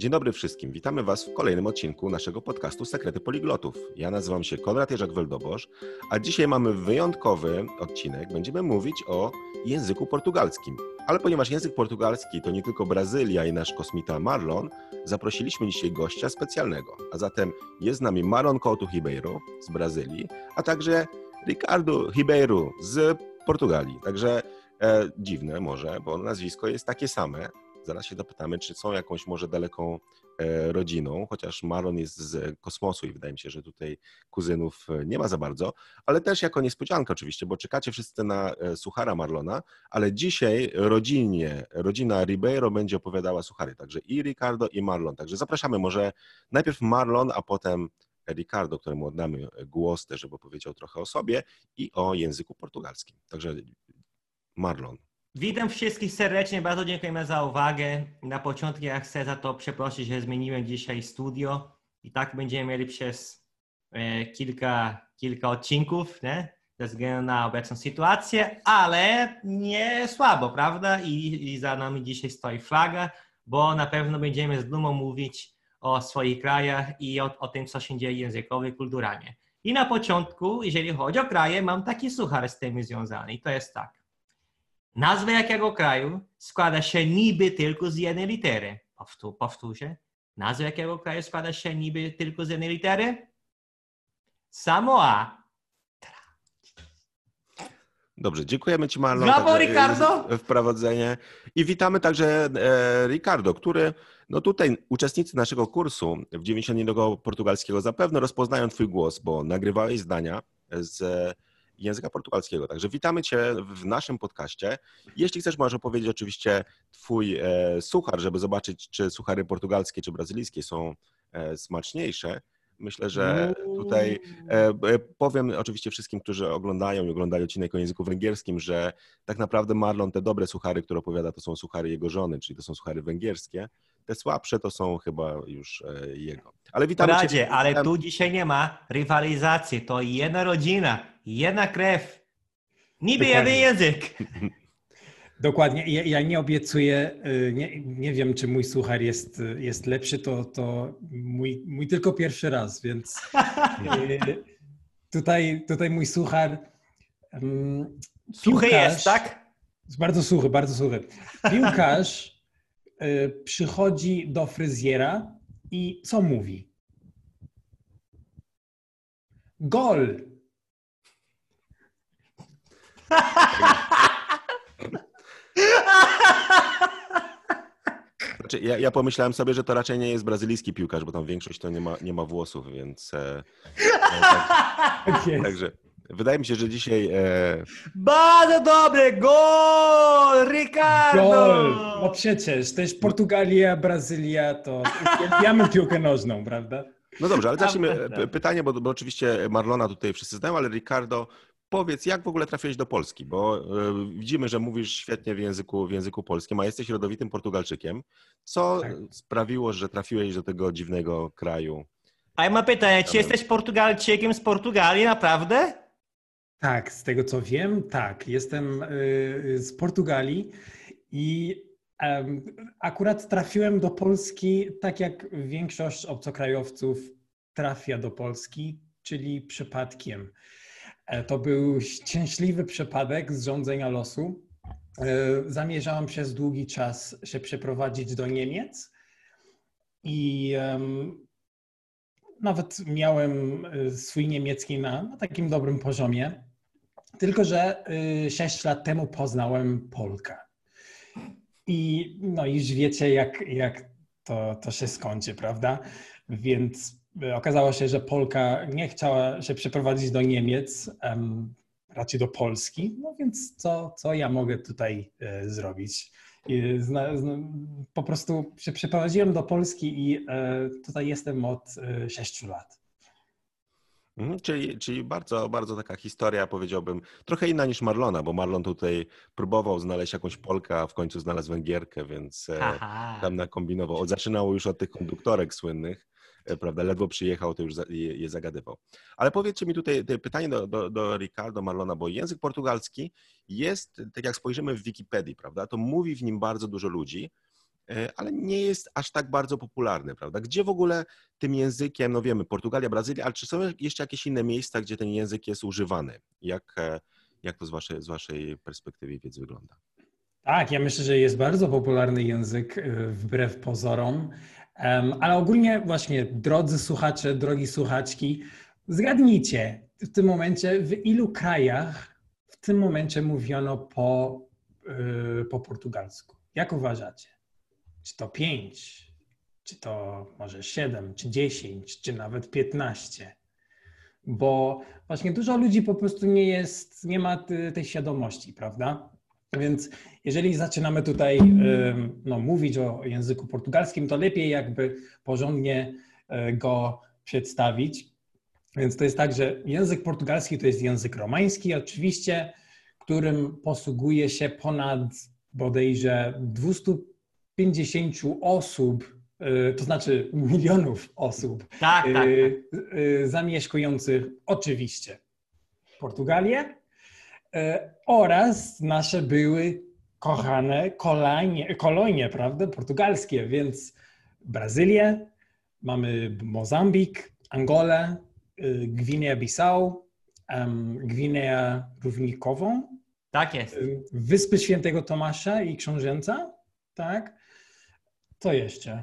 Dzień dobry wszystkim. Witamy Was w kolejnym odcinku naszego podcastu Sekrety Poliglotów. Ja nazywam się Konrad Jerzak Weldobosz, a dzisiaj mamy wyjątkowy odcinek. Będziemy mówić o języku portugalskim. Ale ponieważ język portugalski to nie tylko Brazylia i nasz kosmita Marlon, zaprosiliśmy dzisiaj gościa specjalnego. A zatem jest z nami Marlon Couto Ribeiro z Brazylii, a także Ricardo Ribeiro z Portugalii. Także e, dziwne może, bo nazwisko jest takie same, Zaraz się dopytamy, czy są jakąś może daleką e, rodziną, chociaż Marlon jest z kosmosu i wydaje mi się, że tutaj kuzynów e, nie ma za bardzo, ale też jako niespodzianka oczywiście, bo czekacie wszyscy na e, suchara Marlona, ale dzisiaj rodzinnie, rodzina Ribeiro będzie opowiadała suchary, także i Ricardo i Marlon, także zapraszamy może najpierw Marlon, a potem Ricardo, któremu oddamy głos też, żeby powiedział trochę o sobie i o języku portugalskim. Także Marlon. Witam wszystkich serdecznie, bardzo dziękujemy za uwagę. Na początku ja chcę za to przeprosić, że zmieniłem dzisiaj studio i tak będziemy mieli przez e, kilka, kilka odcinków, nie? ze względu na obecną sytuację, ale nie słabo, prawda? I, I za nami dzisiaj stoi flaga, bo na pewno będziemy z dumą mówić o swoich krajach i o, o tym, co się dzieje językowo i kulturalnie. I na początku, jeżeli chodzi o kraje, mam taki suchar z tym związany i to jest tak. Nazwa jakiego kraju składa się niby tylko z jednej litery. Powtó powtórzę. Nazwa jakiego kraju składa się niby tylko z jednej litery? Samoa. Dobrze, dziękujemy Ci Marlon. Brawo, Ricardo! Wprowadzenie. I witamy także e, Ricardo, który, no tutaj uczestnicy naszego kursu w 90 portugalskiego zapewne rozpoznają Twój głos, bo nagrywałeś zdania z języka portugalskiego. Także witamy Cię w naszym podcaście. Jeśli chcesz, możesz opowiedzieć oczywiście Twój e, suchar, żeby zobaczyć, czy suchary portugalskie czy brazylijskie są e, smaczniejsze. Myślę, że tutaj e, powiem oczywiście wszystkim, którzy oglądają i oglądają odcinek o języku węgierskim, że tak naprawdę Marlon te dobre suchary, które opowiada, to są suchary jego żony, czyli to są suchary węgierskie. Te słabsze to są chyba już jego. Ale witamy Radzie, cię. ale tu dzisiaj nie ma rywalizacji. To jedna rodzina, jedna krew. Niby jeden język. Dokładnie. Ja, ja, nie obiecuję, y, nie, nie wiem, czy mój suchar jest, jest lepszy, to, to mój, mój tylko pierwszy raz, więc y, tutaj, tutaj mój suchar. Um, suchy jest, tak? Bardzo suchy, bardzo suchy. Piłkarz y, przychodzi do fryzjera i co mówi? Gol! Znaczy, ja, ja, pomyślałem sobie, że to raczej nie jest brazylijski piłkarz, bo tam większość to nie ma, nie ma włosów, więc. E, e, tak, także wydaje mi się, że dzisiaj. E... Bardzo dobry gol! Ricardo! Gol! No przecież, to jest Portugalia, Brazylia, to uwielbiamy piłkę nożną, prawda? No dobrze, ale zacznijmy pytanie, bo, bo oczywiście Marlona tutaj wszyscy znają, ale Ricardo, powiedz, jak w ogóle trafiłeś do Polski? Bo y, widzimy, że mówisz świetnie w języku, w języku polskim, a jesteś rodowitym Portugalczykiem. Co tak. sprawiło, że trafiłeś do tego dziwnego kraju? A ja mam pytanie, czy jesteś Portugalczykiem z Portugalii, naprawdę? Tak, z tego co wiem, tak. Jestem y, z Portugalii i akurat trafiłem do Polski tak jak większość obcokrajowców trafia do Polski, czyli przypadkiem. E, to był szczęśliwy przypadek zrządzenia losu. E, zamierzałam przez długi czas się przeprowadzić do Niemiec i um, nawet miałem e, swój niemiecki na, na, takim dobrym poziomie. Tylko, że 6 lat temu poznałem Polkę. I no już wiecie, jak, jak to, to się skończy, prawda? Więc okazało się, że Polka nie chciała się przeprowadzić do Niemiec, raczej do Polski. No więc co, co ja mogę tutaj e, zrobić? Zna, zna, po prostu się przeprowadziłem do Polski i e, tutaj jestem od e, 6 lat. Mhm, czyli, czyli bardzo, bardzo taka historia, powiedziałbym, trochę inna niż Marlona, bo Marlon tutaj próbował znaleźć jakąś Polkę, a w końcu znalazł Węgierkę, więc e, Aha. tam nakombinował. Zaczynało już od tych konduktorek słynnych. E, prawda, ledwo przyjechał, to już je zagadywał. Ale powiedzcie mi tutaj pytanie do, do, do Ricardo Marlona, bo język portugalski jest, tak jak spojrzymy w Wikipedii, prawda, to mówi w nim bardzo dużo ludzi. e, ale nie jest aż tak bardzo popularny, prawda? Gdzie w ogóle tym językiem, no wiemy, Portugalia, Brazylia, ale czy są jeszcze jakieś inne miejsca, gdzie ten język jest używany? Jak, e, jak to z waszej, z waszej perspektywy wiedzy wygląda? Tak, ja myślę, że jest bardzo popularny język wbrew pozorom, ale ogólnie właśnie, drodzy słuchacze, drogi słuchaczki, zgadnijcie w tym momencie, w ilu krajach w tym momencie mówiono po, po portugalsku? Jak uważacie? Czy to 5, czy to może 7, czy 10, czy nawet 15? Bo właśnie dużo ludzi po prostu nie jest, nie ma tej świadomości, prawda? Więc jeżeli zaczynamy tutaj no, mówić o języku portugalskim, to lepiej jakby porządnie e, go przedstawić. Więc to jest tak, że język portugalski to jest język romański, oczywiście, którym posługuje się ponad bodajże 250 osób, y, to znaczy milionów osób tak, tak, y, tak. Zamieszkujących oczywiście Portugalię oraz nasze były kochane kolonie, kolonie prawda, portugalskie, więc Brazylię, mamy Mozambik, Angolę, Gwinea-Bissau, Gwinea Równikową, tak jest. Wyspy Świętego Tomasza i Książęca, tak? Co jeszcze?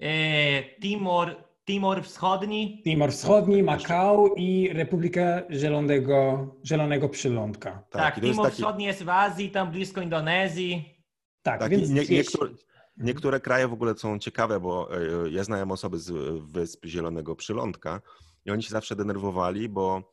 E, Timor, Timor Wschodni. Timor Wschodni, Makao i Republika Zielonego, Zielonego Przylądka. Tak, tak Timor taki... Wschodni jest w Azji, tam blisko Indonezji. Tak, tak więc nie, niektóre, niektóre kraje w ogóle są ciekawe, bo e, ja znałem osoby z Wysp Zielonego Przylądka i oni się zawsze denerwowali, bo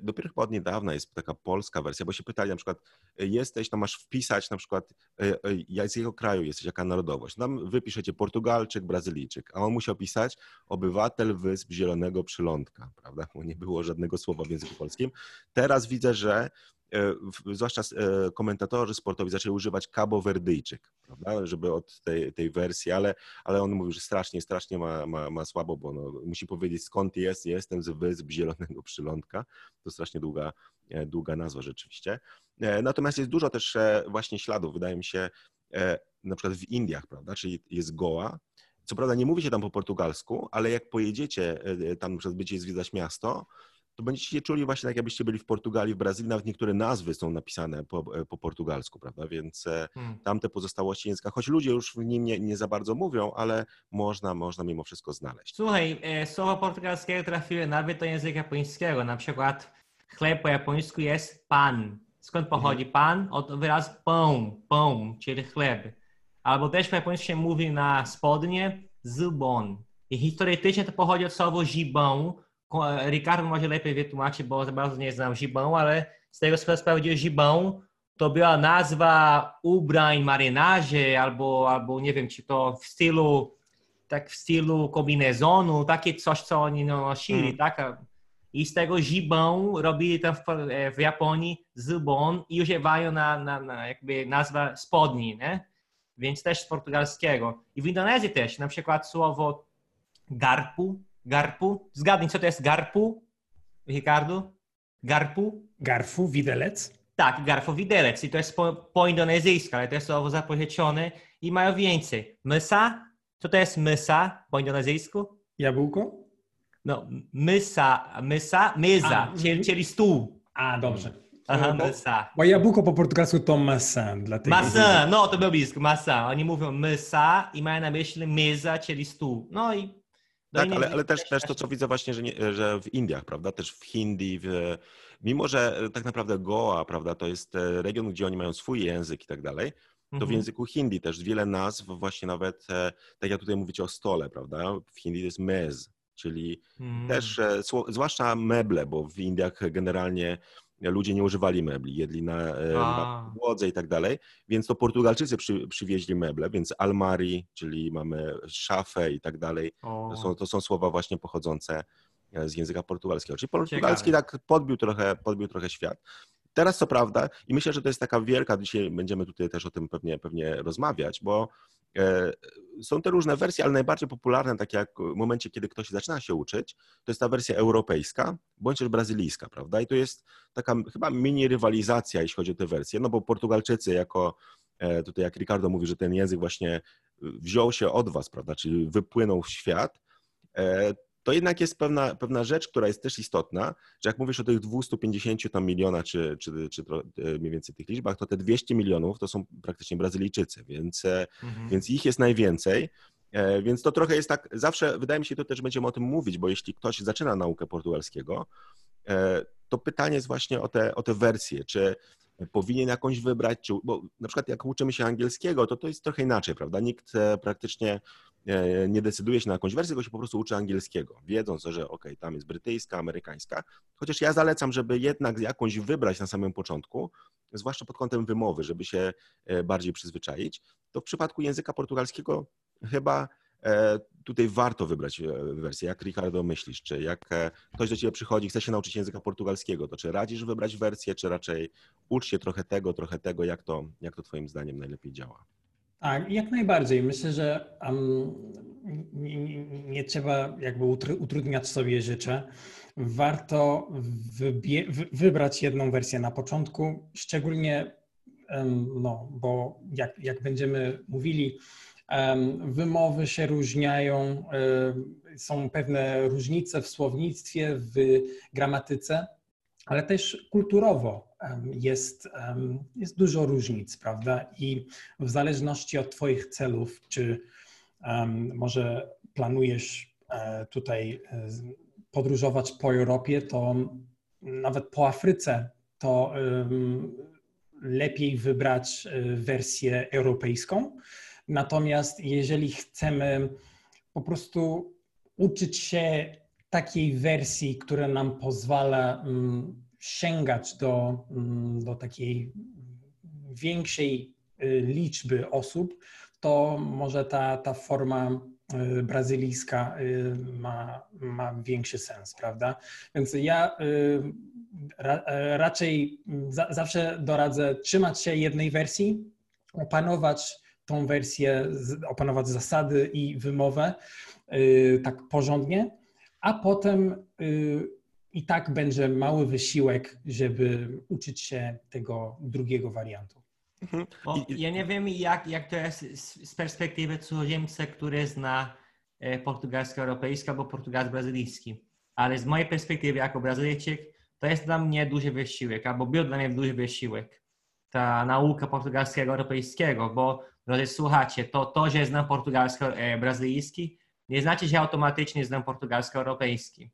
dopiero chyba od niedawna jest taka polska wersja, bo się pytali na przykład, e, jesteś, to masz wpisać na przykład, e, z jakiego kraju jesteś, jaka narodowość. Tam wypiszecie Portugalczyk, Brazylijczyk, a on musiał pisać obywatel Wysp Zielonego Przylądka, prawda? Bo nie było żadnego słowa w języku polskim. Teraz widzę, że E, zwłaszcza e, komentatorzy sportowi zaczęli używać Cabo Verdyjczyk, prawda, żeby od tej, tej wersji, ale, ale on mówił, że strasznie, strasznie ma, ma, ma słabo, bo no, musi powiedzieć skąd jest, jestem z Wysp Zielonego Przylądka, to strasznie długa, e, długa nazwa rzeczywiście. Natomiast jest dużo też właśnie śladów, wydaje mi się, na przykład w Indiach, prawda, czyli jest Goa, co prawda nie mówi się tam po portugalsku, ale jak pojedziecie, tam przykład będziecie zwiedzać miasto, to będziecie się czuli właśnie tak, jakbyście byli w Portugalii, w Brazylii, nawet niektóre nazwy są napisane po, e, po portugalsku, prawda? Więc e, hmm. tamte pozostałości języka, choć ludzie już w nim nie, nie za bardzo mówią, ale można, można mimo wszystko znaleźć. Słuchaj, e, słowo portugalskiego trafiły nawet do języka japońskiego, na przykład chleb po japońsku jest pan. Skąd pochodzi mhm. pan? Od wyrazu pão, pão, czyli chleb. Albo też po japońsku się mówi na spodnie zubon. I historycznie to pochodzi od słowa gibão, Ricardo może lepiej wytłumaczyć, bo za bardzo nie znam Gibão, ale z tego co sprawdziłem, Gibão to była nazwa ubrań marynarze albo, albo nie wiem, czy to w stylu tak w stylu kombinezonu, takie coś, co oni nosili, mm. tak? I z tego Gibão robili tam w, w Japonii zubon i używają na, na, na jakby nazwa spodni, nie? Więc też z portugalskiego. I w Indonezji też, na przykład słowo garpu Garpu. Zgadnij, co to jest garpu, Ricardo? Garpu? Garfu, widelec? Tak, garfu, widelec. I to jest po, po indonezyjsku, ale to jest słowo zapożyczone i mają więcej. Mysa? Co to jest mysa po indonezyjsku? Jabłko? No, mysa, mysa, myza, czyli, czyli stół. A, dobrze. Aha, bo, mysa. Bo jabłko po portugalsku to maçã. Dlatego maçã, no to było blisko, maçã. Oni mówią mysa i mają na myśli myza, czyli stół. No i tak, ale, ale też, też to, co widzę właśnie, że, nie, że w Indiach, prawda, też w Hindi, w, mimo że e, tak naprawdę Goa, prawda, to jest e, region, gdzie oni mają swój język i tak dalej, to w mhm. języku hindi też wiele nazw, właśnie nawet, e, tak jak tutaj mówicie o stole, prawda, w hindi to jest mez, czyli mm. też, zwłaszcza meble, bo w Indiach generalnie ludzie nie używali mebli, jedli na, e, na podłodze i tak dalej, więc to Portugalczycy przy, przywieźli meble, więc almari, czyli mamy szafę i tak dalej, to są, to są słowa właśnie pochodzące e, z języka portugalskiego. Czyli portugalski Ciekawe. tak podbił trochę, podbił trochę świat. Teraz co prawda, i myślę, że to jest taka wielka, dzisiaj będziemy tutaj też o tym pewnie, pewnie rozmawiać, bo E, są te różne wersje, ale najbardziej popularne, takie jak w momencie, kiedy ktoś zaczyna się uczyć, to jest ta wersja europejska, bądź też brazylijska, prawda? I to jest taka chyba mini rywalizacja, jeśli chodzi o te wersje, no bo Portugalczycy jako, e, tutaj jak Ricardo mówi, że ten język właśnie wziął się od was, prawda, czyli wypłynął w świat, to jednak jest pewna, pewna rzecz, która jest też istotna, że jak mówisz o tych 250 tam milionach, czy, czy, czy mniej więcej tych liczbach, to te 200 milionów to są praktycznie Brazylijczycy, więc, mhm. więc ich jest najwięcej. Więc to trochę jest tak, zawsze wydaje mi się, to też będziemy o tym mówić, bo jeśli ktoś zaczyna naukę portugalskiego, to pytanie jest właśnie o te, o te wersje, czy powinien jakąś wybrać, czy, bo na przykład jak uczymy się angielskiego, to to jest trochę inaczej, prawda? Nikt e, praktycznie e, nie decyduje się na jakąś wersję, tylko się po prostu uczy angielskiego, wiedząc, że ok, tam jest brytyjska, amerykańska, chociaż ja zalecam, żeby jednak jakąś wybrać na samym początku, zwłaszcza pod kątem wymowy, żeby się e, bardziej przyzwyczaić, to w przypadku języka portugalskiego chyba E, tutaj warto wybrać e, wersję. Jak Ricardo myślisz, czy jak e, ktoś do ciebie przychodzi, chce się nauczyć języka portugalskiego, to czy radzisz wybrać wersję, czy raczej ucz się trochę tego, trochę tego, jak to, jak to twoim zdaniem najlepiej działa? Tak, jak najbardziej. Myślę, że um, nie, nie, trzeba jakby utrudniać sobie rzeczy. Warto wybrać jedną wersję na początku, szczególnie, um, no, bo jak, jak będziemy mówili, Wymowy się różniają, są pewne różnice w słownictwie, w gramatyce, ale też kulturowo jest, jest dużo różnic, prawda? I w zależności od Twoich celów, czy może planujesz e, tutaj e, podróżować po Europie, to nawet po Afryce, to lepiej wybrać e, wersję europejską Natomiast jeżeli chcemy po prostu uczyć się takiej wersji, która nam pozwala mm, sięgać do, mm, do takiej większej y, liczby osób, to może ta, ta forma y, brazylijska y, ma, ma większy sens, prawda? Więc ja raczej zawsze doradzę trzymać się jednej wersji, opanować tą wersję, opanować zasady i wymowę tak porządnie, a potem y, i tak będzie mały wysiłek, żeby uczyć się tego drugiego wariantu. Mhm. ja nie wiem, jak, jak to jest z perspektywy cudzoziemca, który zna e, portugalski europejski albo portugalski brazylijski. Ale z mojej perspektywy jako Brazylijczyk to jest dla mnie duży wysiłek, albo był dla mnie duży wysiłek ta nauka portugalskiego europejskiego, bo Drodzy słuchacie, to, to, że znam portugalski e, brazylijski, nie znaczy, że automatycznie znam portugalski europejski.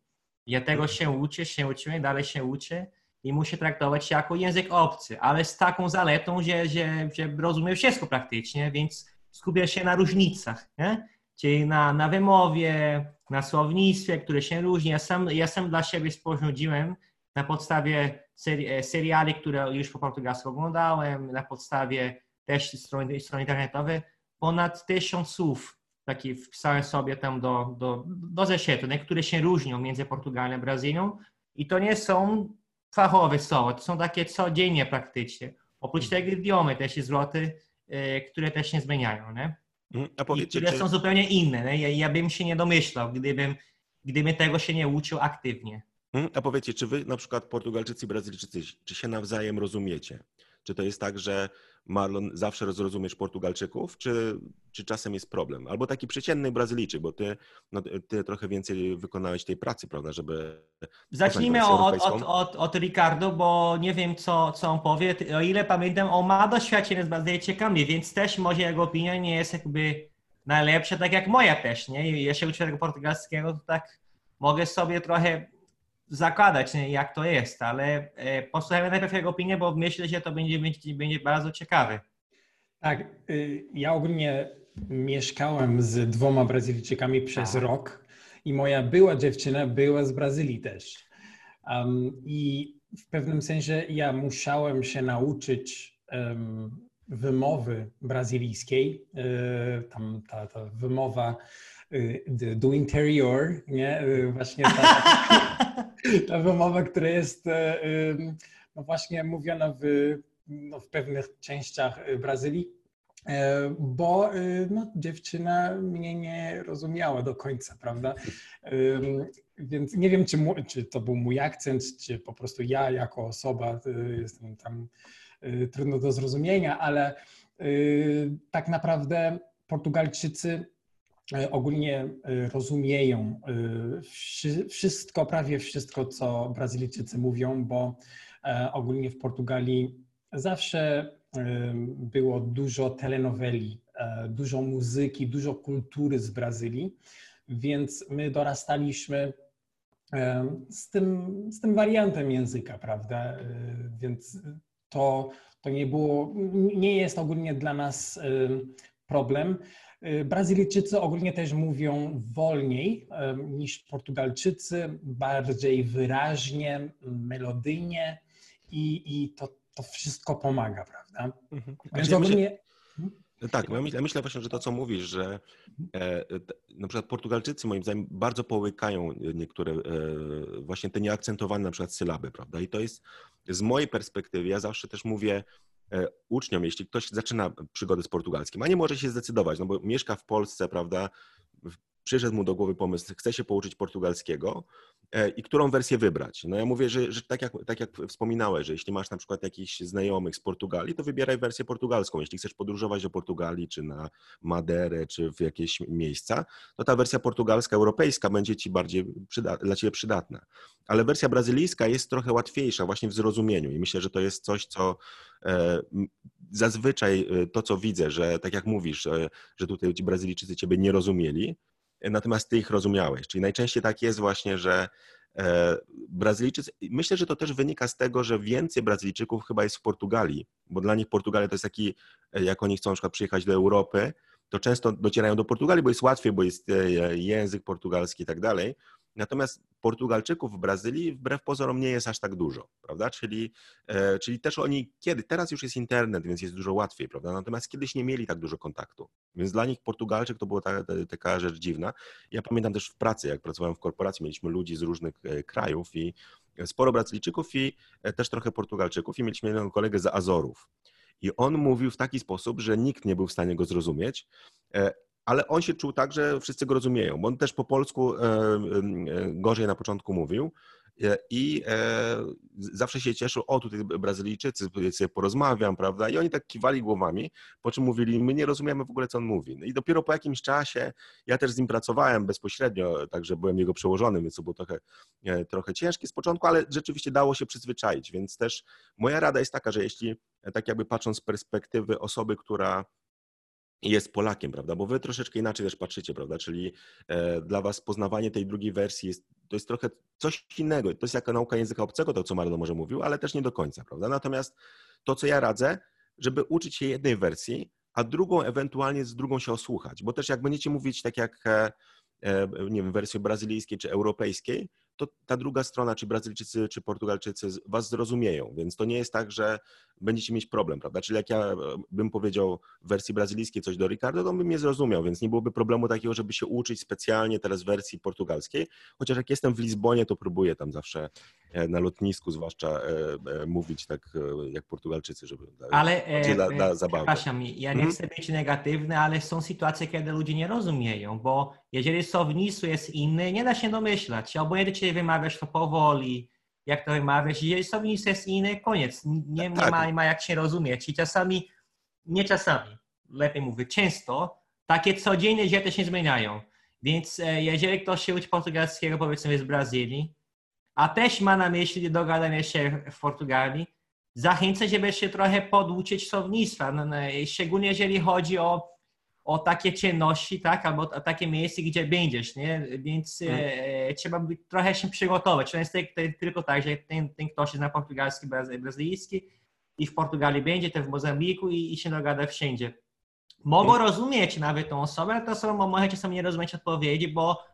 Ja tego się uczę, się uczyłem, dalej się uczę i muszę traktować jako język obcy, ale z taką zaletą, że, że, że rozumiem wszystko praktycznie, więc skupię się na różnicach, nie? czyli na, na wymowie, na słownictwie, które się różni. Ja sam, ja sam dla siebie sporządziłem na podstawie seri, e, seriali, które już po portugalsku oglądałem, na podstawie też strony, strony internetowe, ponad tysiąc słów takie wpisałem sobie tam do, do, do zeszytu, które się różnią między Portugalią a Brazylią i to nie są fachowe słowa, to są takie codziennie praktycznie. Oprócz mhm. tego idiomy też jest zwroty, e, które też się zmieniają, nie? Mhm. A powiedzcie, które czy... są zupełnie inne. Nie? Ja, ja bym się nie domyślał, gdybym, gdybym tego się nie uczył aktywnie. Mhm. A powiedzcie, czy wy na przykład Portugalczycy i Brazylijczycy, czy się nawzajem rozumiecie? Czy to jest tak, że Marlon, zawsze zrozumiesz Portugalczyków, czy, czy czasem jest problem? Albo taki przeciętny Brazylijczyk, bo ty, no, ty trochę więcej wykonałeś tej pracy, prawda, żeby... Zacznijmy od, od, od, od Ricardo, bo nie wiem, co, co on powie. O ile pamiętam, on ma doświadczenie z Brazylijczykami, więc też może jego opinia nie jest jakby najlepsza, tak jak moja też, nie? Ja się uczę tego portugalskiego, to tak mogę sobie trochę zakładać, jak to jest, ale e, posłuchajmy najpierw jego opinię, bo myślę, że to będzie, będzie, bardzo ciekawe. Tak, y, ja ogólnie mieszkałem z dwoma Brazylijczykami przez tak. rok i moja była dziewczyna była z Brazylii też. Um, I w pewnym sensie ja musiałem się nauczyć um, wymowy brazylijskiej. Y, tam ta, ta wymowa do interior, nie? Właśnie ta, ta wymowa, która jest e, no właśnie mówiona w, no w pewnych częściach e, Brazylii, e, bo no, dziewczyna mnie nie rozumiała do końca, prawda? Więc nie wiem, czy, czy to był mój akcent, czy po prostu ja jako osoba jestem tam trudno do zrozumienia, ale tak naprawdę Portugalczycy ogólnie rozumieją wszystko, prawie wszystko, co Brazylijczycy mówią, bo ogólnie w Portugalii zawsze było dużo telenoweli, dużo muzyki, dużo kultury z Brazylii, więc my dorastaliśmy z tym, z tym wariantem języka, prawda? Więc to, to nie było, nie jest ogólnie dla nas problem. Brazylijczycy ogólnie też mówią wolniej niż Portugalczycy, bardziej wyraźnie, melodyjnie i, i to, to wszystko pomaga, prawda? Mhm. Więc ogólnie... Tak, ja myślę, myślę, właśnie, że to, co mówisz, że e, na przykład Portugalczycy moim zdaniem bardzo połykają niektóre e, właśnie te nieakcentowane na przykład sylaby, prawda? I to jest z mojej perspektywy, ja zawsze też mówię uczniom, jeśli ktoś zaczyna przygodę z portugalskim, a nie może się zdecydować, no bo mieszka w Polsce, prawda, przyszedł mu do głowy pomysł, chce się pouczyć portugalskiego e, i którą wersję wybrać. No ja mówię, że, że tak, jak, tak jak wspominałeś, że jeśli masz na przykład jakichś znajomych z Portugalii, to wybieraj wersję portugalską. Jeśli chcesz podróżować do Portugalii, czy na Maderę, czy w jakieś miejsca, to ta wersja portugalska, europejska będzie ci bardziej dla ciebie przydatna. Ale wersja brazylijska jest trochę łatwiejsza właśnie w zrozumieniu i myślę, że to jest coś, co e, zazwyczaj e, to, co widzę, że tak jak mówisz, że tutaj ci Brazylijczycy ciebie nie rozumieli, natomiast ty ich rozumiałeś. Czyli najczęściej tak jest właśnie, że e, Brazylijczycy, myślę, że to też wynika z tego, że więcej Brazylijczyków chyba jest w Portugalii, bo dla nich Portugalia to jest taki, e, jak oni chcą na przykład przyjechać do Europy, to często docierają do Portugalii, bo jest łatwiej, bo jest e, język portugalski i tak dalej. Natomiast Portugalczyków w Brazylii wbrew pozorom nie jest aż tak dużo, prawda? Czyli, e, czyli też oni kiedy, teraz już jest internet, więc jest dużo łatwiej, prawda? Natomiast kiedyś nie mieli tak dużo kontaktu. Więc dla nich Portugalczyk to była ta, ta, taka rzecz dziwna. Ja pamiętam też w pracy, jak pracowałem w korporacji, mieliśmy ludzi z różnych e, krajów i sporo Brazylijczyków i e, też trochę Portugalczyków i mieliśmy jednego kolegę z Azorów. I on mówił w taki sposób, że nikt nie był w stanie go zrozumieć, ale on się czuł tak, że wszyscy go rozumieją, bo on też po polsku e, e, gorzej na początku mówił e, i zawsze się cieszył, o tutaj Brazylijczycy, sobie porozmawiam, prawda, i oni tak kiwali głowami, po czym mówili, my nie rozumiemy w ogóle, co on mówi. No I dopiero po jakimś czasie, ja też z nim pracowałem bezpośrednio, także byłem jego przełożonym, więc to było trochę, trochę ciężkie z początku, ale rzeczywiście dało się przyzwyczaić, więc też moja rada jest taka, że jeśli, tak jakby patrząc z perspektywy osoby, która jest Polakiem, prawda? Bo wy troszeczkę inaczej też patrzycie, prawda? Czyli e, dla was poznawanie tej drugiej wersji jest, to jest trochę coś innego. To jest jaka nauka języka obcego, to co Marlo może mówił, ale też nie do końca, prawda? Natomiast to, co ja radzę, żeby uczyć się jednej wersji, a drugą ewentualnie z drugą się osłuchać, bo też jak będziecie mówić tak jak, e, e, nie wiem, wersji brazylijskiej czy europejskiej, to ta druga strona, czy Brazylijczycy, czy Portugalczycy was zrozumieją, więc to nie jest tak, że będziecie mieć problem, prawda? Czyli jak ja e, bym powiedział w wersji brazylijskiej coś do Ricardo, to on by mnie zrozumiał, więc nie byłoby problemu takiego, żeby się uczyć specjalnie teraz wersji portugalskiej, chociaż jak jestem w Lizbonie, to próbuję tam zawsze e, na lotnisku zwłaszcza e, mówić tak jak Portugalczycy, żeby ale, dla, dla zabawy. Przepraszam, ja nie mhm. chcę być negatywny, ale są sytuacje, kiedy ludzie nie rozumieją, bo jeżeli słownictwo jest inne, nie da się domyślać, obojętnie czy wymawiasz to powoli, jak to wymawiasz. Jeżeli jest inne, koniec. Nie, nie, tak. ma, nie ma jak się rozumieć. I czasami, nie czasami, lepiej mówię, często takie codzienne rzeczy się zmieniają. Więc e, jeżeli ktoś się uczy portugalskiego, powiedzmy z Brazylii, a też ma na myśli dogadanie się w Portugalii, zachęcę, żeby się trochę poduczyć słownictwa, no, no, szczególnie jeżeli chodzi o o takie czynności, tak, albo o takie miejsce, gdzie będziesz, nie? Więc hmm. e, trzeba by trochę się przygotować. To jest tylko tak, że ten, ten ktoś jest na portugalski, brazylijski i w Portugalii będzie, to w Mozambiku i, i się dogada wszędzie. Mogą hmm. rozumieć nawet tą osobę, ale to osobą może czasami nie rozumieć odpowiedzi, bo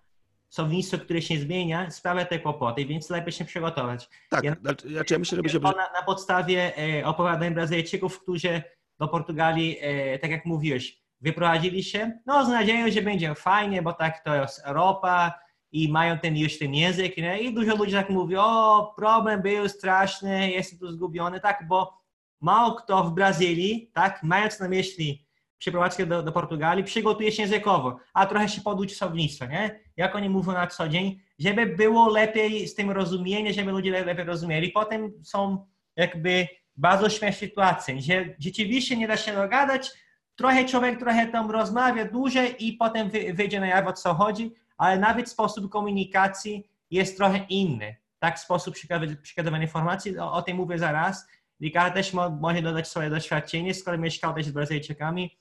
słownictwo, które się zmienia, sprawia te kłopoty, więc lepiej się przygotować. Tak, ja, znaczy, ja myślę, się... Na, na podstawie e, opowiadań Brazylijczyków, którzy do Portugalii, e, tak jak mówiłeś, wyprowadzili się, no z nadzieją, że będzie fajnie, bo tak to jest Europa i mają ten już ten język, nie? i dużo ludzi tak mówi, o problem był straszny, jestem tu zgubiony, tak, bo mało kto w Brazylii, tak, mając na myśli przeprowadzkę do, do Portugalii, przygotuje się językowo, a trochę się poduczy słownictwa, nie? Jak oni mówią na co dzień, żeby było lepiej z tym rozumienie, żeby ludzie lepiej rozumieli. Potem są jakby bardzo śmieszne sytuacje, że rzeczywiście nie da się dogadać, trochę człowiek trochę tam rozmawia dłużej i potem wyjdzie na jaw o co chodzi, ale nawet sposób komunikacji jest trochę inny. Tak, sposób przekazywania informacji, o, o tym mówię zaraz. Ricardo też mo, może dodać swoje doświadczenie, skoro mieszkał też z Brazylijczykami,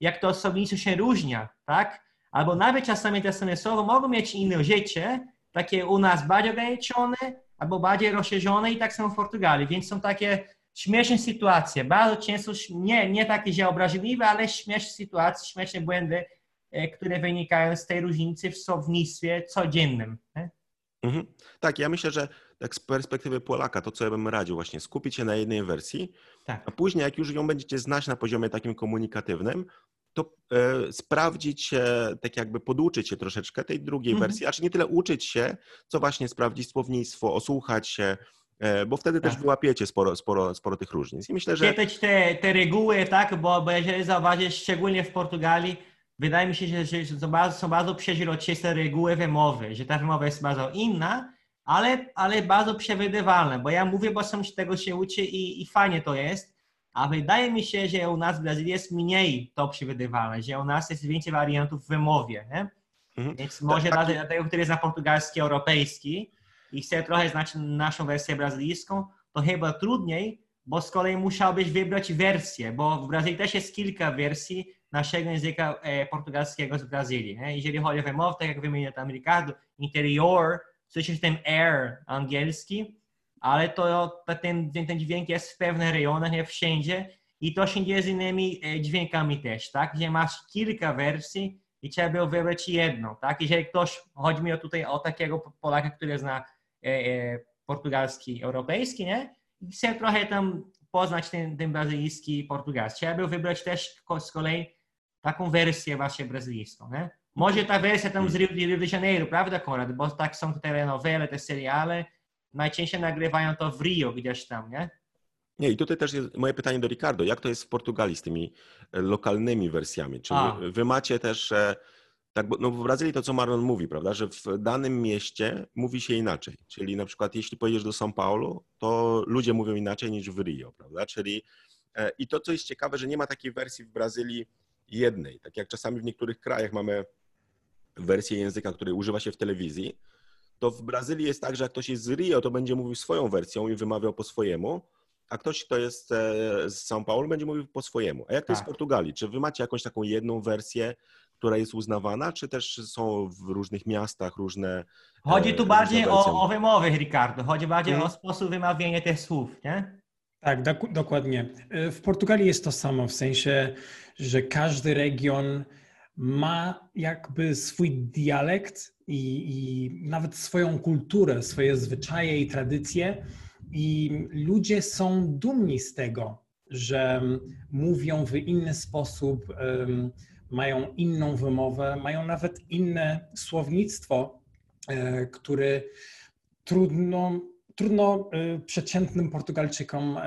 jak to osobniczo się różnia, tak? Albo nawet czasami te same słowa mogą mieć inne życie, takie u nas bardziej ograniczone, albo bardziej rozszerzone i tak samo w Portugalii, więc są takie śmieszne sytuacje, bardzo często nie, nie takie, że obraźliwe, ale śmieszne sytuacje, śmieszne błędy, e, które wynikają z tej różnicy w słownictwie codziennym. Mhm. Tak, ja myślę, że tak z perspektywy Polaka, to co ja bym radził właśnie, skupić się na jednej wersji, tak. a później jak już ją będziecie znać na poziomie takim komunikatywnym, to e, sprawdzić się, tak jakby poduczyć się troszeczkę tej drugiej mhm. wersji, a czy nie tyle uczyć się, co właśnie sprawdzić słownictwo, osłuchać się, bo wtedy tak. też wyłapiecie sporo, sporo, sporo tych różnic. I myślę, że... Czytać te, te reguły, tak, bo, bo jeżeli zauważysz, szczególnie w Portugalii, wydaje mi się, że, że są, bardzo, są bardzo przeźroczyste reguły wymowy, że ta wymowa jest bardzo inna, ale, ale bardzo przewidywalna, bo ja mówię, bo sam tego się uczy i, i fajnie to jest, a wydaje mi się, że u nas w Brazylii jest mniej to przewidywalne, że u nas jest więcej wariantów w wymowie, nie? Mhm. Więc może tak, dla, tego, który zna portugalski, europejski i chce trochę znać naszą wersję brazylijską, to chyba trudniej, bo z kolei musiałbyś wybrać wersję, bo w Brazylii też jest kilka wersji naszego języka e, portugalskiego z Brazylii. Nie? Jeżeli chodzi o wymowę, tak jak wymienił tam Ricardo, interior, słyszysz ten air angielski, ale to, ten, ten dźwięk jest w pewnych rejonach, nie wszędzie i to się dzieje z innymi e, dźwiękami też, tak? Gdzie masz kilka wersji i trzeba było wybrać jedną, tak? Jeżeli ktoś, chodzi mi o tutaj o takiego Polaka, który zna portugalski, europejski, nie? I chce trochę tam poznać ten, ten brazylijski, portugalski. Trzeba wybrać też z kolei taką wersję właśnie brazylijską, nie? Może ta wersja tam z Rio, Rio de Janeiro, prawda Konrad? Bo tak są te telenowele, te seriale, najczęściej nagrywają to w Rio gdzieś tam, nie? Nie, i tutaj też jest moje pytanie do Ricardo. Jak to jest w Portugalii z tymi e, lokalnymi wersjami? Czy wy, wy, macie też, tak, no w Brazylii to co Marlon mówi, prawda, że w danym mieście mówi się inaczej. Czyli na przykład jeśli pojedziesz do São Paulo, to ludzie mówią inaczej niż w Rio, prawda? Czyli e, i to, co jest ciekawe, że nie ma takiej wersji w Brazylii jednej. Tak jak czasami w niektórych krajach mamy wersję języka, której używa się w telewizji, to w Brazylii jest tak, że jak ktoś jest z Rio, to będzie mówił swoją wersją i wymawiał po swojemu, a ktoś, kto jest e, z São Paulo, będzie mówił po swojemu. A jak to tak. jest w. Portugalii? Czy wy macie jakąś taką jedną wersję, która jest uznawana, czy też są w różnych miastach różne. Chodzi tu e, bardziej o, o wymowy, Ricardo. Chodzi bardziej hmm. o sposób wymawiania tych słów, nie? Tak, dok dokładnie. E, w Portugalii jest to samo, w sensie, że każdy region ma jakby swój dialekt i, i, nawet swoją kulturę, swoje zwyczaje i tradycje, i ludzie są dumni z tego, że mówią w inny sposób, um, mają inną wymowę, mają nawet inne słownictwo, e, które trudno, trudno e, przeciętnym Portugalczykom e,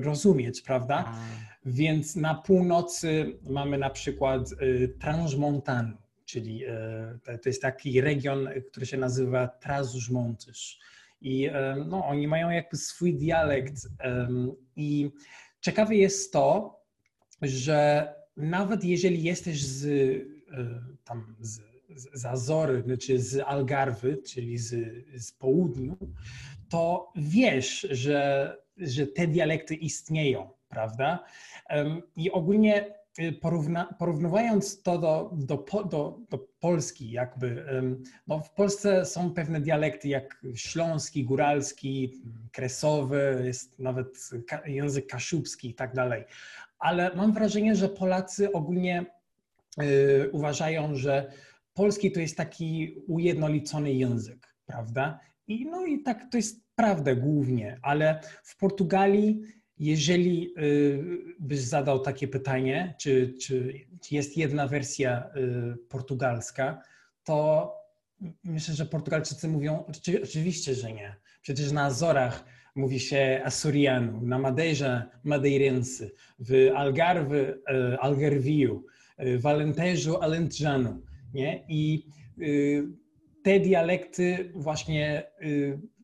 rozumieć, prawda? Więc na północy mamy na przykład Transmontano, czyli to jest taki region, który się nazywa Trás-os-Montes. I no, oni mają jakby swój dialekt. I ciekawe jest to, że nawet jeżeli jesteś z, tam z, z Azory, czy z Algarwy, czyli z, z południu, to wiesz, że, że te dialekty istnieją, prawda? I ogólnie y, porówna, porównywając to do, do, do, do, Polski, jakby, no w Polsce są pewne dialekty jak śląski, góralski, kresowy, jest nawet język kaszubski i tak dalej. Ale mam wrażenie, że Polacy ogólnie y, uważają, że polski to jest taki ujednolicony język, prawda? I no i tak to jest prawda głównie, ale w Portugalii jeżeli y, byś zadał takie pytanie, czy, czy, jest jedna wersja y, portugalska, to myślę, że Portugalczycy mówią oczywiście, że nie. Przecież na Azorach mówi się Asurianu, na Madeirze Madeirense, w Algarve y, Algarviu, w Alentejo Alentejanu, nie? I te dialekty właśnie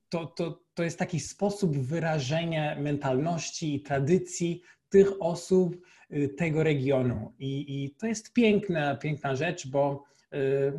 to, to, to jest taki sposób wyrażenia mentalności i tradycji tych osób, tego regionu. I, i to jest piękna, piękna rzecz, bo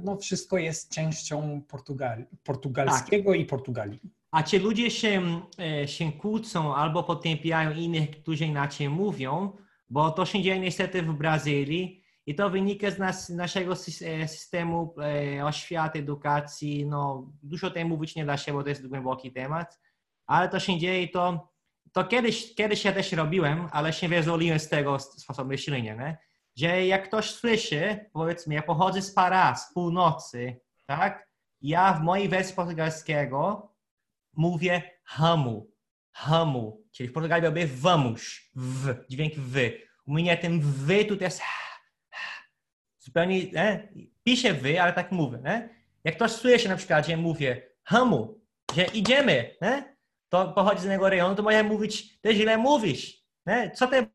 no, wszystko jest częścią Portugali, portugalskiego tak. i Portugalii. A ci ludzie się, się kłócą albo potępiają innych, którzy inaczej mówią, bo to się dzieje niestety w Brazylii i to wynika z nas, naszego systemu oświaty, edukacji. No, dużo o tym mówić nie da się, bo to jest głęboki temat, ale to się dzieje i to, to kiedyś, kiedyś ja też robiłem, ale się wyzwoliłem z tego sposobu myślenia, nie? że jak ktoś słyszy, powiedzmy, ja pochodzę z Pará, z północy, tak? Ja w mojej wersji portugalskiego mówię hamu, hamu, czyli w Portugalii byłby vamos, w, dźwięk wy. U mnie ten wy tu jest zupełnie, nie? piszę wy, ale tak mówię, nie? Jak ktoś słyszy na przykład, że mówię hamu, że idziemy, nie? to pochodzi z innego rejonu, to może mówić, ty źle mówisz, nie? co ty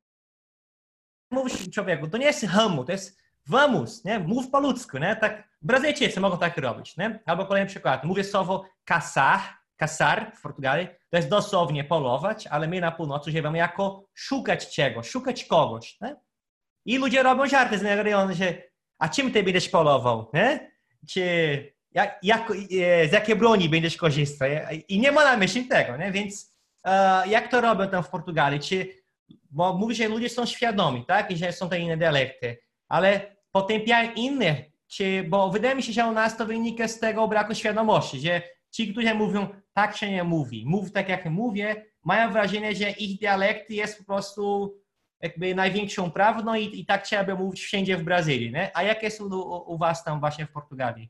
mówisz człowieku, to nie jest hamu, to jest vamos, nie? mów po ludzku, nie? tak Brazylijczycy mogą tak robić, nie? albo kolejny przykład, mówię słowo caçar, caçar w Portugalii, to jest dosłownie polować, ale my na północy używamy jako szukać czegoś, szukać kogoś, nie? I ludzie robią żarty z rejonu, że a czym ty będziesz polował, nie? Czy jak, jak, e, z jakiej broni będziesz korzystał? I nie ma na myśli tego, nie? Więc e, jak to robią tam w Portugalii? Czy, bo mówi, że ludzie są świadomi, tak? I że są te inne dialekty, ale potępiają inne, czy, bo wydaje mi się, że u nas to wynika z tego braku świadomości, że ci, którzy mówią, tak się nie mówi, mów tak jak mówię, mają wrażenie, że ich dialekt jest po prostu jakby największą prawdą i, i tak trzeba by mówić wszędzie w Brazylii, nie? A jak jest u, u, was tam właśnie w Portugalii?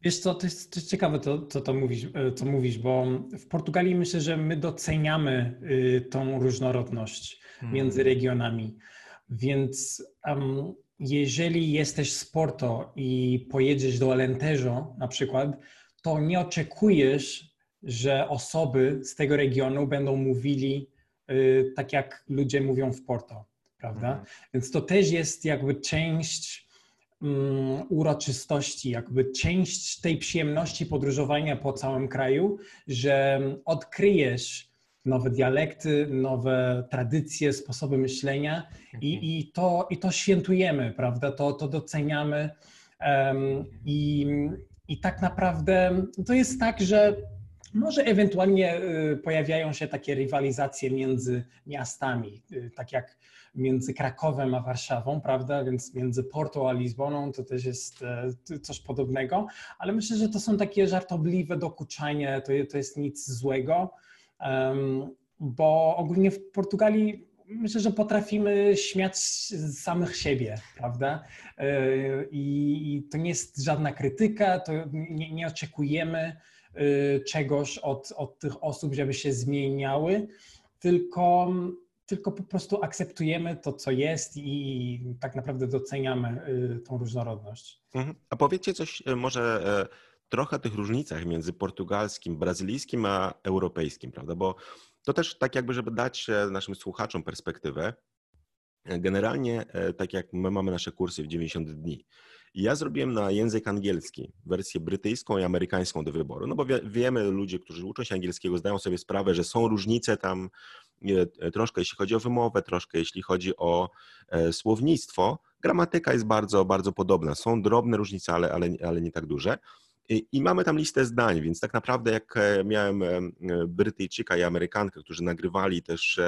Wiesz co, to jest, to jest ciekawe, to, to, to mówisz, e, co mówisz, bo w Portugalii myślę, że my doceniamy y, tą różnorodność hmm. między regionami. Więc um, jeżeli jesteś z Porto i pojedziesz do Alentejo na przykład, to nie oczekujesz, że osoby z tego regionu będą mówili y, tak, jak ludzie mówią w Porto, prawda? Hmm. Więc to też jest jakby część Mm, uroczystości, jakby część tej przyjemności podróżowania po całym kraju, że odkryjesz nowe dialekty, nowe tradycje, sposoby myślenia i, mhm. i, to, i to świętujemy, prawda? To, to doceniamy. Um, i, I tak naprawdę to jest tak, że może ewentualnie y, pojawiają się takie rywalizacje między miastami, y, tak jak między Krakowem a Warszawą, prawda? Więc między Porto a Lizboną to też jest e, coś podobnego, ale myślę, że to są takie żartobliwe dokuczanie, to, to jest nic złego, bo ogólnie w Portugalii myślę, że potrafimy śmiać z samych siebie, prawda? E, I to nie jest żadna krytyka, to nie, nie oczekujemy e, czegoś od, od tych osób, żeby się zmieniały, tylko tylko po prostu akceptujemy to, co jest i tak naprawdę doceniamy y, tą różnorodność. Mhm. A powiedzcie coś może e, trochę o tych różnicach między portugalskim, brazylijskim a europejskim, prawda? Bo to też tak jakby, żeby dać e, naszym słuchaczom perspektywę, e, generalnie tak jak my mamy nasze kursy w 90 dni, ja zrobiłem na język angielski wersję brytyjską i amerykańską do wyboru, no bo wie, wiemy, ludzie, którzy uczą się angielskiego, zdają sobie sprawę, że są różnice tam troszkę jeśli chodzi o wymowę, troszkę jeśli chodzi o e, słownictwo. Gramatyka jest bardzo, bardzo podobna. Są drobne różnice, ale, ale, ale nie tak duże. I, mamy tam listę zdań, więc tak naprawdę jak e, miałem e, Brytyjczyka i Amerykankę, którzy nagrywali też,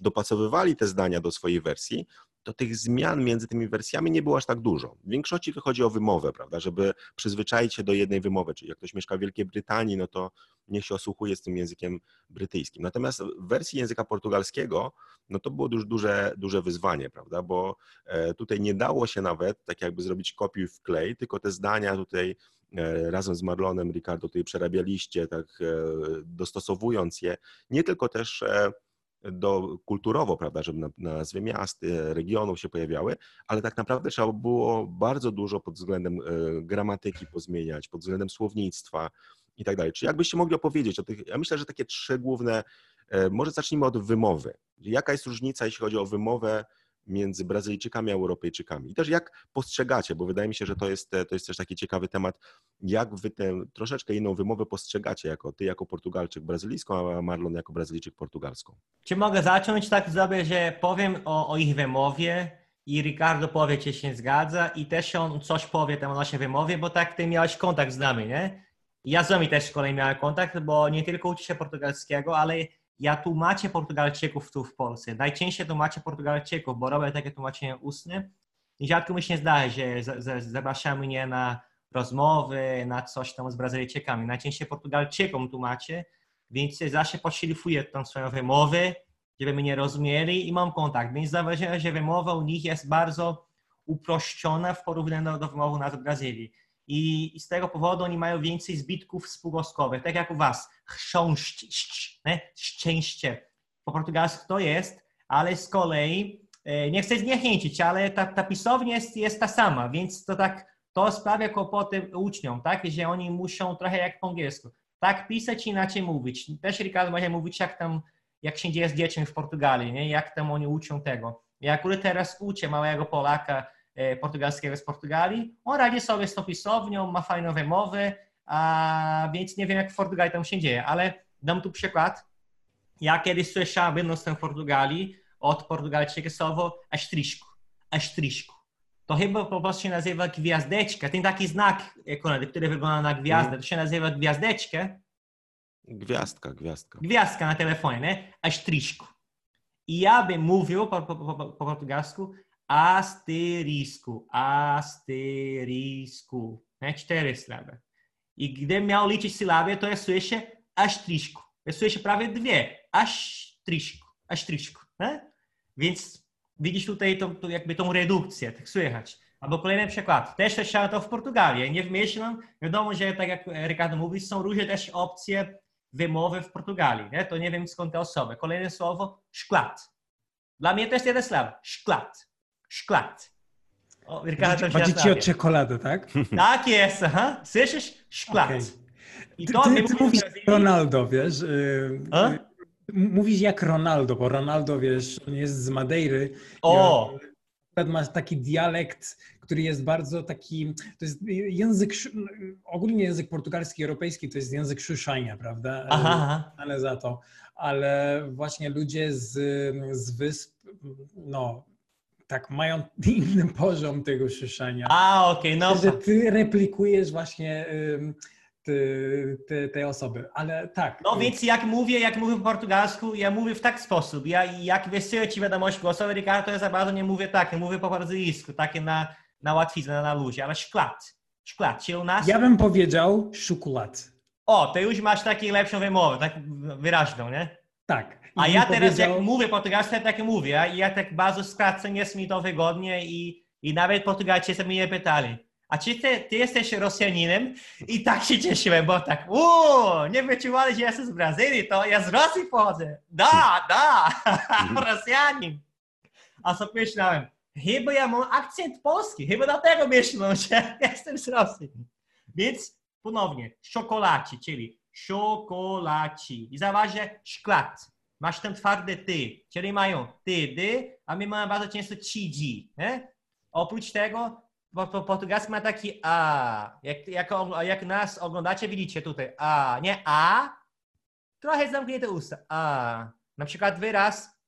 dopasowywali te zdania do swojej wersji, to tych zmian między tymi wersjami nie było aż tak dużo. W większości chodzi o wymowę, prawda, żeby przyzwyczaić się do jednej wymowy, czyli jak ktoś mieszka w Wielkiej Brytanii, no to niech się osłuchuje z tym językiem brytyjskim. Natomiast w wersji języka portugalskiego, no to było już duże, duże wyzwanie, prawda, bo e, tutaj nie dało się nawet tak jakby zrobić kopiuj w klej, tylko te zdania tutaj e, razem z Marlonem, Ricardo tutaj przerabialiście, tak e, dostosowując je, nie tylko też do, kulturowo, prawda, żeby na, nazwy miast, regionów się pojawiały, ale tak naprawdę trzeba było bardzo dużo pod względem e, gramatyki pozmieniać, pod względem słownictwa i tak dalej. Czy jakbyście mogli opowiedzieć o tych, ja myślę, że takie trzy główne, e, może zacznijmy od wymowy. Jaka jest różnica, jeśli chodzi o wymowę między Brazylijczykami a Europejczykami. I też jak postrzegacie, bo wydaje mi się, że to jest, to jest też taki ciekawy temat, jak wy tę troszeczkę inną wymowę postrzegacie, jako ty jako Portugalczyk brazylijską, a Marlon jako Brazylijczyk portugalską. Czy mogę zacząć tak zrobię, że powiem o, o ich wymowie i Ricardo powie, czy się zgadza i też on coś powie tam o naszej wymowie, bo tak ty miałeś kontakt z nami, nie? Ja z nami też z kolei miałem kontakt, bo nie tylko uczy się portugalskiego, ale ja tłumaczę Portugalczyków tu w Polsce. Najczęściej tłumaczę Portugalczyków, bo robię takie tłumaczenie ustne i rzadko mi się zdaje, że zapraszamy mnie na rozmowy, na coś tam z Brazylijczykami. Najczęściej Portugalczykom tłumaczę, więc zawsze poszlifuję tą swoją wymowę, żeby mnie rozumieli i mam kontakt. Więc zauważyłem, że wymowa u nich jest bardzo uproszczona w porównaniu do wymowy nas w Brazylii. I, I, z tego powodu oni mają więcej zbitków spółgłoskowych, tak jak u was. Ne? szczęście. Po portugalsku to jest, ale z kolei, e, nie chcę zniechęcić, ale ta, ta pisownia jest, jest ta sama, więc to tak, to sprawia kłopoty uczniom, tak, że oni muszą trochę jak po angielsku. Tak pisać, inaczej mówić. Też Ricardo może mówić, jak tam, jak się dzieje z dziećmi w Portugalii, nie? jak tam oni uczą tego. Ja akurat teraz uczę małego Polaka, portugalskiego z Portugalii. On radzi sobie z tą pisownią, ma fajną wymowę, a, więc nie wiem, jak w Portugalii tam się dzieje, ale dam tu przykład. Ja kiedyś słyszałem, będąc w Portugalii, od Portugalczyka słowo asterisco. Asterisco. To chyba po prostu się nazywa gwiazdeczka. Ten taki znak, który wygląda na gwiazdę, to się nazywa gwiazdeczka. Gwiazdka, gwiazdka. Gwiazdka na telefonie, nie? Asterisco. I ja bym mówił po, po, po, po portugalsku asterisco, asterisco, né? Cztery sylaby. I gdy miał liczyć sylaby, to ja słyszę asterisco. Ja słyszę prawie dwie. Asterisco, asterisco, né? Więc widzisz tutaj tą, tą, jakby tą redukcję, tak słychać. Albo kolejny przykład. Też słyszałem to w Portugalii. Nie wymyślam. Wiadomo, że tak jak Ricardo mówi, są różne też opcje wymowy w Portugalii. Nie? To nie wiem skąd te osoby. Kolejne słowo, szklat. Dla mnie jest jeden sław. Szklat szklat. O, Chodzi ci o czekoladę, tak? Tak jest, aha. Słyszysz? Szklat. Okay. I to ty, ty, ty mówisz jak Ronaldo, wiesz? Y, A? Y, mówisz jak Ronaldo, bo Ronaldo, wiesz, on jest z Madeiry. O! ma taki dialekt, który jest bardzo taki, to jest język, ogólnie język portugalski, europejski to jest język szuszania, prawda? Aha. Ale za to. Ale właśnie ludzie z, z wysp, no, tak mają inny poziom tego szyszenia. A, okej, okay, no. Że ty replikujesz właśnie te, te, te, osoby, ale tak. No więc jak mówię, jak mówię po portugalsku, ja mówię w taki sposób. Ja jak wysyłam ci wiadomość głosowe, Ricardo, ja za bardzo nie mówię tak, ja mówię po portugalsku, takie na, na łatwiznę, na luzie, ale szklat. Szklat, czyli u nas... Ja bym powiedział szukulat. O, to już masz taką lepszą wymowę, tak wyraźną, nie? Tak. A ja teraz powiedział... jak mówię portugalsku, tak mówię. I ja tak bardzo skracam, jest mi to wygodnie i, i nawet Portugalczycy mnie pytali. A czy ty, ty jesteś Rosjaninem? I tak się cieszyłem, bo tak, uuu, nie wyczuwali, że jestem z Brazylii, to ja z Rosji pochodzę. Da, da, Rosjanin. A co myślałem, chyba ja mam akcent polski, chyba dlatego myślę, że jestem z Rosji. Więc ponownie, szokolaci, czyli szokolaci. I zauważcie, szklat. Masz ten twardy ty, czyli mają ty, dy, a my mamy bardzo często dzi, nie? Oprócz tego po, po portugalsku ma taki a. Jak, jak, nas oglądacie, widzicie tutaj a, nie a, trochę zamknięte usta, a. Na przykład wyraz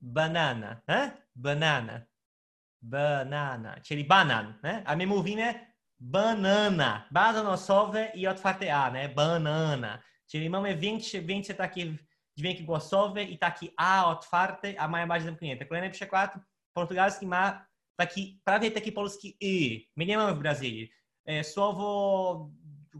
banana, banana, banana, czyli banan, a my mówimy banana, bardzo nosowe i otwarte a, nie? banana, czyli mamy większe, więcej takich dźwięki głosowe i taki A otwarty, a mają bardziej zamknięte. Kolejny przykład, portugalski ma taki, prawie taki polski Y. My nie mamy w Brazylii. E, słowo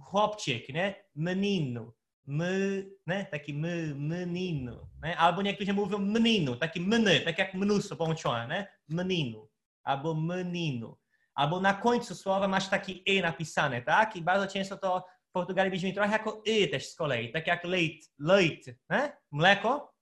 chłopczyk, nie? Menino. My, nie? Taki my, menino. Nie? Albo niektórzy mówią menino, taki mny, tak jak mnóstwo połączone, nie? Menino. Albo menino. Albo na końcu słowa masz taki Y napisane, tak? I bardzo często to Portugalii brzmi trochę jako y też z kolei, tak jak leit, leit, ne? Mleko?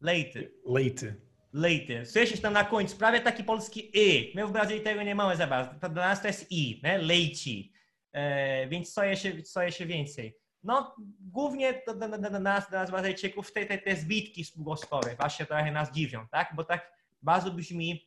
Leity. Leity. Leity. Słyszysz tam na końcu, prawie taki polski y. My w Brazylii tego nie mamy za bardzo. Dla nas to jest i, ne? Leici. E, więc co jeszcze, co jeszcze więcej? No, głównie dla, nas, dla nas Brazylijczyków, te, te, te zbitki spółgłoskowe właśnie trochę nas dziwią, tak? Bo tak bardzo brzmi,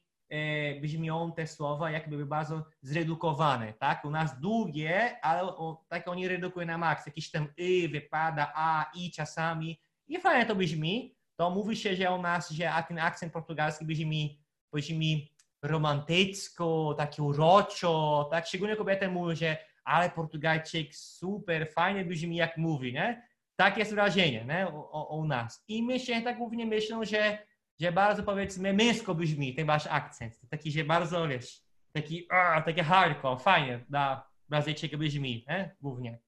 brzmią te słowa jakby bardzo zredukowane, tak? U nas długie, ale o, tak oni redukują na maks. Jakiś tam y wypada, a, i czasami. I fajnie to brzmi. To mówi się, że u nas, że ten akcent portugalski brzmi, brzmi romantycko, takie uroczo, tak? Szczególnie kobiety mówią, że ale Portugalczyk super, fajnie brzmi jak mówi, nie? Tak jest wrażenie, nie? O, o, u nas. I myślę, tak głównie myślą, że, że bardzo powiedzmy męsko brzmi ten wasz akcent. Taki, że bardzo, wiesz, taki, a, taki hardcore, fajnie dla Brazylijczyka brzmi, nie? Głównie.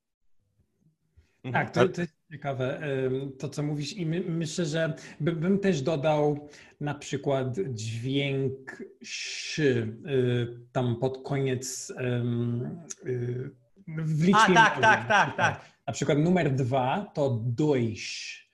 Tak, to, to jest ciekawe, to co mówisz i my, myślę, że by, bym też dodał na przykład dźwięk szy tam pod koniec y, w liczbie. A, tak, tak, tak, tak. Na przykład numer dwa to e,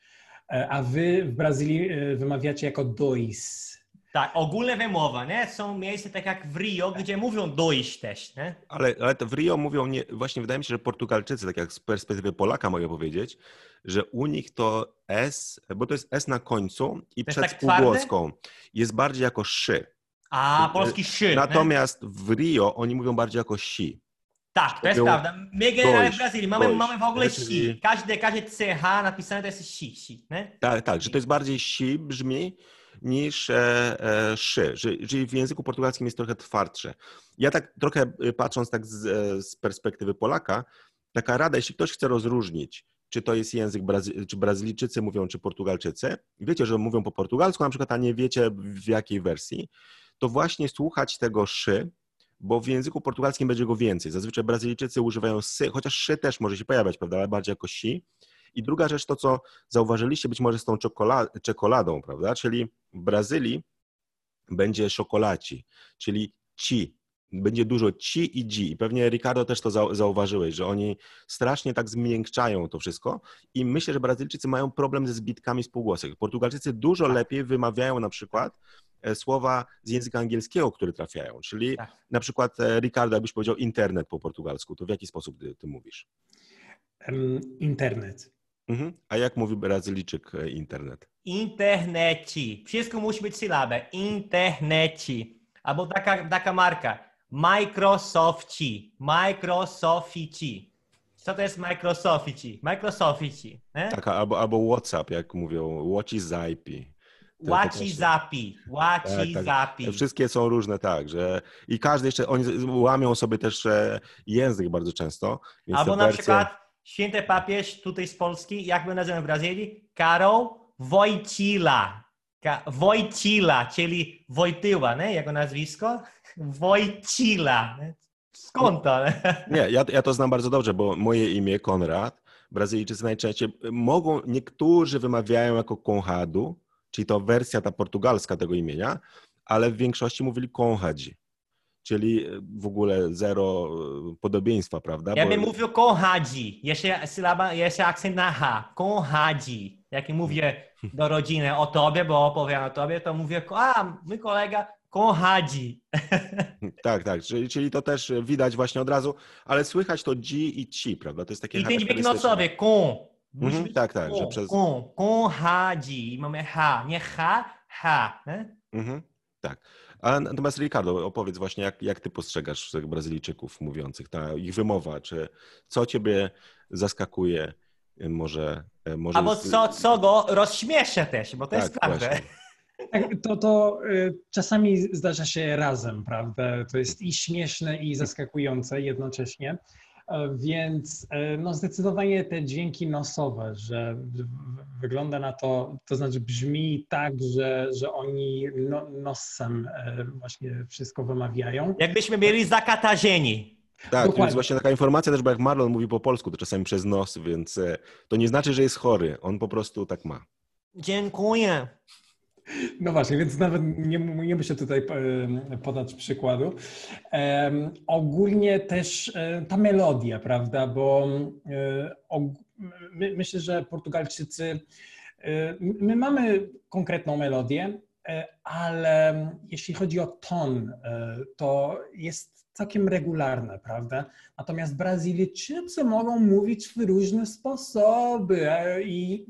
a wy w Brazylii e, wymawiacie jako dois. Tak, ogólna wymowa, nie? Są miejsca tak jak w Rio, gdzie mówią dojść też, nie? Ale, ale to w Rio mówią, nie, właśnie wydaje mi się, że Portugalczycy, tak jak z perspektywy Polaka mogę powiedzieć, że u nich to S, bo to jest S na końcu i przed tak spółgłoską jest bardziej jako szy. A, polski szy. Natomiast nie? w Rio oni mówią bardziej jako si. Tak, to jest prawda. My generalnie w Brazylii mamy, mamy w ogóle si. Każde, każde CH napisane to jest si, si. Nie? Tak, tak, że to jest bardziej si brzmi niż e, e, szy, czyli w języku portugalskim jest trochę twardsze. Ja tak trochę y, patrząc tak z, e, z perspektywy Polaka, taka rada, jeśli ktoś chce rozróżnić, czy to jest język, Brazy czy Brazylijczycy mówią, czy Portugalczycy, wiecie, że mówią po portugalsku na przykład, a nie wiecie w jakiej wersji, to właśnie słuchać tego szy, bo w języku portugalskim będzie go więcej. Zazwyczaj Brazylijczycy używają sy, chociaż szy też może się pojawiać, prawda, ale bardziej jako si. I druga rzecz to, co zauważyliście być może z tą czekoladą, prawda, czyli w Brazylii będzie szokolaci, czyli ci, będzie dużo ci i dzi. I pewnie Ricardo też to zauważyłeś, że oni strasznie tak zmiękczają to wszystko i myślę, że Brazylijczycy mają problem ze zbitkami spółgłosek. Portugalczycy dużo tak. lepiej wymawiają na przykład słowa z języka angielskiego, które trafiają. Czyli tak. na przykład e, Ricardo, jakbyś powiedział internet po portugalsku, to w jaki sposób ty, ty mówisz? Um, internet. Mhm. A jak mówi Brazylijczyk e, internet? Interneci. Wszystko musi być sylabę. Interneci. Albo taka, taka marka. Microsofti. Microsofti. Co to jest Microsofti? Microsofti. Tak, albo, albo WhatsApp, jak mówią, WhatsApp. WhatsAppi, WhatsAppi. Tak, tak. Wszystkie są różne, tak, że i każdy jeszcze, oni łamią sobie też e, język bardzo często. Albo na wersje... przykład święty papież tutaj z Polski, jak my nazywamy w Brazylii? Karol Wojcila. Wojcila, czyli Wojtyła, nie? Jego nazwisko? Wojcila. Skąd to? Nie, ja, ja to znam bardzo dobrze, bo moje imię Konrad, Brazylijczycy najczęściej mogą, niektórzy wymawiają jako Conrado, czyli to wersja ta portugalska tego imienia, ale w większości mówili Conradzi czyli w ogóle zero e, podobieństwa, prawda? Ja bym mówił Konradzi, jeszcze sylaba, jeszcze akcent na H, Konradzi. Jak mówię do rodziny o tobie, bo opowiem o tobie, to mówię, a mój kolega Konradzi. Tak, tak, czyli, czyli to też widać właśnie od razu, ale słychać to dzi i ci, prawda? To jest takie I ten dźwięk nocowy, kon. Mhm, tak, tak, że przez... Kon, konradzi, mamy H, nie H, H. Mhm, tak. A natomiast Ricardo, opowiedz właśnie, jak, jak ty postrzegasz tych Brazylijczyków mówiących, ta ich wymowa, czy co ciebie zaskakuje, może... E, może Albo co, co go rozśmiesza też, bo to tak, jest prawda. Tak, to, to y, czasami zdarza się razem, prawda? To jest i śmieszne, i zaskakujące jednocześnie. E, więc e, no zdecydowanie te dźwięki nosowe, że wygląda na to, to znaczy brzmi tak, że, że oni no, nosem e, właśnie wszystko wymawiają. Jakbyśmy mieli zakatazieni. Tak, to jest właśnie taka informacja też, bo jak Marlon mówi po polsku, to czasami przez nos, więc to nie znaczy, że jest chory. On po prostu tak ma. Dziękuję. No właśnie, więc nawet nie, nie muszę tutaj podać przykładu. ogólnie też e, ta melodia, prawda, bo e, my, myślę, że Portugalczycy, e, my mamy konkretną melodię, ale jeśli chodzi o ton, to jest całkiem regularne, prawda? Natomiast Brazylijczycy mogą mówić w różne sposoby i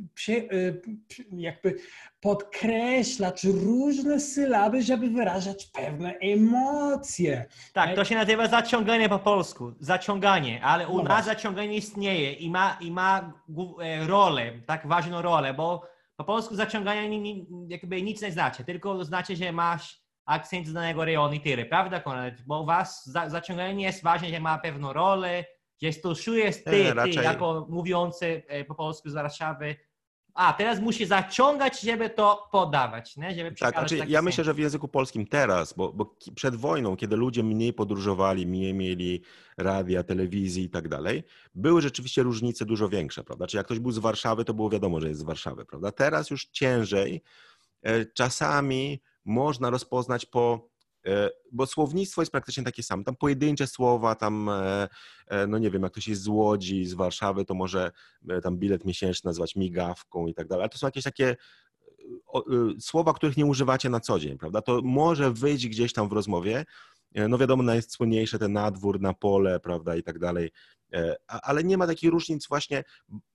jakby podkreślać różne sylaby, żeby wyrażać pewne emocje. Tak, to się nazywa zaciąganie po polsku. Zaciąganie, ale u no nas zaciąganie istnieje i ma, i ma e, rolę, tak ważną rolę, bo po polsku zaciąganie jakby nic nie znaczy, tylko znaczy, że masz akcent danego rejonu i tyle, prawda Konrad? Bo was za, zaciąganie nie jest ważne, że ma pewną rolę, że stosujesz ty, ty raczej... jako mówiący e, po polsku z Warszawy, a teraz musi zaciągać, żeby to podawać, nie? Żeby tak, znaczy, ja myślę, że w języku polskim teraz, bo, bo, przed wojną, kiedy ludzie mniej podróżowali, mniej mieli radia, telewizji i tak dalej, były rzeczywiście różnice dużo większe, prawda? Czy jak ktoś był z Warszawy, to było wiadomo, że jest z Warszawy, prawda? Teraz już ciężej, e, czasami można rozpoznać po E, bo słownictwo jest praktycznie takie samo. Tam pojedyncze słowa, tam, e, e, no nie wiem, jak ktoś jest z Łodzi, z Warszawy, to może tam bilet miesięczny nazywać migawką i tak dalej. Ale to są jakieś takie słowa, których nie używacie na co dzień, prawda? To może wyjść gdzieś tam w rozmowie. No wiadomo, najsłynniejsze te nadwór, na pole, prawda, i tak dalej. Ale nie ma takich różnic właśnie,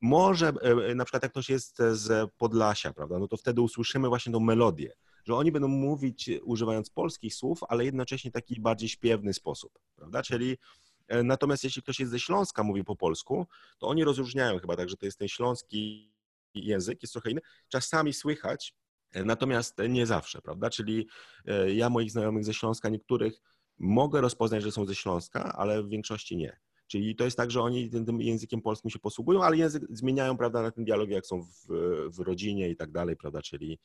może na przykład jak ktoś jest z Podlasia, prawda, no to wtedy usłyszymy właśnie tą melodię że oni będą mówić używając polskich słów, ale jednocześnie taki bardziej śpiewny sposób, prawda? Czyli e, natomiast jeśli ktoś jest ze Śląska, mówi po polsku, to oni rozróżniają chyba tak, że to jest ten śląski język, jest trochę inny. Czasami słychać, e, natomiast nie zawsze, prawda? Czyli e, ja moich znajomych ze Śląska, niektórych mogę rozpoznać, że są ze Śląska, ale w większości nie. Czyli to jest tak, że oni tym, językiem polskim się posługują, ale język zmieniają, prawda, na tym dialogie, jak są w, w rodzinie i tak dalej, prawda, czyli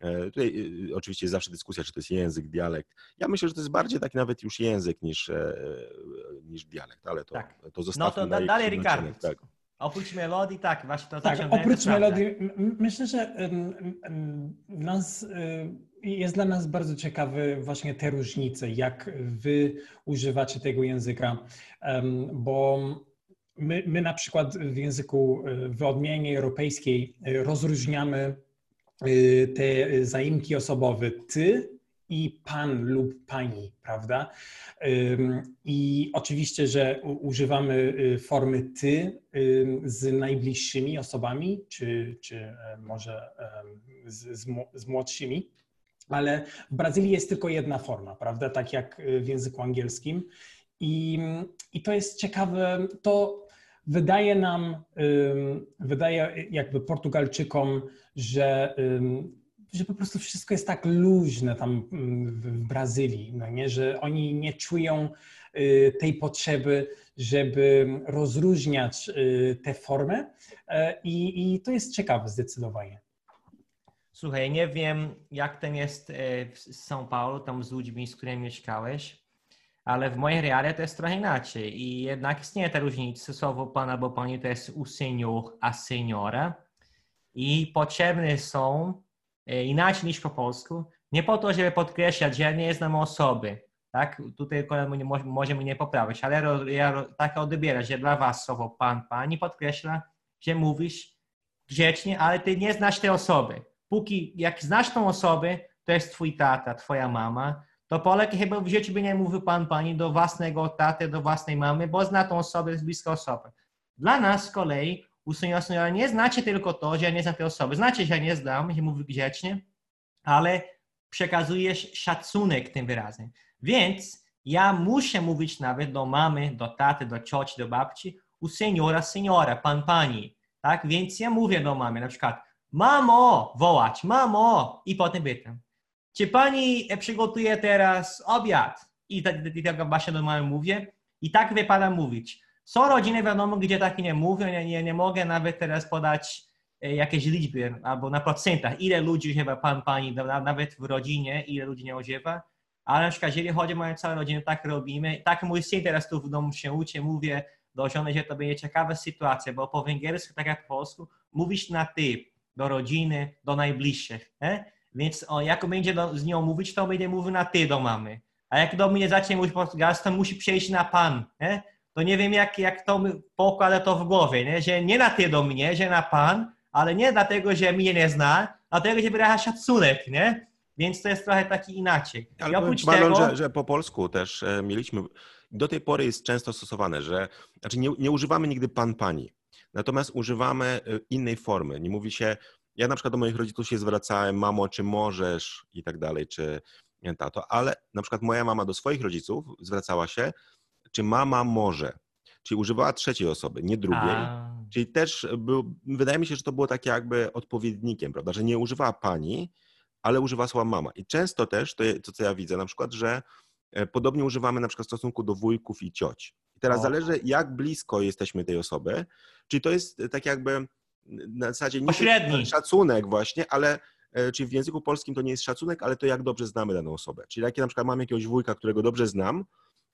tutaj y, y, oczywiście jest zawsze dyskusja, czy to jest język, dialekt. Ja myślę, że to jest bardziej taki nawet już język niż, e, niż dialekt, ale to, tak. to zostawmy No to da, dalej, Ricardo. Tak. Oprócz melodii, tak, właśnie to Tak, oprócz melodii, myślę, że nas, y, jest dla nas bardzo ciekawe właśnie te różnice, jak wy używacie tego języka, bo my, my na przykład w języku, w odmianie europejskiej rozróżniamy te zaimki osobowe ty i pan lub pani, prawda? I oczywiście, że używamy y, formy ty z najbliższymi osobami, czy, czy e, może z, z młodszymi, ale w Brazylii jest tylko jedna forma, prawda? Tak jak w języku angielskim. I, i to jest ciekawe, to wydaje nam, wydaje jakby Portugalczykom, że, że po prostu wszystko jest tak luźne tam w Brazylii, no nie? że oni nie czują y, tej potrzeby, żeby rozróżniać y, tę formę e, i, i to jest ciekawe zdecydowanie. Słuchaj, nie wiem jak ten jest e, w São Paulo, tam z ludźmi, z którymi mieszkałeś, ale w mojej reale to jest trochę inaczej i jednak istnieje ta różnica, słowo pan albo pani to jest u senior a seniora i potrzebne są e, inaczej niż po polsku, nie po to, żeby podkreślać, że ja nie znam osoby, tak? Tutaj nie może mnie poprawić, ale ja tak odbieram, że dla was słowo pan, pani podkreśla, że mówisz grzecznie, ale ty nie znasz tej osoby. Póki jak znasz tą osobę, to jest twój tata, twoja mama, to Polek chyba w życiu by nie mówił pan, pani do własnego taty, do własnej mamy, bo zna tą osobę, jest bliska osoba. Dla nas z kolei u seniora nie znacie tylko to, że ja nie znam tej osoby. Znacie, że ja nie znam, że mówi grzecznie, ale przekazujesz szacunek tym wyrazem. Więc ja muszę mówić nawet do mamy, do taty, do cioci, do babci, u seniora, seniora, pan, pani. Tak? Więc ja mówię do mamy na przykład, mamo, wołać, mamo, i potem pytam, czy pani przygotuje teraz obiad? I tak, tak właśnie mamy mówię. I tak wypada mówić. Są rodziny, wiadomo, gdzie tak nie mówią, nie, nie, nie mogę nawet teraz podać e, jakieś liczby albo na procentach, ile ludzi używa pan, pani, nawet w rodzinie, ile ludzi nie używa, ale na przykład jeżeli chodzi o moją całą rodzinę, tak robimy. Tak mój syn teraz tu w domu się uczy, mówię do żony, że to będzie ciekawa sytuacja, bo po węgiersku, tak jak po polsku, mówisz na ty, do rodziny, do najbliższych. Nie? Więc o, jak będzie do, z nią mówić, to będzie mówił na ty do mamy. A jak do mnie zacznie mówić portugalski, to musi przejść na pan. Nie? To nie wiem, jak, jak to pokłada to w głowie, nie? że nie na ty do mnie, że na pan, ale nie dlatego, że mnie nie zna, dlatego, że wyraża szacunek, nie? więc to jest trochę taki inaczej. Ale I oprócz Marlon, tego... że, że po polsku też e, mieliśmy, do tej pory jest często stosowane, że znaczy nie, nie używamy nigdy pan, pani, natomiast używamy e, innej formy. Nie mówi się, ja na przykład do moich rodziców się zwracałem, mamo, czy możesz i tak dalej, czy tato, ale na przykład moja mama do swoich rodziców zwracała się, czy mama może, czyli używała trzeciej osoby, nie drugiej. A. Czyli też był, wydaje mi się, że to było takie jakby odpowiednikiem, prawda, że nie używała pani, ale używa słowa mama. I często też, to, to co ja widzę na przykład, że e, podobnie używamy na przykład w stosunku do wujków i cioć. I teraz o. zależy, jak blisko jesteśmy tej osoby, czyli to jest tak jakby na zasadzie nie szacunek właśnie, ale e, czyli w języku polskim to nie jest szacunek, ale to jak dobrze znamy daną osobę. Czyli jak ja na przykład mam jakiegoś wujka, którego dobrze znam,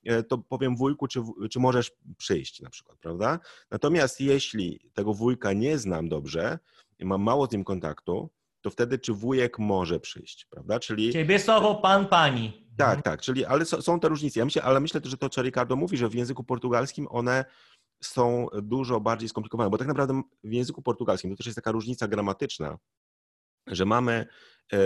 e, to powiem wujku, czy, czy możesz przyjść na przykład, prawda? Natomiast jeśli tego wujka nie znam dobrze, mam mało z nim kontaktu, to wtedy czy wujek może przyjść, prawda? Czyli... Ciebie słowo pan, pani. Tak, tak, czyli, ale są te różnice. Ja myślę, ale myślę, że to, co Ricardo mówi, że w języku portugalskim one są dużo bardziej skomplikowane, bo tak naprawdę w języku portugalskim to też jest taka różnica gramatyczna, że mamy, e,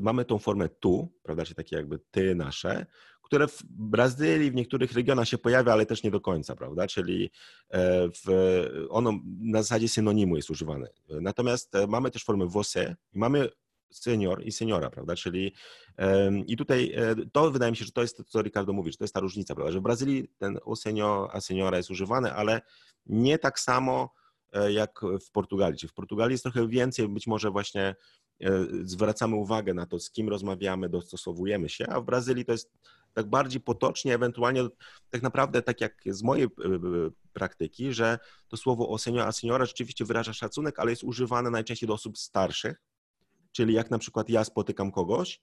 mamy tą formę tu, prawda, czyli takie jakby ty nasze, które w Brazylii, w niektórych regionach się pojawia, ale też nie do końca, prawda? Czyli e, w, ono na zasadzie synonimu jest używane. Natomiast e, mamy też formę você i mamy senior i seniora, prawda? Czyli i tutaj e, to wydaje mi się, że to jest to, co Ricardo mówi, że to jest ta różnica, prawda? Że w Brazylii ten o senior, a seniora jest używany, ale nie tak samo jak w Portugalii. Czyli w Portugalii jest trochę więcej, być może właśnie zwracamy uwagę na to, z kim rozmawiamy, dostosowujemy się, a w Brazylii to jest tak bardziej potocznie, ewentualnie tak naprawdę tak jak z mojej e, e, praktyki, że to słowo o senior, a seniora rzeczywiście wyraża szacunek, ale jest używane najczęściej do osób starszych, czyli jak na przykład ja spotykam kogoś,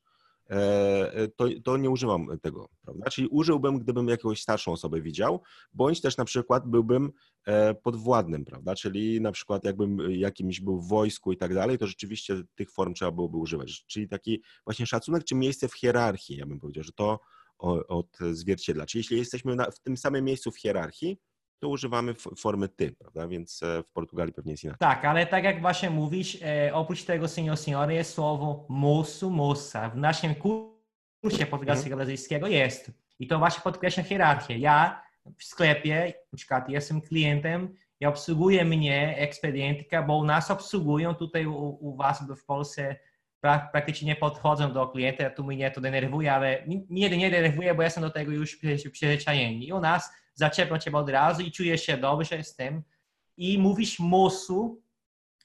e, to, to nie używam tego, prawda? Czyli użyłbym, gdybym jakąś starszą osobę widział, bądź też na przykład byłbym podwładnym, prawda? Czyli na przykład jakbym jakimś był w wojsku i tak dalej, to rzeczywiście tych form trzeba byłoby używać. Czyli taki właśnie szacunek czy miejsce w hierarchii, ja bym powiedział, że to od zwierciedla. Czyli jeśli jesteśmy na, w tym samym miejscu w hierarchii, to używamy formy ty, prawda? Więc e, w Portugalii pewnie jest inaczej. Tak, ale tak jak właśnie mówisz, e, oprócz tego senior, senior jest słowo mosu, mosa. W naszym kursie portugalskiego brazylijskiego jest. I to właśnie podkreśla hierarchię. Ja w sklepie, na przykład jestem klientem i obsługuje mnie ekspedientka, bo u nas obsługują tutaj u, u was w Polsce praktycznie nie podchodzą do klienta, tu mnie to denerwuje, ale nie, nie denerwuje, bo jestem do tego już przyzwyczajeni. I u nas zaczepią cię od razu i czujesz się dobrze z tym. I mówisz mosu,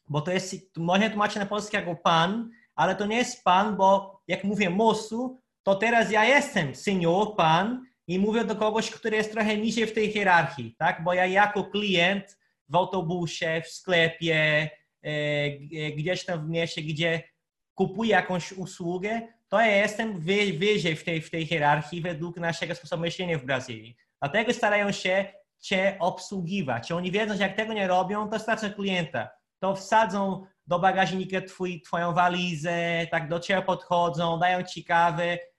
bo to jest, można tłumaczyć na polski jako pan, ale to nie jest pan, bo jak mówię mosu, to teraz ja jestem senior, pan i mówię do kogoś, który jest trochę niżej w tej hierarchii, tak? Bo ja jako klient w autobusie, w sklepie, e, gdzieś tam w mieście, gdzie kupuję jakąś usługę, to ja jestem wyżej w tej, w tej hierarchii według naszego sposobu myślenia w Brazylii. Dlatego starają się Cię obsługiwać. Oni wiedzą, że jak tego nie robią, to stracą klienta. To wsadzą do bagażnika twój, Twoją walizę, tak do Ciebie podchodzą, dają Ci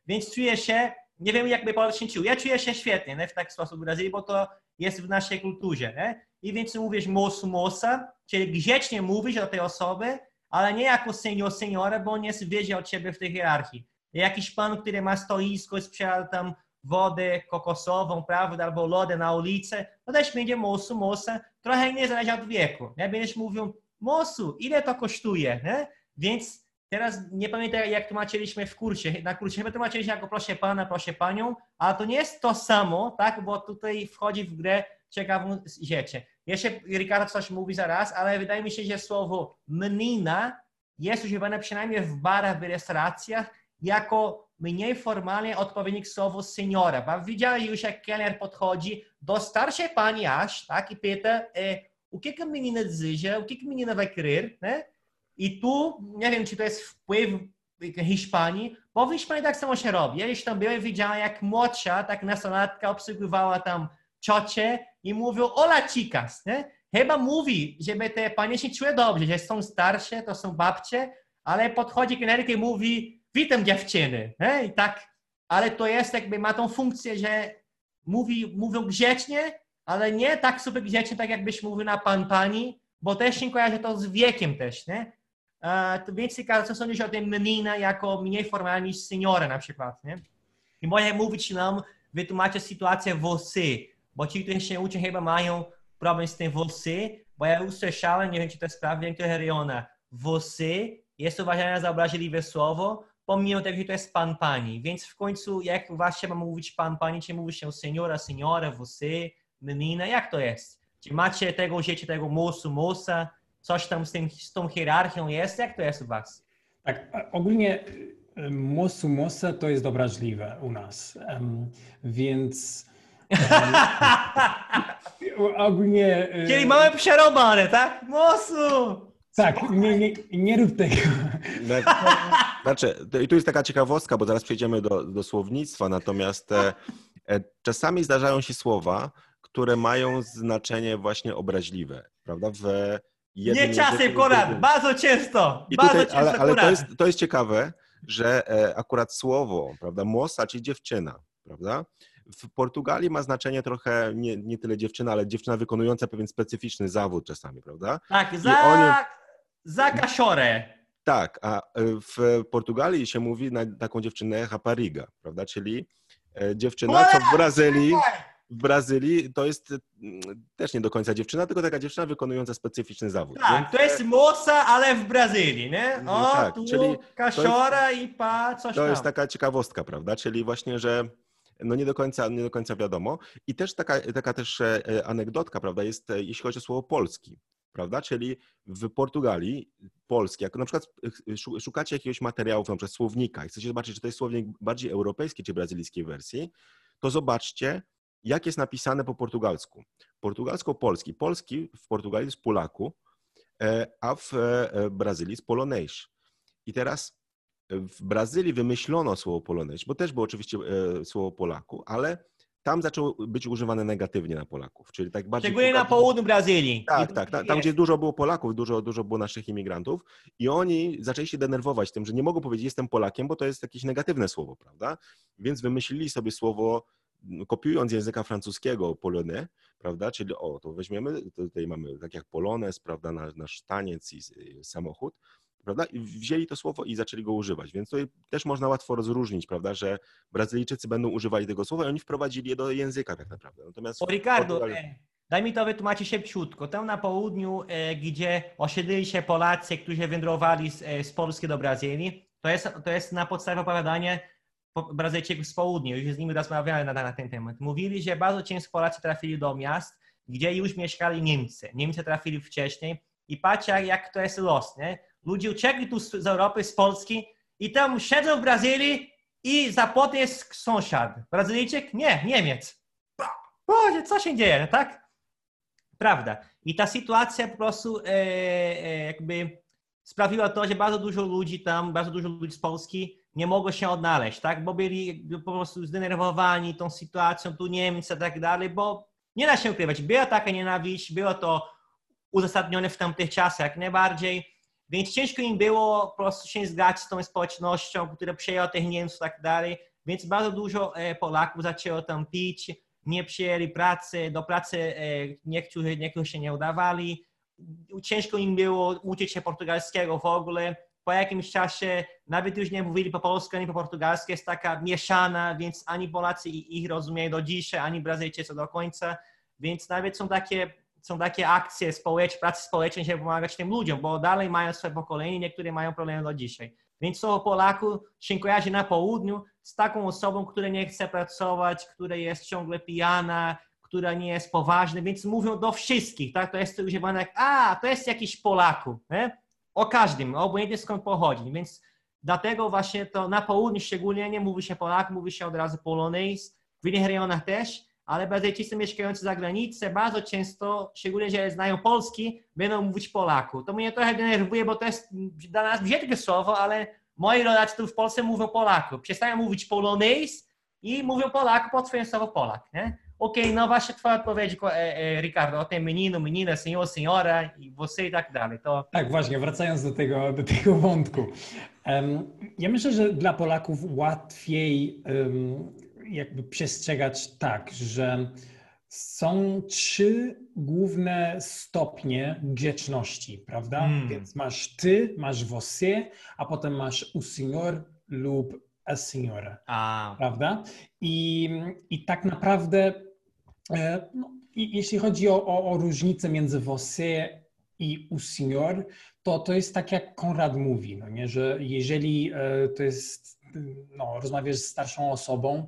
więc czuję się, nie wiem jakby Polak czuł, ja czuję się świetnie nie? w taki sposób w Brazylii, bo to jest w naszej kulturze. Nie? I więc mówisz mosu, mosa, czyli grzecznie mówisz do tej osoby, ale nie jako senior, seniora, bo on jest wyżej od ciebie w tej hierarchii. Jakiś pan, który ma stoisko sprzeda tam wodę kokosową, prawda, albo lodę na ulicy, to też będzie mosu, mosa, trochę nie zależy od wieku. Nie? Będziesz mówił, mosu, ile to kosztuje? Nie? Więc teraz nie pamiętam, jak tłumaczyliśmy w kursie. Na kursie chyba tłumaczyliśmy jako proszę pana, proszę panią, ale to nie jest to samo, tak, bo tutaj wchodzi w grę ciekawą rzeczy. Jeszcze Ricardo coś mówi zaraz, ale wydaje mi się, że słowo menina jest używane przynajmniej w barach, w restauracjach jako mniej formalnie odpowiednik słowo seniora. Bo widziałeś już, jak kelner podchodzi do starszej pani aż, tak, i pyta, e, o que, a menina deseja, o que, a menina vai querer, né? I tu, nie wiem, czy to jest wpływ Hiszpanii, bo w Hiszpanii tak samo się robi. Ja już tam byłem, widziałem, jak młodsza, tak nastolatka obsługiwała tam ciocie i mówią ola chicas, nie? Chyba mówi, żeby te panie się czuły dobrze, że są starsze, to są babcie, ale podchodzi kelnerka i mówi witam dziewczyny, nie? I tak, ale to jest jakby, ma tą funkcję, że mówi, mówią grzecznie, ale nie tak super grzecznie, tak jakbyś mówił na pan, pani, bo też się kojarzy to z wiekiem też, nie? e, to więcej każe, co sądzisz o tym menina jako mniej formalnie niż seniora na przykład, nie? I może mówić nam, wytłumaczyć sytuację włosy, bo ci, którzy się uczą chyba mają problem z tym włosy, bo ja usłyszałem, nie wiem czy to jest prawda, w niektórych rejonach, włosy jest uważane za obraźliwe słowo, pomimo tego, że to jest pan, pani. Więc w końcu, jak właśnie ma mówić pan, pani, czy mówi się seniora, seniora, włosy, menina, jak to jest? Czy macie tego życia, tego mosu, mosa, coś tam z, tym, z tą hierarchią jest? Jak to jest u was? Tak, ogólnie mosu, mosa to jest obraźliwe u nas, um, więc um, ogólnie... Y, Czyli mamy przerobane, tak? Mosu! Tak, nie, nie, nie rób tego. Znaczy, i tu jest taka ciekawostka, bo zaraz przejdziemy do, do słownictwa, natomiast e, e, czasami zdarzają się słowa, które mają znaczenie właśnie obraźliwe, prawda? W nie czasem, Konrad, bardzo często. I bardzo tutaj, często, ale, ale to, jest, to jest ciekawe, że e, akurat słowo, prawda, mosa, czyli dziewczyna, prawda? W Portugalii ma znaczenie trochę nie, nie tyle dziewczyna, ale dziewczyna wykonująca pewien specyficzny zawód czasami, prawda? Tak, za, oni... za kasiorę. Tak, a e, w Portugalii się mówi na taką dziewczynę rapariga, prawda? Czyli e, dziewczyna, co w Brazylii w Brazylii to jest mm, też nie do końca dziewczyna, tylko taka dziewczyna wykonująca specyficzny zawód. Tak, to jest moca, ale w Brazylii, nie? No o, tak, tu czyli kasiora jest, i pa, coś To tam. jest taka ciekawostka, prawda? Czyli właśnie, że no nie do końca, nie do końca wiadomo. I też taka, taka też e, anegdotka, prawda, jest e, jeśli chodzi o słowo polski, prawda? Czyli w Portugalii polski, jak na przykład e, szukacie jakiegoś materiału, na przykład słownika i chcecie zobaczyć, czy to jest słownik bardziej europejski czy brazylijskiej wersji, to zobaczcie, jak jest napisane po portugalsku. Portugalsko-polski. Polski w Portugalii jest Polaku, e, a w e, Brazylii jest Polonejsz. I teraz w Brazylii wymyślono słowo Polonejsz, bo też było oczywiście e, słowo Polaku, ale tam zaczęło być używane negatywnie na Polaków, czyli tak bardziej... Szczególnie na południu Brazylii. Tak, tak, tam, tam gdzie dużo było Polaków, dużo, dużo było naszych imigrantów i oni zaczęli się denerwować tym, że nie mogą powiedzieć jestem Polakiem, bo to jest jakieś negatywne słowo, prawda? Więc wymyślili sobie słowo kopiując języka francuskiego polonais, prawda, czyli o, to weźmiemy, tutaj mamy tak jak polones, prawda, nasz, nasz taniec i samochód, prawda, i wzięli to słowo i zaczęli go używać, więc tutaj też można łatwo rozróżnić, prawda, że Brazylijczycy będą używali tego słowa i oni wprowadzili je do języka tak naprawdę. Natomiast o Ricardo, Portugal... E, daj mi to wytłumaczyć szybciutko. Tam na południu, e, gdzie osiedlili się Polacy, którzy wędrowali z, e, z Polski do Brazylii, to jest, to jest na podstawie opowiadania Brazylijczyków z południa, już z nimi rozmawiałem na, na, ten temat. Mówili, że bardzo często Polacy trafili do miast, gdzie już mieszkali Niemcy. Niemcy trafili wcześniej i patrzcie, jak to jest los, nie? Ludzie uciekli tu z Europy, z Polski i tam siedzą w Brazylii i za płotem jest sąsiad. Brazylijczyk? Nie, Niemiec. Boże, co się dzieje, tak? Prawda. I ta sytuacja po prostu e, e, jakby sprawiła to, że bardzo dużo ludzi tam, bardzo dużo ludzi z Polski nie mogło się odnaleźć, tak? Bo byli po prostu zdenerwowani tą sytuacją, tu Niemcy i tak dalej, bo nie da się ukrywać. Była taka nienawiść, było to uzasadnione w tamtych czasach jak najbardziej, więc ciężko im było po prostu się zgadzać z tą społecznością, która przejęła tych Niemców i tak dalej, więc bardzo dużo e, Polaków zaczęło tam pić, nie przyjęli pracy, do pracy e, niektórzy, niektórzy się nie udawali, ciężko im było uczyć się portugalskiego w ogóle, po jakimś czasie nawet już nie mówili po polsku, ani po portugalsku, jest taka mieszana, więc ani Polacy ich rozumieją do dzisiaj, ani Brazylijczycy do końca, więc nawet są takie, są takie akcje społeczne, pracy społecznej, żeby pomagać tym ludziom, bo dalej mają swoje pokolenie, niektóre mają problemy do dzisiaj. Więc słowo Polaku się kojarzy na południu z taką osobą, która nie chce pracować, która jest ciągle pijana, która nie jest poważna, więc mówią do wszystkich, tak? To jest używane jak, a, to jest jakiś Polaku, nie? o każdym, obojętnie skąd pochodzi. Więc dlatego właśnie to na południu szczególnie nie mówi się Polak, mówi się od razu Polonais, w innych rejonach też, ale Brazylijczycy mieszkający za granicą bardzo często, szczególnie, że znają polski, będą mówić Polaku. To mnie trochę denerwuje, bo to jest dla nas brzydkie słowo, ale moi rodacy tu w Polsce mówią Polaku. Przestają mówić Polonais i mówią Polaku pod swoim słowo Polak. Nie? No właśnie twoja odpowiedź, e, e, Ricardo, o tym menino, menina, senhor, senhora i você i tak dalej. To... Tak, właśnie, wracając do tego, do tego wątku. Um, ja myślę, że dla Polaków łatwiej um, jakby przestrzegać tak, że są trzy główne stopnie grzeczności, prawda? Mm. Więc masz ty, masz você, a potem masz u senhor lub a senhora, A, prawda? I, i tak naprawdę, e, no, i, jeśli chodzi o, o, o różnicę między você i u senhor, to to jest tak, jak Konrad mówi, no nie? że jeżeli e, to jest, no, rozmawiasz z starszą osobą,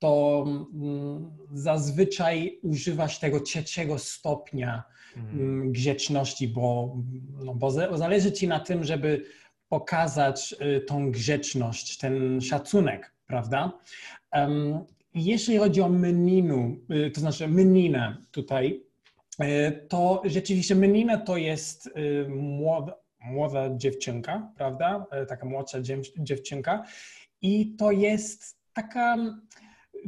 to mm, zazwyczaj używasz tego trzeciego stopnia mm, mm, grzeczności, bo, no, bo za- zależy ci na tym, żeby pokazać y, tą grzeczność, ten szacunek, prawda? Em, Jeśli chodzi o meninu, y, to znaczy meninę tutaj, y, to rzeczywiście menina to jest młoda, młoda dziewczynka, prawda? Y, Taka młodsza dziew- dziewczynka i to jest taka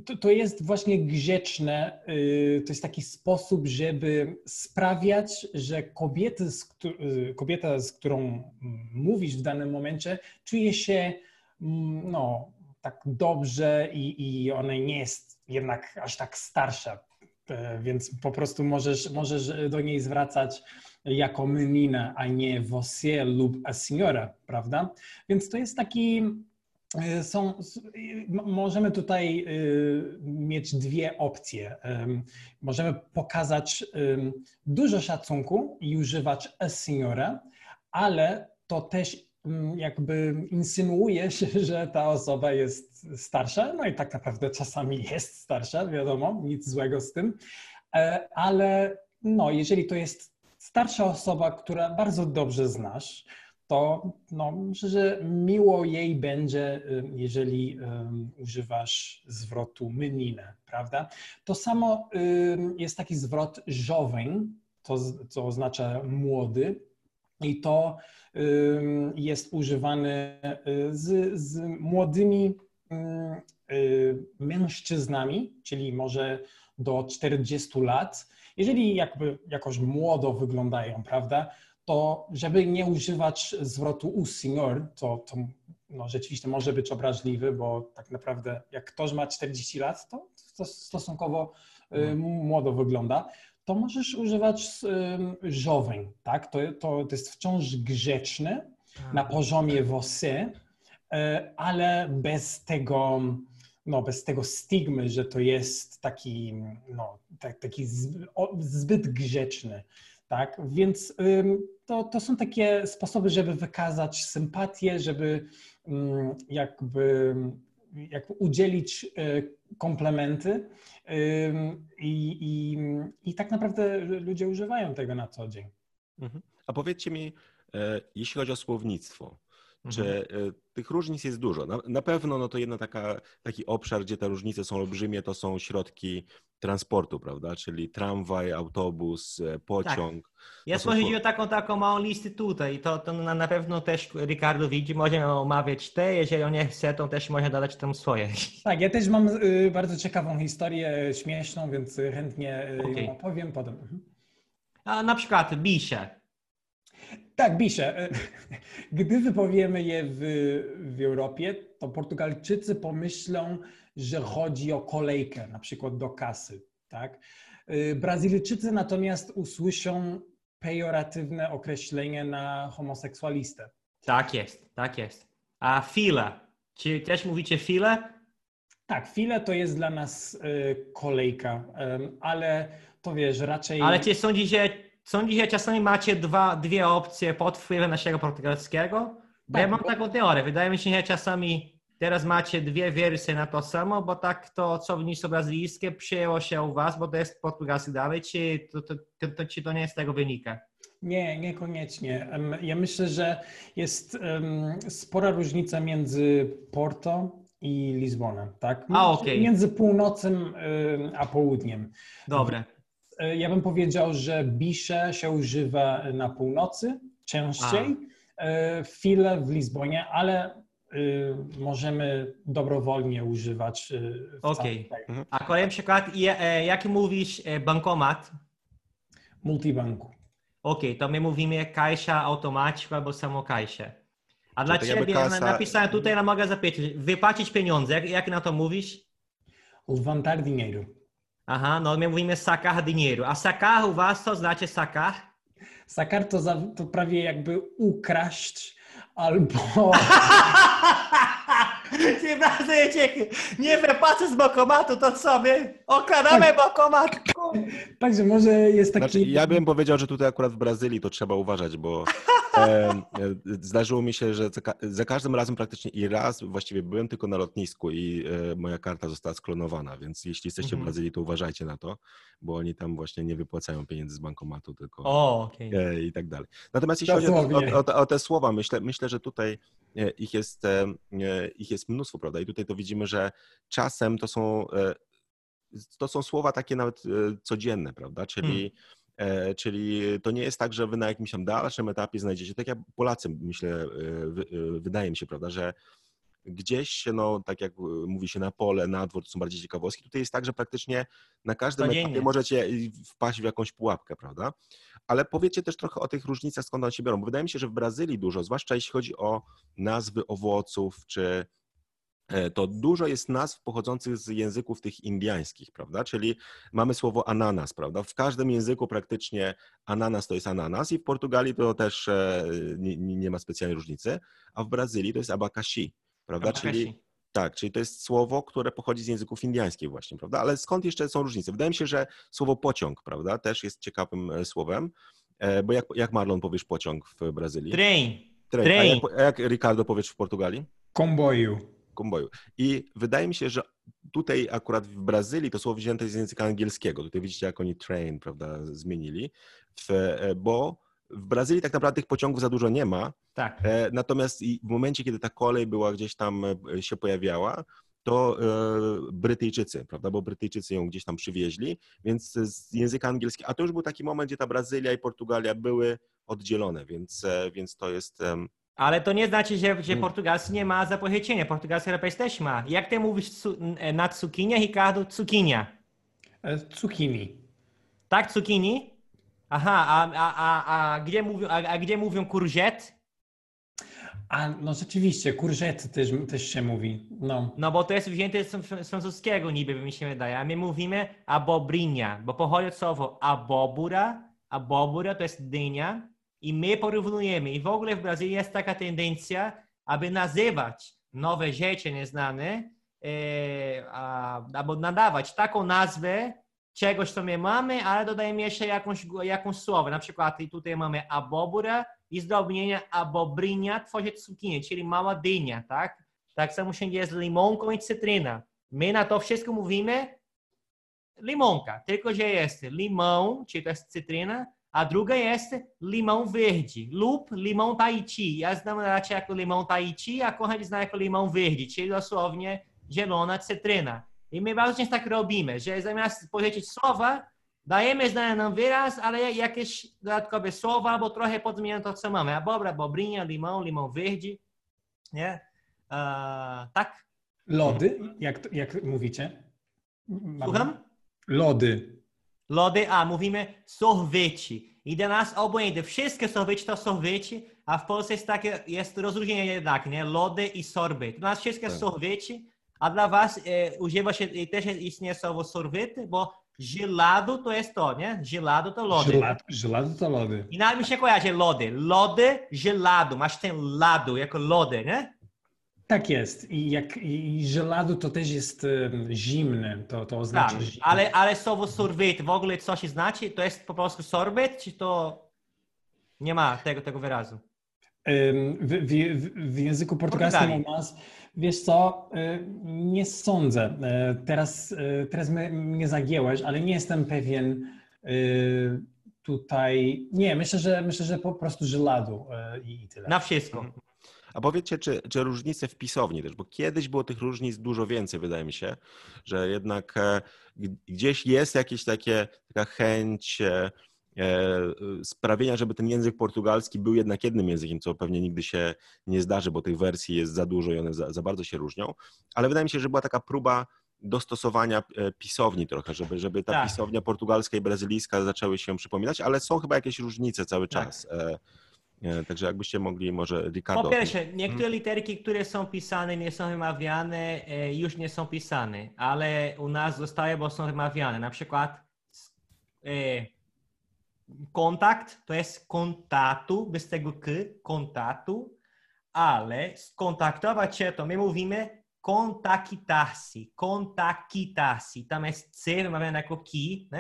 to, to jest właśnie grzeczne, y, to jest taki sposób, żeby sprawiać, że kobiety, y, kobieta, z którą mówisz w danym momencie, czuje się no, tak dobrze i, i ona nie jest jednak aż tak starsza, E, więc po prostu możesz, możesz do niej zwracać jako menina, a nie você lub a senhora, prawda? Więc to jest taki Są, s- y, m- możemy tutaj y, mieć dwie opcje. Em, Możemy pokazać dużo szacunku i używać a signora, ale to też jakby insynuuje się, że ta osoba jest starsza, no i tak naprawdę czasami jest starsza, wiadomo, nic złego z tym, E, ale no, jeżeli to jest starsza osoba, która bardzo dobrze znasz, to no, myślę, że miło jej będzie, jeżeli używasz zwrotu menina, prawda? To samo jest taki zwrot jovem, to, co oznacza młody i to jest używany y, z, z młodymi ym, y, mężczyznami, czyli może do 40 lat. Jeżeli jakby jakoś młodo wyglądają, prawda? To żeby nie używać zwrotu u senior, to, to no, rzeczywiście może być obraźliwy, bo tak naprawdę jak ktoś ma 40 lat, to stos- stosunkowo y, młodo wygląda, to możesz używać y, tak? To, to, to jest wciąż grzeczny na poziomie você, y, ale bez tego, no, bez tego stygmy, że to jest taki, no, tak, taki zbyt grzeczny. Tak, więc to, to są takie sposoby, żeby wykazać sympatię, żeby jakby, jakby udzielić y, komplementy i, i, i tak naprawdę ludzie używają tego na co dzień. Mhm. A powiedzcie mi, e, jeśli chodzi o słownictwo. Czy e, tych różnic jest dużo? Na, na pewno no to jedna taka, taki obszar, gdzie te różnice są olbrzymie, to są środki transportu, prawda? Czyli tramwaj, autobus, e, pociąg. Ja To są stworzyłem sło- taką, taką małą listę tutaj. To, to na, na pewno też Ricardo widzi. Możemy omawiać te, jeżeli on nie chce, to też może dodać tam swoje. Tak, ja też mam y, bardzo ciekawą historię, y, śmieszną, więc y, chętnie y, Okej. ją opowiem potem. Mhm. A na przykład bisie. Tak, Bisze. Gdy wypowiemy je w, w Europie, to Portugalczycy pomyślą, że chodzi o kolejkę, na przykład do kasy. Tak? Y, Brazylijczycy natomiast usłyszą pejoratywne określenie na homoseksualistę. Tak jest, tak jest. A file. Czy też mówicie file? Tak, chwilę to jest dla nas y, kolejka, ale to wiesz, raczej. Ale czy sądzicie, sądzicie, czasami macie dwa, dwie opcje pod wpływem naszego portugalskiego? Bo ja Tak, mam bo- taką teorię. Wydaje mi się, że czasami teraz macie dwie wersje na to samo, bo tak to słownictwo brazylijskie przyjęło się u was, bo to jest portugalski dalej, czy to, to, to, to, czy to nie z tego wynika? Nie, niekoniecznie. Ja myślę, że jest em, spora różnica między Porto i Lizbonem, tak? A, okej. Między północem em, a południem. Dobre. E, Ja bym powiedział, że bisze się używa na północy częściej, e, file w Lizbonie, ale y, możemy dobrowolnie używać. Okej. kraju. A kolejny przykład, je- e, jak mówisz e, bankomat, Multibanku. okej, to my mówimy kajsia automatyczna albo samo kajsie. A dla ciebie kasa- na- napisałem tutaj, na mogę zapytać, wypłacić pieniądze, jak, jak na to mówisz? Levantar dinheiro. Aha, no my mówimy sacar dinheiro. A sacar u was to znaczy sacar? Sakar to, za, to prawie jakby ukraść albo... Brazylijczycy nie wypłacę z bankomatu, to co my? Okradamy bankomat. Także może jest taki... Znaczy, ja bym powiedział, że tutaj akurat w Brazylii to trzeba uważać, bo e, zdarzyło mi się, że za, ka- za każdym razem praktycznie i raz właściwie byłem tylko na lotnisku i e, moja karta została sklonowana, więc jeśli jesteście w Mhm. Brazylii, to uważajcie na to, bo oni tam właśnie nie wypłacają pieniędzy z bankomatu, tylko O, okej. e, i tak dalej. Natomiast jeśli chodzi o, o, o, te- o te słowa, myślę, myślę, że tutaj e, ich jest, e, e, ich jest mnóstwo, prawda? I tutaj to widzimy, że czasem to są, to są słowa takie nawet e, codzienne, prawda? Czyli, e, czyli to nie jest tak, że wy na jakimś tam dalszym etapie znajdziecie, tak jak Polacy, myślę, e, wy- wydaje mi się, prawda, że gdzieś, no, tak jak mówi się na pole, na dwór, to są bardziej ciekawostki. Tutaj jest tak, że praktycznie na każdym Codziennie. etapie możecie wpaść w jakąś pułapkę, prawda? Ale powiedzcie też trochę o tych różnicach, skąd one się biorą, bo wydaje mi się, że w Brazylii dużo, zwłaszcza jeśli chodzi o nazwy owoców, czy to dużo jest nazw pochodzących z języków tych indiańskich, prawda? Czyli mamy słowo ananas, prawda? W każdym języku praktycznie ananas to jest ananas i w Portugalii to też e, nie, nie ma specjalnej różnicy, a w Brazylii to jest abacaxi, prawda? Czyli Abacaxi. tak, czyli to jest słowo, które pochodzi z języków indiańskich właśnie, prawda? Ale skąd jeszcze są różnice? Wydaje mi się, że słowo pociąg, prawda, też jest ciekawym e, słowem, e, bo jak, jak Marlon powiesz pociąg w Brazylii? Train. Train. A train. jak, a jak Ricardo powiesz w Portugalii? Komboju. Komboju. I wydaje mi się, że tutaj akurat w Brazylii to słowo wzięte jest z języka angielskiego. Tutaj widzicie, jak oni train, prawda, zmienili, w, e, bo w Brazylii tak naprawdę tych pociągów za dużo nie ma, Tak. E, Natomiast w momencie, kiedy ta kolej była gdzieś tam e, się pojawiała, to Brytyjczycy, prawda, bo Brytyjczycy ją gdzieś tam przywieźli, więc z języka angielskiego, a to już był taki moment, gdzie ta Brazylia i Portugalia były oddzielone, więc, więc to jest, Ale to nie znaczy, że, że Mm. portugalski nie ma zapożyczenia. Portugalski rapers też ma. Jak ty mówisz cu, na cukinia, Ricardo? Cukinia. E, Zucchini. Tak, cukinii? Aha, a, a, a, a, gdzie mówią, a, a gdzie mówią courgette? A no rzeczywiście, kurżety też, też się mówi. No. No bo to jest wzięte z, francuskiego niby, mi się wydaje. A my mówimy abobrinha, bo pochodzi od słowa abobura. Abobura to jest dynia i my porównujemy. I w ogóle w Brazylii jest taka tendencja, aby nazywać nowe rzeczy nieznane, e, a, albo nadawać taką nazwę czegoś, co my mamy, ale dodajemy jeszcze jakąś, jakąś słowo. Na przykład tutaj mamy abobura i zdrobnienia abobrinha tworzy cukinię, czyli mała dynia, tak? Tak samo wszędzie jest limonką i cytryna. My na to wszystko mówimy limonka, tylko że jest limão, czyli to jest cytryna, a druga jest limão verde lub limão Tahiti. Ja znam raczej jako limão Tahiti, a Konrad zna jako limão verde, czyli dosłownie zielona cytryna. I my bardzo często tak robimy, że zamiast powiedzieć słowa, dajemy znany nam wyraz, ale jakieś dodatkowe słowa, bo trochę podmieniamy to, co mamy. Abobra, bobrinha, limão, limão verde, nie? Eee, tak? Lody, jak, jak mówicie? Mamy- Słucham? Lody. Lody, a mówimy sorweci. I dla nas obojętnie, wszystkie sorweci to sorweci, a w Polsce jest takie, jest rozróżnienie jednak, nie? Lody i sorbet. Dla nas wszystkie Tak. sorweci, a dla was e, używa się, i też istnieje słowo sorwety, bo gelado to jest to, nie? Gelado to lody. Żelad, żelady to lody. I nawet mi się kojarzy lody. Lody, gelado. Masz ten lado jako lody, nie? Tak jest. I jak i żeladu to też jest um, zimny. To, to oznacza Tak, zimny. ale, ale słowo sorbet w ogóle coś znaczy? To jest po prostu sorbet, czy to nie ma tego, tego wyrazu? Ym, W, w, w- języku portugalskim u nas, wiesz co, y, nie sądzę. Y, Teraz, y, teraz mnie, zagięłeś, ale nie jestem pewien tutaj. Nie, myślę, że myślę, że po prostu żeladu i i tyle. Na wszystko. A powiedzcie, czy, czy różnice w pisowni też, bo kiedyś było tych różnic dużo więcej, wydaje mi się, że jednak e, gdzieś jest jakieś takie, taka chęć e, e, sprawienia, żeby ten język portugalski był jednak jednym językiem, co pewnie nigdy się nie zdarzy, bo tych wersji jest za dużo i one za, za bardzo się różnią, ale wydaje mi się, że była taka próba dostosowania pisowni trochę, żeby, żeby ta Tak. pisownia portugalska i brazylijska zaczęły się przypominać, ale są chyba jakieś różnice cały Tak. czas. E, Także jakbyście mogli może Ricardo... Po pierwsze, niektóre literki, które są pisane, nie są wymawiane, e, już nie są pisane, ale u nas zostaje, bo są wymawiane. Na przykład e, kontakt to jest kontatu, bez tego k, kontatu, ale skontaktować się to my mówimy kontaktarsi, kontaktarsi. Tam jest c wymawiane jako ki,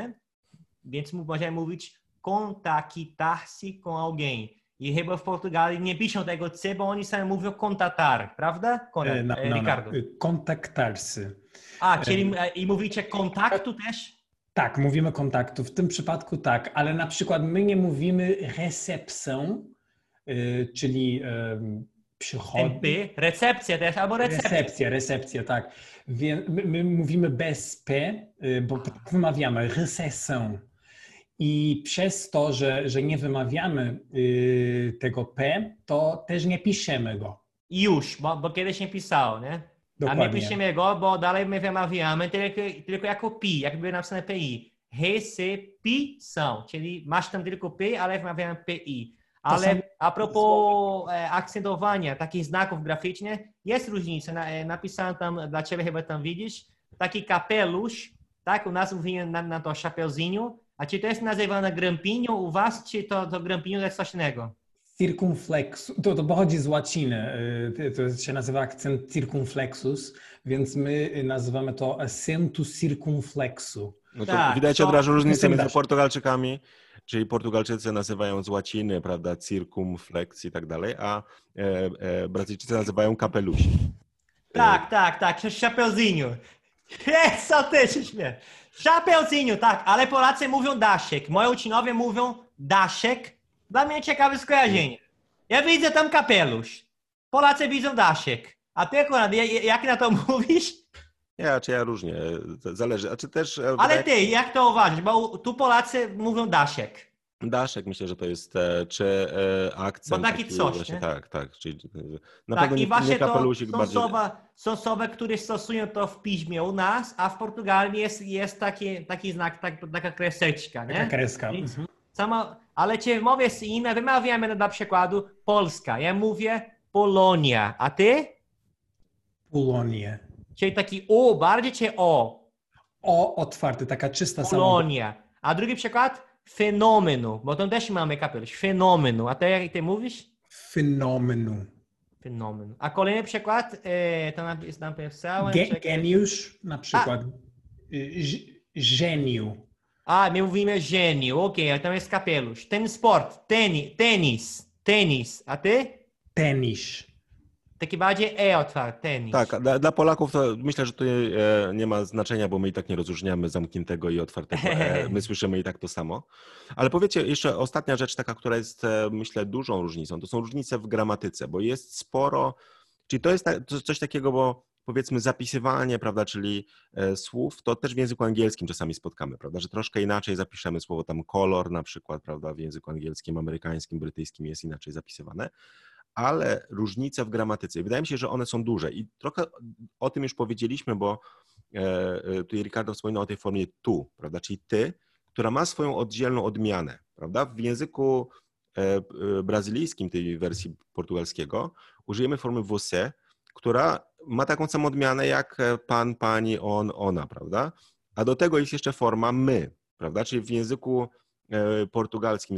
więc możemy mówić kontaktarsi com alguém. I chyba w Portugalii nie piszą tego C, bo oni sami mówią kontatar, prawda? E, no, e, no, Ricardo. no. Kontaktarsy. A, czyli e, i mówicie kontaktu też? Tak, mówimy kontaktu. W tym przypadku tak, ale na przykład my nie mówimy recepcją, y, czyli przychód. MP, recepcja też, albo recepcja. Recepcja, recepcja, tak. Wie, my, my mówimy bez P, y, bo wymawiamy recesją. I przez to, że, że nie wymawiamy y, tego P, to też nie piszemy go. Już, bo, bo kiedyś nie pisało, nie? A my Dokładnie. piszemy go, bo dalej my wymawiamy tylko, tylko jako pi, jakby napisane PI. Recepção, czyli masz tam tylko P, ale wymawiamy PI. Ale a propos e, akcentowania takich znaków graficznych, jest różnica. Na, e, napisałem tam, dla ciebie chyba tam widzisz, taki kapelusz, tak? U nas mówimy na, na to chapeuzinho, a czy to jest nazywane grampinho u was, czy to, to coś innego? Circumflexus, to, to pochodzi z łaciny, y, to się nazywa akcent circumflexus, więc my nazywamy to accentu circumflexu. No to Tak, widać to- od razu różnicę między. Portugalczykami, czyli Portugalczycy nazywają z łaciny, prawda, circumflex i tak dalej, a e, e, Brazylijczycy nazywają kapelusi. Tak, tak, tak, chapeuzinho. Jest, co ty się śmiesz. Chapeuzinho, tak, ale Polacy mówią daszek. Moi uczniowie mówią daszek. Dla mnie ciekawe skojarzenie. Ja widzę tam kapelusz. Polacy widzą daszek. A ty, ja- jak na to mówisz? Ja, czy ja różnie, to zależy. A czy też e, Ale ty, jak to uważasz? Bo tu Polacy mówią daszek. Daszek myślę, że to jest, e, czy e, akcent. Bo taki coś, właśnie, nie? Tak, tak. Czyli, e, na tak, pewno i nie, właśnie nie to są, bardziej. osoby, są osoby, które stosują to w piśmie u nas, a w Portugalii jest, jest taki, taki znak, tak, taka kreseczka, nie? Taka kreska. Mhm. Sama, ale cię w mowie z inne, wymawiamy na przykładu Polska. Ja mówię Polonia, a ty? Polonie. Czyli taki O, bardziej czy O? O otwarty, taka czysta sama. Polonia. A drugi przykład? Fenomenu, bo tam też mamy kapelusz. Fenomenu. A ty jak ty mówisz? Fenomenu. Fenomenu. A kolejny przykład, e, to napis- napisałem. Ge- czekaj. geniusz na przykład. Y, ż- Żeniu. A, my mówimy geniu, okej, a tam jest kapelusz. Ten sport, teni, tenis, tenis. A ty? Tenis. Taki bardziej E otwarty, tenis. Tak, a dla, dla Polaków to myślę, że to e, nie ma znaczenia, bo my i tak nie rozróżniamy zamkniętego i otwartego. E, my słyszymy i tak to samo. Ale powiecie, jeszcze ostatnia rzecz taka, która jest, e, myślę, dużą różnicą, to są różnice w gramatyce, bo jest sporo, czyli to jest coś takiego, bo powiedzmy zapisywanie, prawda, czyli słów, to też w języku angielskim czasami spotkamy, prawda, że troszkę inaczej zapiszemy słowo tam kolor na przykład, prawda, w języku angielskim, amerykańskim, brytyjskim jest inaczej zapisywane ale różnice w gramatyce. Wydaje mi się, że one są duże. I trochę o tym już powiedzieliśmy, bo e, e, tu Ricardo wspominał o tej formie tu, prawda? Czyli ty, która ma swoją oddzielną odmianę, prawda? W języku e, brazylijskim, tej wersji portugalskiego, użyjemy formy você, która ma taką samą odmianę jak pan, pani, on, ona, prawda? A do tego jest jeszcze forma my, prawda? Czyli w języku portugalskim,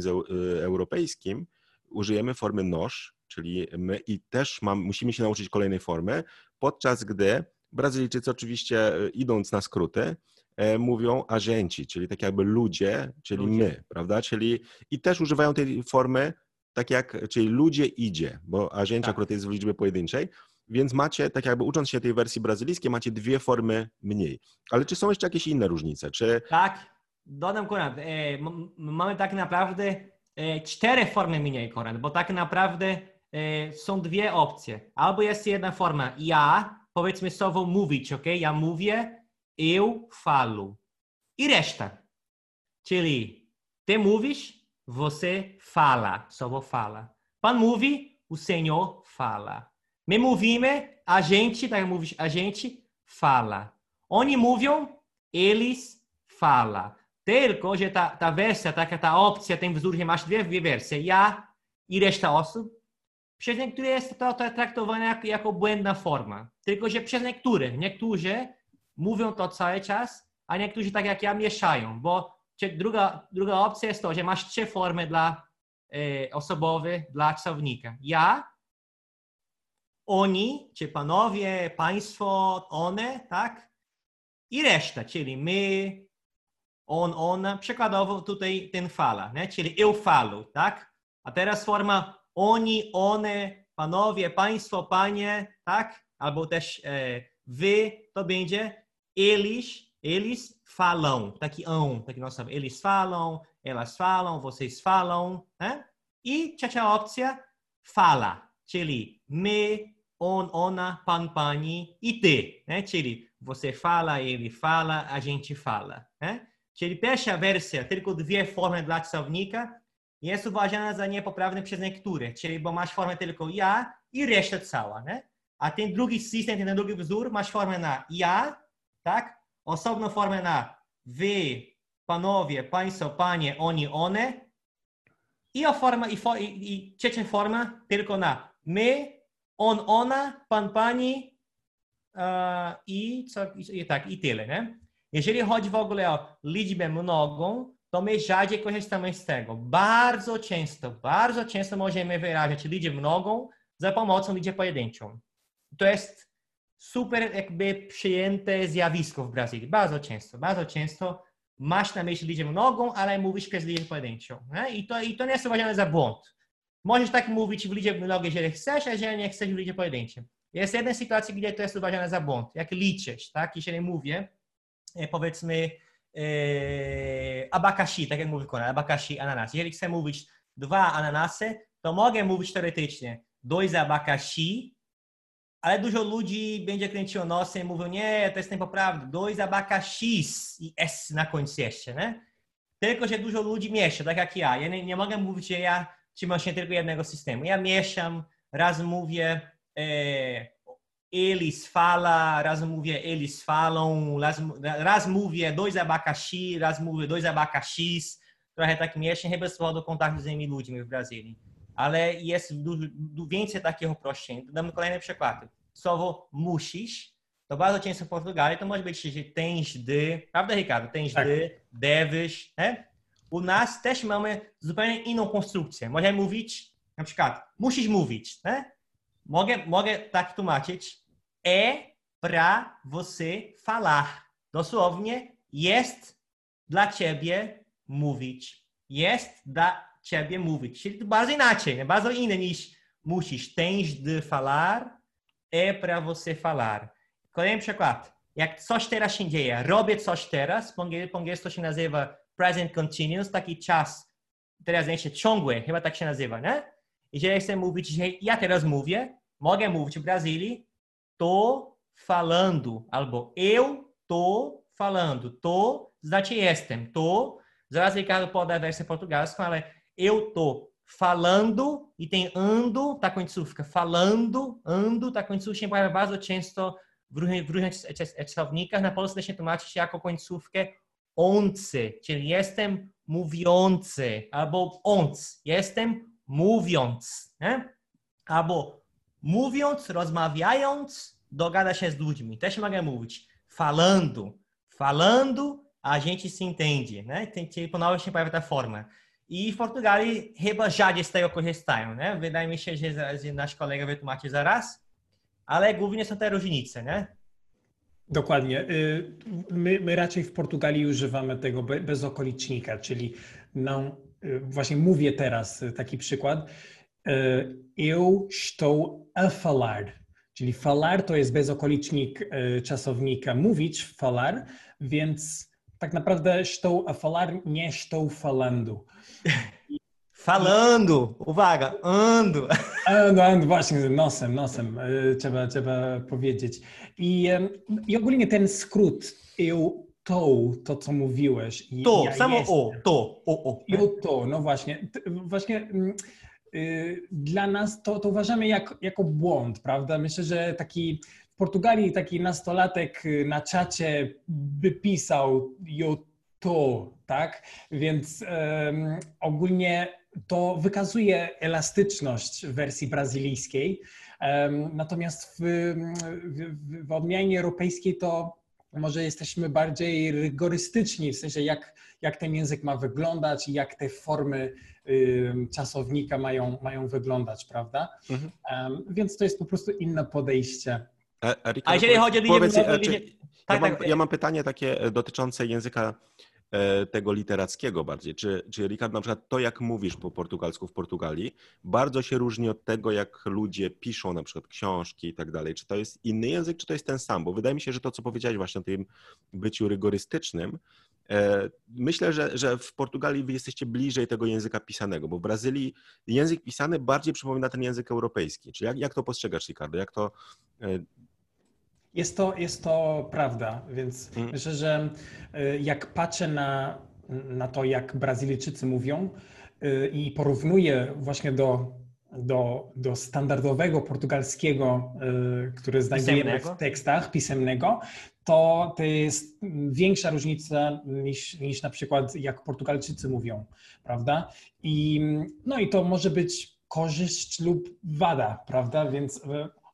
europejskim użyjemy formy nosz, czyli my i też mam, musimy się nauczyć kolejnej formy, podczas gdy Brazylijczycy oczywiście e, idąc na skróty, e, mówią agenci, czyli tak jakby ludzie, czyli Ludzie. my, prawda? Czyli i też używają tej formy, tak jak, czyli ludzie idzie, bo agenci Tak. akurat jest w liczbie pojedynczej, więc macie, tak jakby ucząc się tej wersji brazylijskiej, macie dwie formy mniej. Ale czy są jeszcze jakieś inne różnice? Czy Tak, dodam Konrad, e, mamy tak naprawdę cztery formy mniej Konrad, bo tak naprawdę są dwie opcje. Albo jest jedna forma ja, powiedzmy słowo mówić, ok? Ja mówię, eu falo. I reszta. Czyli ty mówisz, você fala, słowo fala. Pan mówi, o senhor fala. My mówimy, a gente, tak mówisz, a gente fala. Oni mówią, eles fala. Tylko, że ta, ta wersja, taka ta opcja, wzór, że masz dwie, dwie wersje. Ja i reszta osób, przez niektórych jest to, to traktowane jako, jako błędna forma. Tylko, że przez niektórych, niektórzy mówią to cały czas, a niektórzy tak jak ja mieszają, bo druga, druga opcja jest to, że masz trzy formy dla e, osobowe dla czasownika. Ja, oni, czy panowie, państwo, one, tak? I reszta, czyli my, on, ona. Przykładowo tutaj ten fala, nie? czyli eu falo, tak? A teraz forma oni, one, panowie, państwo, panie, tak? Albo też e, wy, to będzie eles, eles falam, taki on, taki nós sabemos. Eles falam, elas falam, vocês falam, né? I trzecia opcja, fala, czyli my, on, ona, pan, pani i ty, né? Czyli você fala, ele fala, a gente fala, né? Czyli pierwsza wersja, tylko dwie formy dla czasownika, jest uważana za niepoprawne przez niektórych, czyli bo masz formę tylko ja i reszta cała, nie? A ten drugi system, ten drugi wzór, masz formę na ja, tak? Osobną formę na wy, panowie, państwo, panie, oni, one. I, forma, i, i, i trzecia forma tylko na my, on, ona, pan, pani uh, i, co, i, i tak, i tyle, nie? Jeżeli chodzi w ogóle o liczbę mnogą, my rzadziej korzystamy z tego. Bardzo często, bardzo często możemy wyrazić liczbę mnogą za pomocą liczby pojedynczą. To jest super jakby przyjęte zjawisko w Brazylii. Bardzo często, bardzo często masz na myśli liczbę mnogą, ale mówisz przez liczbę pojedynczą. Nie? I, to, I to nie jest uważane za błąd. Możesz tak mówić w liczbie mnogiej, jeżeli chcesz, a jeżeli nie chcesz w liczbie pojedynczej. Jest jedna sytuacja, gdzie to jest uważane za błąd. Jak liczysz, tak? Jeżeli mówię, e, powiedzmy, e, abacaxi, tak jak mówi Konrad, abacaxi, ananas. Jeżeli chcę mówić dwa ananasy, to mogę mówić teoretycznie dois abacaxi, ale dużo ludzi będzie kręciło nosem i mówią, nie, to jest niepoprawne, dois abacaxis i s na końcu jeszcze, nie? Tylko, że dużo ludzi miesza, tak jak ja. Ja nie, nie mogę mówić, że ja trzymam się tylko jednego systemu. Ja mieszam, raz mówię e, eles fala, raz mówię eles falam, raz mówię dois abacaxi, raz mówię dois abacaxis, trochę tak mieszam, chyba z powodu kontaktu z innymi ludźmi w Brazylii. Ale jest dużo, więcej takich uproszczeń. Damy kolejny przykład. Słowo musisz, to bardzo często w Portugalii to może być, że tens de, prawda Ricardo? Tens tak. de, deves, né? U nas też mamy zupełnie inną konstrukcję. Możemy mówić, na przykład, musisz mówić, né? Mogę, mogę tak tłumaczyć, é para você falar. Dosłownie jest dla ciebie mówić. Jest dla ciebie mówić. Czyli to bardzo inaczej, né? bardzo inne niż musisz. Tens de falar, é para você falar. Kolejny przykład. Jak coś teraz się dzieje, robię coś teraz, po angielsku się nazywa present continuous, taki czas teraz ciągły, chyba tak się nazywa, nie? Jeżeli chcę mówić, że ja teraz mówię, mogę mówić w Brazylii, tô falando, albo eu tô falando. Tô znaczy jestem. Tô, zaraz Ricardo pode dar a wersję portuguesa, ale eu tô falando i tem ando, ta końcówka. Fica falando, ando, się pojawia bardzo często w różnych, w różnych słownikach. Na polsce się tłumaczy się jako końcówkę oncy, czyli jestem mówiący, albo onc, jestem mówiąc, nie? albo mówiąc, rozmawiając, dogada się z ludźmi. Też falando. Falando, a gente se entende, né? Tem na się pojawia ta forma. I w Portugalii chyba rzadziej z tego korzystają, nie? Wydaje mi się, że, nasz kolega wytłumaczy zaraz, ale głównie są te różnice, nie? Dokładnie. My, my raczej w Portugalii używamy tego bez okolicznika, czyli no, właśnie mówię teraz taki przykład. Eu estou a falar. Czyli falar to jest bezokolicznik czasownika mówić, falar, więc tak naprawdę estou a falar, nie estou falando. Falando, uwaga, ando. Ando, ando, właśnie, nosem, nosem, trzeba, trzeba powiedzieć. I, I ogólnie ten skrót, eu, to, to co mówiłeś. To, ja samo jestem. o, to, o, o. Eu, to, no właśnie, właśnie mm, Y, dla nas to, to uważamy jak, jako błąd, prawda? Myślę, że taki w Portugalii taki nastolatek y, na czacie by pisał jo to, tak? Więc um, ogólnie to wykazuje elastyczność wersji brazylijskiej. Natomiast w, w, w odmianie europejskiej to może jesteśmy bardziej rygorystyczni, w sensie jak, jak ten język ma wyglądać i jak te formy y, czasownika mają, mają wyglądać, prawda? Mhm. Um, więc to jest po prostu inne podejście. A, a, Ricardo, a jeżeli chodzi o powiedz, ja, czy, tak, ja, mam, tak. ja mam pytanie takie e, dotyczące języka e, tego literackiego bardziej. Czy, czy Ricard, na przykład to, jak mówisz po portugalsku w Portugalii, bardzo się różni od tego, jak ludzie piszą na przykład książki i tak dalej. Czy to jest inny język, czy to jest ten sam? Bo wydaje mi się, że to, co powiedziałeś właśnie o tym byciu rygorystycznym, e, Myślę, że, że w Portugalii wy jesteście bliżej tego języka pisanego, bo w Brazylii język pisany bardziej przypomina ten język europejski. Czy jak, jak to postrzegasz, Ricardo? Jak to jest to, jest to prawda, więc hmm. myślę, że y, jak patrzę na, na to, jak Brazylijczycy mówią y, i porównuję właśnie do, do, do standardowego portugalskiego, y, który znajdujemy w tekstach pisemnego, to to jest większa różnica niż, niż na przykład jak Portugalczycy mówią, prawda? I, no i to może być korzyść lub wada, prawda? Więc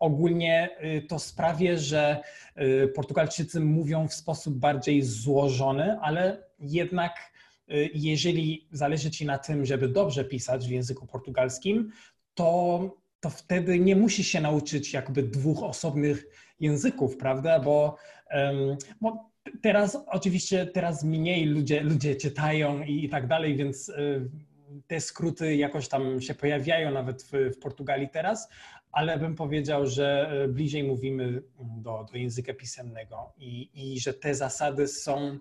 ogólnie y, to sprawia, że y, Portugalczycy mówią w sposób bardziej złożony, ale jednak y, jeżeli zależy Ci na tym, żeby dobrze pisać w języku portugalskim, to, to wtedy nie musisz się nauczyć jakby dwóch osobnych języków, prawda? Bo, bo teraz oczywiście teraz mniej ludzie, ludzie czytają i, i tak dalej, więc te skróty jakoś tam się pojawiają nawet w, w Portugalii teraz, ale bym powiedział, że e, bliżej mówimy do, do języka pisemnego i, i że te zasady są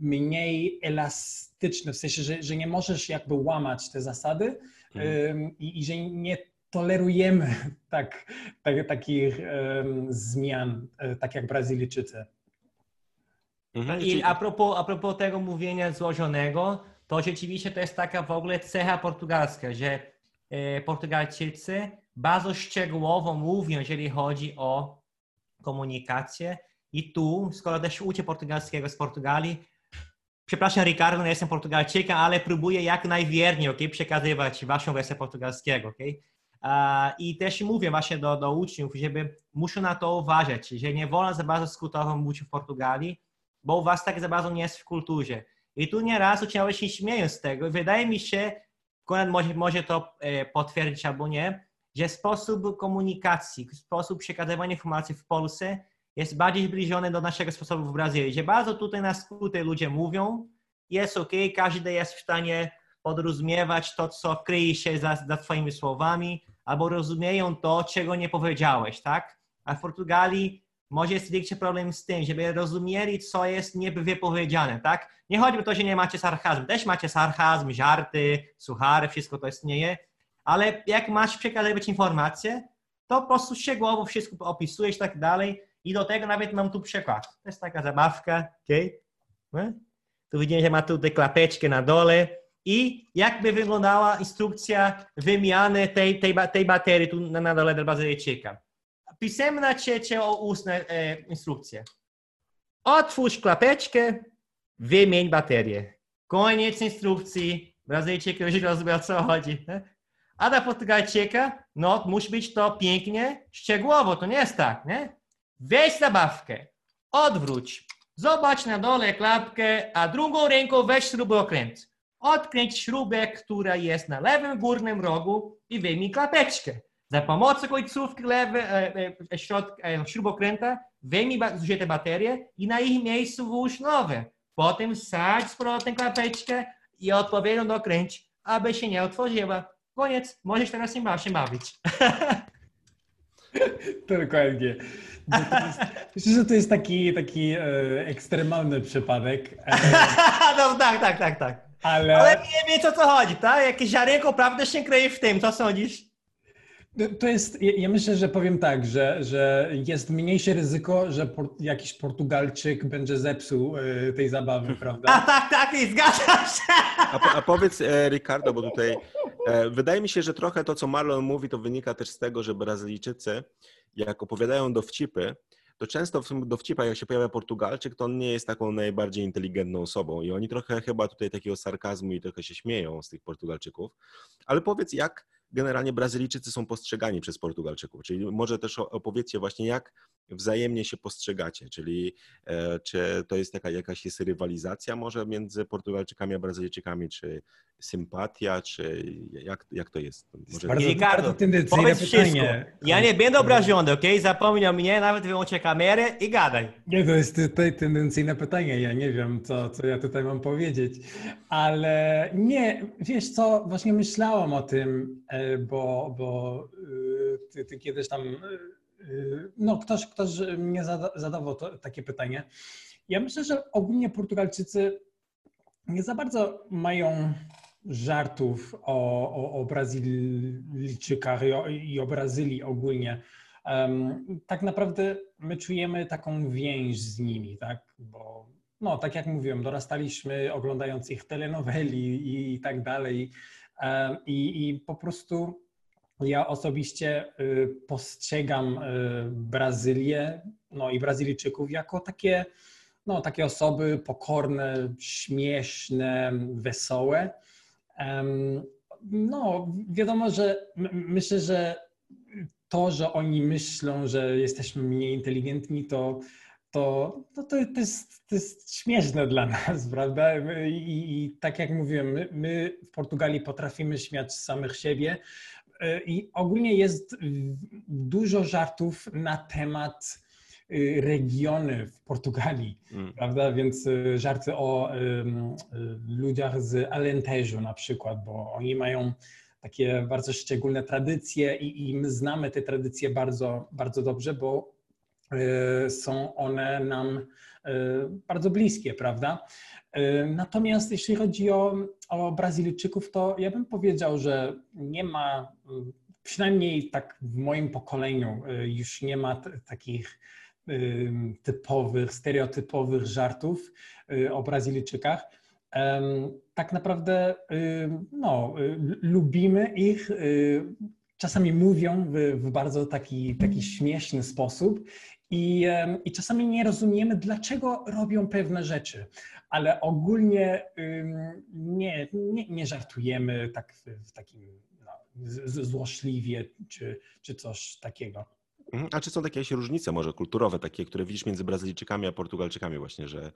mniej elastyczne, w sensie, że, że nie możesz jakby łamać te zasady mhm. i, i, że nie tolerujemy tak, tak, takich um, zmian, e, tak jak Brazylijczycy. Mhm. I a propos, a propos tego mówienia złożonego, to rzeczywiście to jest taka w ogóle cecha portugalska, że e, Portugalczycy bardzo szczegółowo mówią, jeżeli chodzi o komunikację. I tu, skoro też uczę portugalskiego z Portugalii, przepraszam Ricardo, nie jestem Portugalczykiem, ale próbuję jak najwierniej okay, przekazywać waszą wersję portugalskiego. Okay? I też mówię właśnie do, do uczniów, żeby muszą na to uważać, że nie wolno za bardzo skrótowo mówić w Portugalii, bo u was tak za bardzo nie jest w kulturze. I tu nieraz uczniowie się śmieją z tego. Wydaje mi się, Konrad może, może to e, potwierdzić albo nie, że sposób komunikacji, sposób przekazywania informacji w Polsce jest bardziej zbliżony do naszego sposobu w Brazylii, że bardzo tutaj na skróty ludzie mówią, jest ok, każdy jest w stanie podrozumiewać to, co kryje się za, za twoimi słowami, albo rozumieją to, czego nie powiedziałeś, tak? A w Portugalii może jest większy problem z tym, żeby rozumieli, co jest niewypowiedziane, tak? Nie chodzi o to, że nie macie sarkazmu. Też macie sarkazm, żarty, suchary, wszystko to istnieje, ale jak masz przekazywać informacje, to po prostu szczegółowo wszystko opisujesz i tak dalej. I do tego nawet mam tu przykład. To jest taka zabawka, okay? No. Tu widzimy, że ma tutaj klapeczkę na dole i jakby wyglądała instrukcja wymiany tej, tej, tej baterii tu na, na dole dla Brazylijczyka. Pisemna czy, czy ustna e, instrukcja. Otwórz klapeczkę, wymień baterię. Koniec instrukcji. Brazylijczyk już rozumie o co chodzi. A dla Portugalczyka, no musi być to pięknie, szczegółowo, to nie jest tak, nie? Weź zabawkę, odwróć, zobacz na dole klapkę, a drugą ręką weź śrubokręt. Odkręć śrubę, która jest na lewym górnym rogu i wyjmij klapeczkę. Za pomocą końcówki lewej e, e, środka, e, śrubokręta wyjmij zużyte baterie i na ich miejscu włóż nowe. Potem sadź z powrotem klapeczkę i odpowiednio dokręć, aby się nie otworzyła. Koniec, możesz teraz się, się bawić. Dokładnie. Myślę, że to jest taki, taki e, ekstremalny przypadek. E, no tak, tak, tak, tak. Ale, Ale nie wiem o co chodzi, tak? Jakieś ziarenko prawda się kryje w tym, co sądzisz? To jest, ja myślę, że powiem tak, że, że jest mniejsze ryzyko, że por, jakiś Portugalczyk będzie zepsuł y, tej zabawy, prawda? A tak, tak, i zgadzam się. A, a powiedz, e, Ricardo, bo tutaj e, wydaje mi się, że trochę to, co Marlon mówi, to wynika też z tego, że Brazylijczycy, jak opowiadają dowcipy, to często w tym dowcipach, jak się pojawia Portugalczyk, to on nie jest taką najbardziej inteligentną osobą i oni trochę chyba tutaj takiego sarkazmu i trochę się śmieją z tych Portugalczyków. Ale powiedz, jak generalnie Brazylijczycy są postrzegani przez Portugalczyków? Czyli może też opowiedzcie właśnie, jak wzajemnie się postrzegacie, czyli e, czy to jest taka, jakaś jest rywalizacja może między Portugalczykami a Brazylijczykami, czy sympatia, czy jak, jak to jest? Może... Bardzo, Ricardo, powiedz wszystko. Ja nie będę obrażony, ok? Zapomnij o mnie, nawet wyłączę kamerę i gadaj. Nie, to jest tutaj tendencyjne pytanie, ja nie wiem, co, co ja tutaj mam powiedzieć, ale nie, wiesz co, właśnie myślałam o tym, e, bo, bo y, ty, ty kiedyś tam Y, no, ktoś, ktoś mnie zadawał to, takie pytanie. Ja myślę, że ogólnie Portugalczycy nie za bardzo mają żartów o, o, o Brazylijczykach i o, i o Brazylii ogólnie. Um, tak naprawdę my czujemy taką więź z nimi, tak? Bo no, tak jak mówiłem, dorastaliśmy oglądając ich telenoweli i tak dalej. I, I po prostu ja osobiście y, postrzegam y, Brazylię no i Brazylijczyków jako takie, no, takie osoby pokorne, śmieszne, wesołe. No, wiadomo, że myślę, że to, że oni myślą, że jesteśmy mniej inteligentni, to, to, to, to, jest, to jest śmieszne dla nas, prawda? I, i tak jak mówiłem, my, my w Portugalii potrafimy śmiać samych siebie, i ogólnie jest dużo żartów na temat y, regiony w Portugalii, mm. prawda? Więc y, żarty o um, ludziach z Alentejo na przykład, bo oni mają takie bardzo szczególne tradycje i, i my znamy te tradycje bardzo, bardzo dobrze, bo są one nam bardzo bliskie, prawda? Natomiast jeśli chodzi o, o Brazylijczyków, to ja bym powiedział, że nie ma, przynajmniej tak w moim pokoleniu, y, już nie ma takich typowych, stereotypowych żartów y, o Brazylijczykach. Tak naprawdę no, y, lubimy ich, czasami mówią w, w bardzo taki, taki śmieszny sposób i, i czasami nie rozumiemy, dlaczego robią pewne rzeczy ale ogólnie nie, nie, nie żartujemy tak w, w takim no, złośliwie czy, czy coś takiego. Mhm. A czy są jakieś różnice może kulturowe, takie, które widzisz między Brazylijczykami a Portugalczykami właśnie, że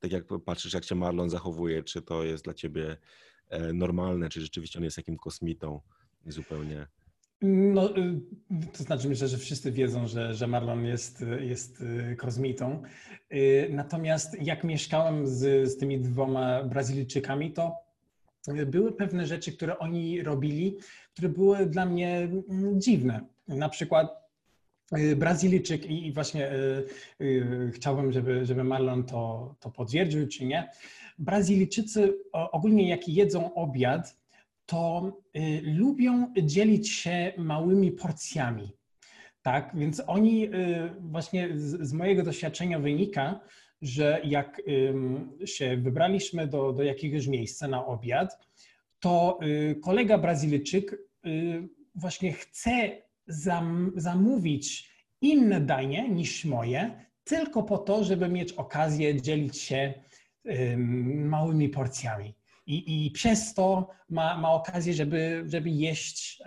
tak jak patrzysz, jak się Marlon zachowuje, czy to jest dla ciebie e, normalne, czy rzeczywiście on jest jakim kosmitą zupełnie? No, y, to znaczy myślę, że wszyscy wiedzą, że, że Marlon jest, jest y. Y, natomiast jak mieszkałem z, z tymi dwoma Brazylijczykami, to były pewne rzeczy, które oni robili, które były dla mnie mm, dziwne. Na przykład Brazylijczyk i właśnie chciałbym, żeby, żeby Marlon to, to potwierdził, czy nie. Brazylijczycy ogólnie jak jedzą obiad, to y, lubią dzielić się małymi porcjami. Tak, więc oni y, właśnie z, mojego doświadczenia wynika, że jak się wybraliśmy do, do jakiegoś miejsca na obiad, to y, kolega Brazylijczyk właśnie chce zam, zamówić inne danie niż moje, tylko po to, żeby mieć okazję dzielić się małymi porcjami i, i przez to ma, ma okazję, żeby, żeby jeść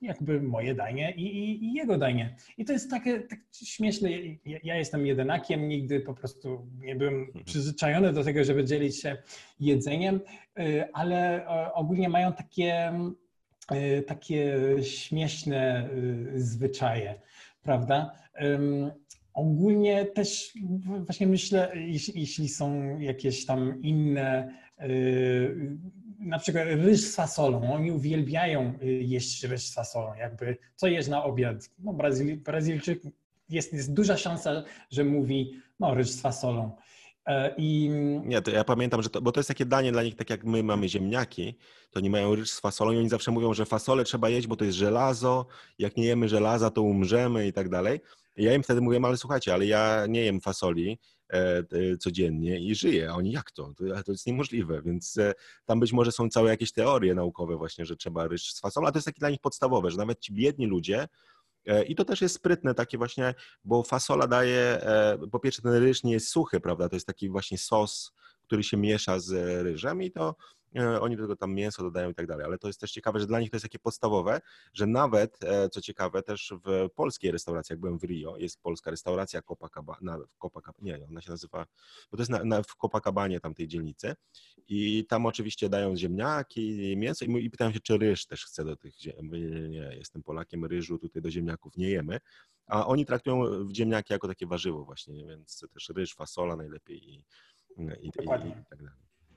jakby moje danie i, i, i jego danie. I to jest takie tak śmieszne. Ja, ja, jestem jedynakiem, nigdy po prostu nie byłem mhm. przyzwyczajony do tego, żeby dzielić się jedzeniem, y, ale e, ogólnie mają takie, y, takie śmieszne y, zwyczaje, prawda? Ogólnie też właśnie myślę, jeśli, jeśli są jakieś tam inne na przykład ryż z fasolą. Oni uwielbiają y, jeść ryż z fasolą. Jakby co jesz na obiad? No, Brazyl, Brazylijczyk jest, jest duża szansa, że mówi no ryż z fasolą. E, I... Nie, to ja pamiętam, że to, bo to jest takie danie dla nich, tak jak my mamy ziemniaki, to oni mają ryż z fasolą i oni zawsze mówią, że fasolę trzeba jeść, bo to jest żelazo, jak nie jemy żelaza, to umrzemy i tak dalej. I ja im wtedy mówię, ale słuchajcie, ale ja nie jem fasoli, codziennie i żyje. A oni jak to? To, jest niemożliwe, więc e, tam być może są całe jakieś teorie naukowe właśnie, że trzeba ryż z fasolą, a to jest takie dla nich podstawowe, że nawet ci biedni ludzie E, I to też jest sprytne takie właśnie, bo fasola daje, e, po pierwsze ten ryż nie jest suchy, prawda, to jest taki właśnie sos, który się miesza z ryżem i to E, oni do tego tam mięso dodają i tak dalej, ale to jest też ciekawe, że dla nich to jest takie podstawowe, że nawet, e, co ciekawe, też w polskiej restauracji, jak byłem w Rio, jest polska restauracja Copacabana, Copacabana nie, ona się nazywa, bo to jest na, na, w Copacabanie tamtej dzielnicy. I tam oczywiście dają ziemniaki, mięso. I, i pytają się, czy ryż też chce do tych nie, nie, jestem Polakiem, ryżu tutaj do ziemniaków nie jemy, a oni traktują ziemniaki jako takie warzywo właśnie, więc też ryż, fasola najlepiej i, i, i, i tak dalej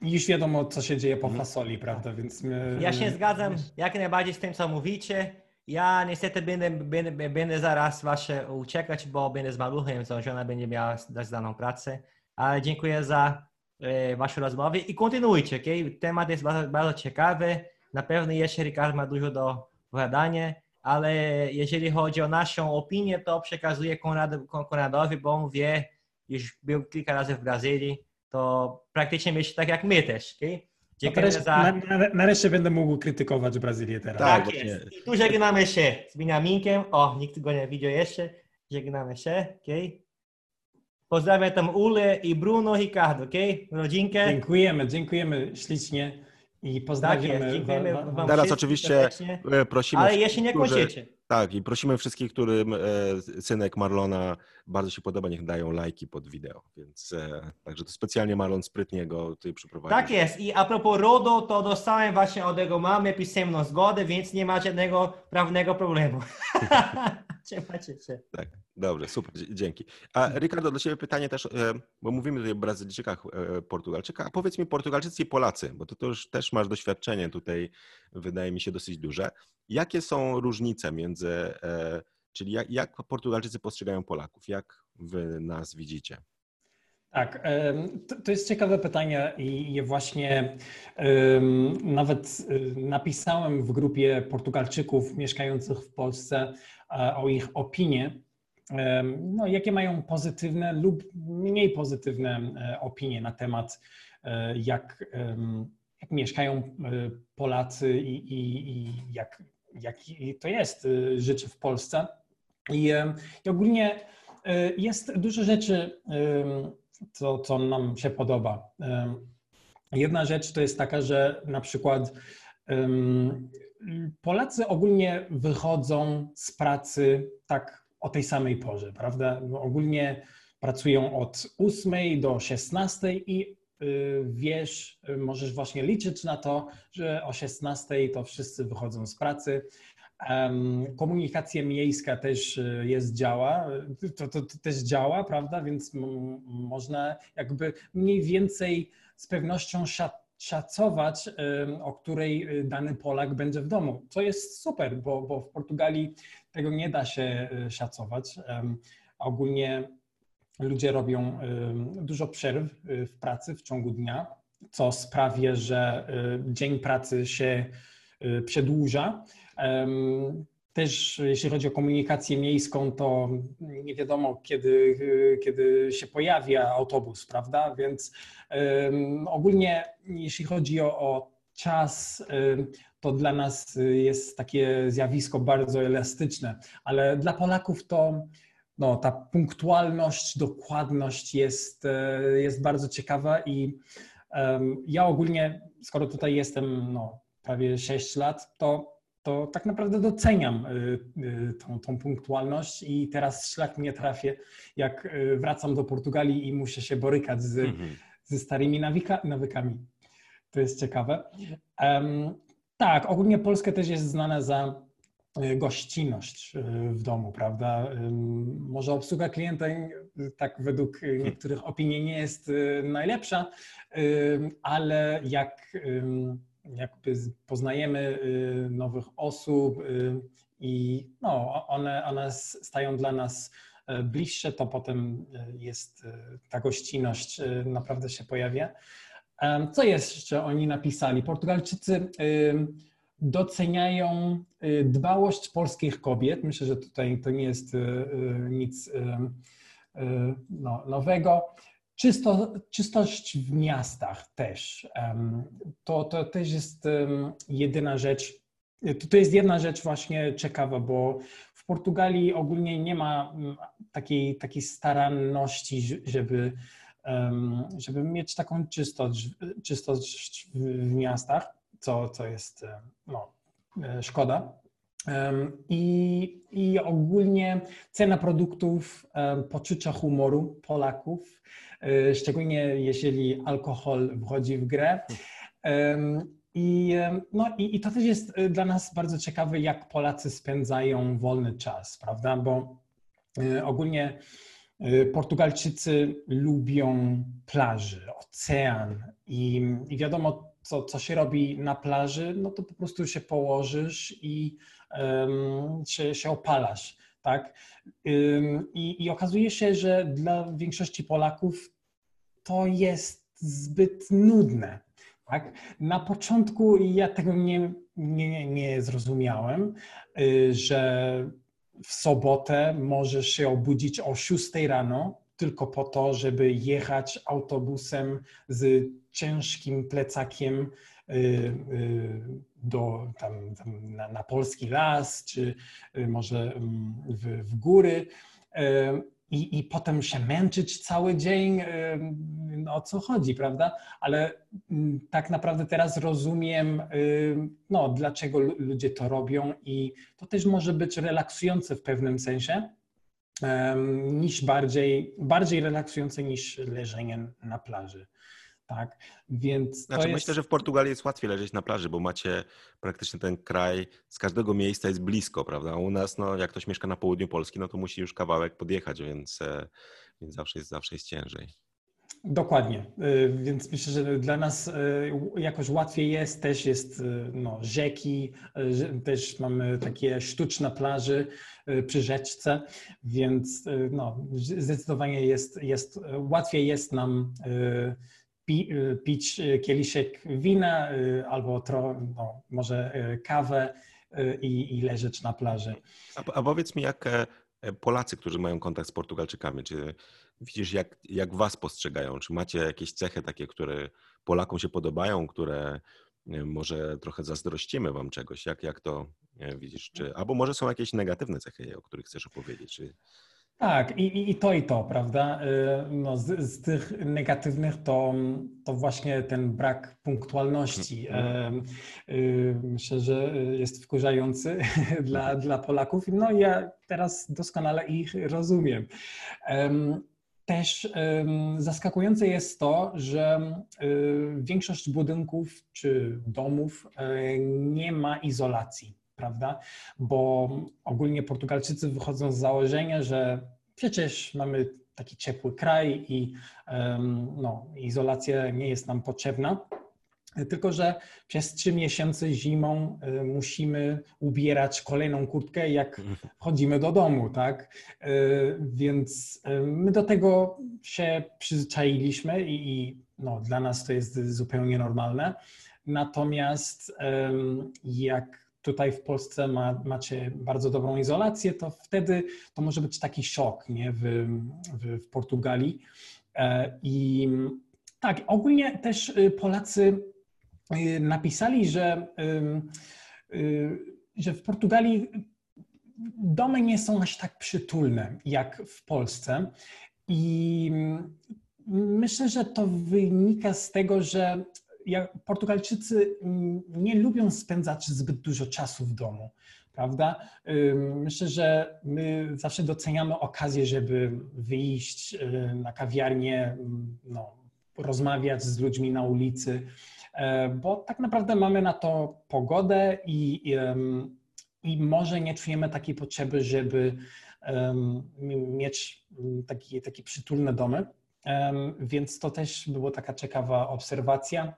już wiadomo, co się dzieje po mhm. fasoli, prawda? Więc my, ja się zgadzam jak najbardziej z tym, co mówicie. Ja niestety będę, będę, będę zaraz wasze uciekać, bo będę z maluchem, co żona będzie miała dać daną pracę. Ale dziękuję za e, waszą rozmowę i kontynuujcie, okay? Temat jest bardzo, bardzo ciekawy. Na pewno jeszcze Ricard ma dużo do powiadania, ale jeżeli chodzi o naszą opinię, to przekazuję Konrad, Konradowi, bo on wie, już był kilka razy w Brazylii, to praktycznie myśli tak jak my też. Okay? Dziękuję za... na, na, nareszcie będę mógł krytykować Brazylię teraz. Tak, tak jest. I tu żegnamy się z Beniaminkiem. O, nikt go nie widział jeszcze. Żegnamy się, okay? Pozdrawiam tam Ule i Bruno Ricardo, okay? Rodzinkę. Dziękujemy, dziękujemy ślicznie i pozdrawiamy. Tak jest, dziękujemy wam Teraz oczywiście e, prosimy... Ale jeszcze nie kończycie. Tak, i prosimy wszystkich, którym e, synek Marlona bardzo się podoba, niech dają lajki pod wideo. Więc e, także to specjalnie Marlon sprytnie go tutaj przyprowadził. Tak jest. I a propos RODO, to dostałem właśnie od jego mamy pisemną zgodę, więc nie ma żadnego prawnego problemu. Trzymajcie się. Tak, dobrze, super, dzięki. A Ricardo, do Ciebie pytanie też, e, bo mówimy tutaj o Brazylijczykach, Portugalczykach, a powiedz mi Portugalczycy i Polacy, bo to, to już też masz doświadczenie tutaj, wydaje mi się dosyć duże. Jakie są różnice między, e, czyli jak, jak Portugalczycy postrzegają Polaków? Jak wy nas widzicie? Tak, to jest ciekawe pytanie i je właśnie nawet napisałem w grupie Portugalczyków mieszkających w Polsce e, o ich opinie. No, jakie mają pozytywne lub mniej pozytywne e, opinie na temat, jak, jak mieszkają Polacy i, i, i jak jak to jest życie w Polsce. I, i ogólnie jest dużo rzeczy, co, co nam się podoba. Jedna rzecz to jest taka, że na przykład Polacy ogólnie wychodzą z pracy tak o tej samej porze, prawda? Ogólnie pracują od 8 do 16 i Y, wiesz, y, możesz właśnie liczyć na to, że o 16 to wszyscy wychodzą z pracy. Komunikacja miejska też y, jest, działa, to, to, to też działa, prawda? Więc można jakby mniej więcej z pewnością szacować, o której dany Polak będzie w domu, co jest super, bo, bo w Portugalii tego nie da się szacować. Ogólnie ludzie robią dużo przerw y, w pracy w ciągu dnia, co sprawia, że y, dzień pracy się y, przedłuża. Też jeśli chodzi o komunikację miejską, to nie wiadomo, kiedy, kiedy się pojawia autobus, prawda? Więc ogólnie, jeśli chodzi o, o czas, to dla nas jest takie zjawisko bardzo elastyczne, ale dla Polaków to no, ta punktualność, dokładność jest, e, jest bardzo ciekawa i ja ogólnie, skoro tutaj jestem no, prawie 6 lat, to, to tak naprawdę doceniam y, y, tą, tą punktualność i teraz szlak mnie trafię, jak wracam do Portugalii i muszę się borykać z, mhm. ze starymi nawika, nawykami. To jest ciekawe. Um, tak, ogólnie Polska też jest znana za gościnność w domu, prawda? Może obsługa klienta, tak według hmm. niektórych opinii, nie jest najlepsza, ale jak jakby poznajemy nowych osób i no, one, one stają dla nas bliższe, to potem jest ta gościnność naprawdę się pojawia. Co jeszcze oni napisali? Portugalczycy doceniają y, dbałość polskich kobiet. Myślę, że tutaj to nie jest y, y, nic no, nowego. Czysto, czystość w miastach też. To, to też jest jedyna rzecz. To jest jedna rzecz właśnie ciekawa, bo w Portugalii ogólnie nie ma mm, takiej, takiej staranności, żeby, żeby mieć taką czystość, czystość w miastach, co, co jest no, e, szkoda. I, I ogólnie cena produktów poczucia humoru Polaków, e, szczególnie jeżeli alkohol wchodzi w grę. I, no, i, I to też jest e, dla nas bardzo ciekawe, jak Polacy spędzają wolny czas, prawda? Bo e, ogólnie Portugalczycy lubią plaży, ocean i, i wiadomo, co, co się robi na plaży, no to po prostu się położysz i się, się opalasz, tak? I, I okazuje się, że dla większości Polaków to jest zbyt nudne. Tak? Na początku ja tego nie, nie, nie zrozumiałem, y, że w sobotę możesz się obudzić o 6 rano tylko po to, żeby jechać autobusem z ciężkim plecakiem do, tam, tam na, na, polski las, czy y, może mm, w, w góry. I, I potem się męczyć cały dzień, no, o co chodzi, prawda? Ale mm, tak naprawdę teraz rozumiem, no, dlaczego ludzie to robią, i to też może być relaksujące w pewnym sensie, niż bardziej, bardziej relaksujące niż leżenie na plaży. Tak, więc znaczy, jest... Myślę, że w Portugalii jest łatwiej leżeć na plaży, bo macie praktycznie ten kraj, z każdego miejsca jest blisko, prawda? U nas, no, jak ktoś mieszka na południu Polski, no to musi już kawałek podjechać, więc, e, więc zawsze, jest, zawsze jest ciężej. Dokładnie, y, więc myślę, że dla nas y, jakoś łatwiej jest, też jest no, rzeki, też mamy takie sztuczne plaże przy rzeczce, więc no, zdecydowanie jest, jest, łatwiej jest nam pi, pić kieliszek wina albo tro, no, może kawę i, i leżeć na plaży. A, a powiedz mi, jak e, Polacy, którzy mają kontakt z Portugalczykami, czy widzisz, jak, jak was postrzegają? Czy macie jakieś cechy takie, które Polakom się podobają, które może trochę zazdrościmy wam czegoś? Jak, jak to widzisz? Czy, albo może są jakieś negatywne cechy, o których chcesz opowiedzieć? Czy... Tak, i, i to i to, prawda? Y, no, z, z, tych negatywnych to, to właśnie ten brak punktualności. Mhm. Y, myślę, że jest wkurzający dla, mhm. dla Polaków. No ja teraz doskonale ich rozumiem. Też zaskakujące jest to, że y, większość budynków czy domów e, nie ma izolacji, prawda? Bo ogólnie Portugalczycy wychodzą z założenia, że przecież mamy taki ciepły kraj i no, izolacja nie jest nam potrzebna. Tylko, że przez trzy miesiące zimą musimy ubierać kolejną kurtkę, jak wchodzimy do domu, tak? Y, więc my do tego się przyzwyczailiśmy i, i no, dla nas to jest zupełnie normalne. Natomiast jak tutaj w Polsce ma, macie bardzo dobrą izolację, to wtedy to może być taki szok nie? W, w, w Portugalii. E, I tak, ogólnie też Polacy Y, napisali, że, y, że w Portugalii domy nie są aż tak przytulne jak w Polsce. I myślę, że to wynika z tego, że Portugalczycy nie lubią spędzać zbyt dużo czasu w domu, prawda? Myślę, że my zawsze doceniamy okazję, żeby wyjść y, na kawiarnię, no, rozmawiać z ludźmi na ulicy. E, bo tak naprawdę mamy na to pogodę i, i, i może nie czujemy takiej potrzeby, żeby mieć taki, takie przytulne domy. Więc to też była taka ciekawa obserwacja.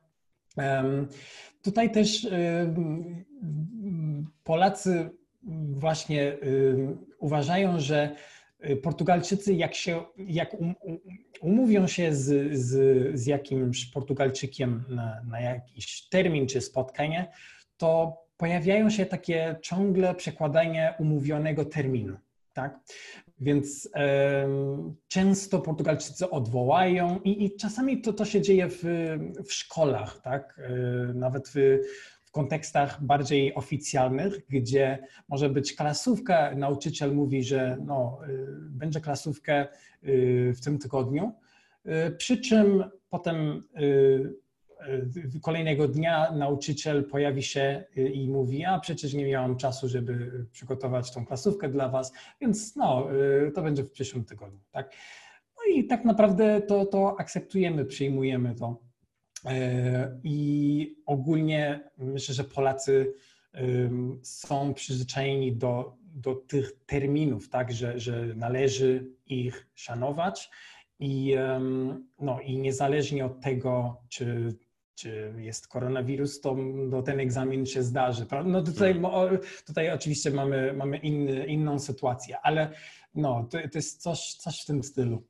Tutaj też Polacy właśnie uważają, że Portugalczycy, jak, się, jak um, umówią się z, z, z jakimś Portugalczykiem na, na jakiś termin czy spotkanie, to pojawiają się takie ciągle przekładanie umówionego terminu. Tak? Więc e, często Portugalczycy odwołają i, i czasami to, to się dzieje w, w szkołach, tak? E, nawet w, kontekstach bardziej oficjalnych, gdzie może być klasówka, nauczyciel mówi, że no, będzie klasówkę w tym tygodniu, przy czym potem kolejnego dnia nauczyciel pojawi się i mówi, a przecież nie miałam czasu, żeby przygotować tą klasówkę dla was, więc no, to będzie w przyszłym tygodniu, tak? No i tak naprawdę to, to akceptujemy, przyjmujemy to. E, I ogólnie myślę, że Polacy są przyzwyczajeni do, do tych terminów, tak, że, że należy ich szanować i, no, i niezależnie od tego, czy, czy jest koronawirus, to no, ten egzamin się zdarzy. No tutaj, hmm. tutaj oczywiście mamy, mamy inny, inną sytuację, ale no, to, to jest coś, coś w tym stylu.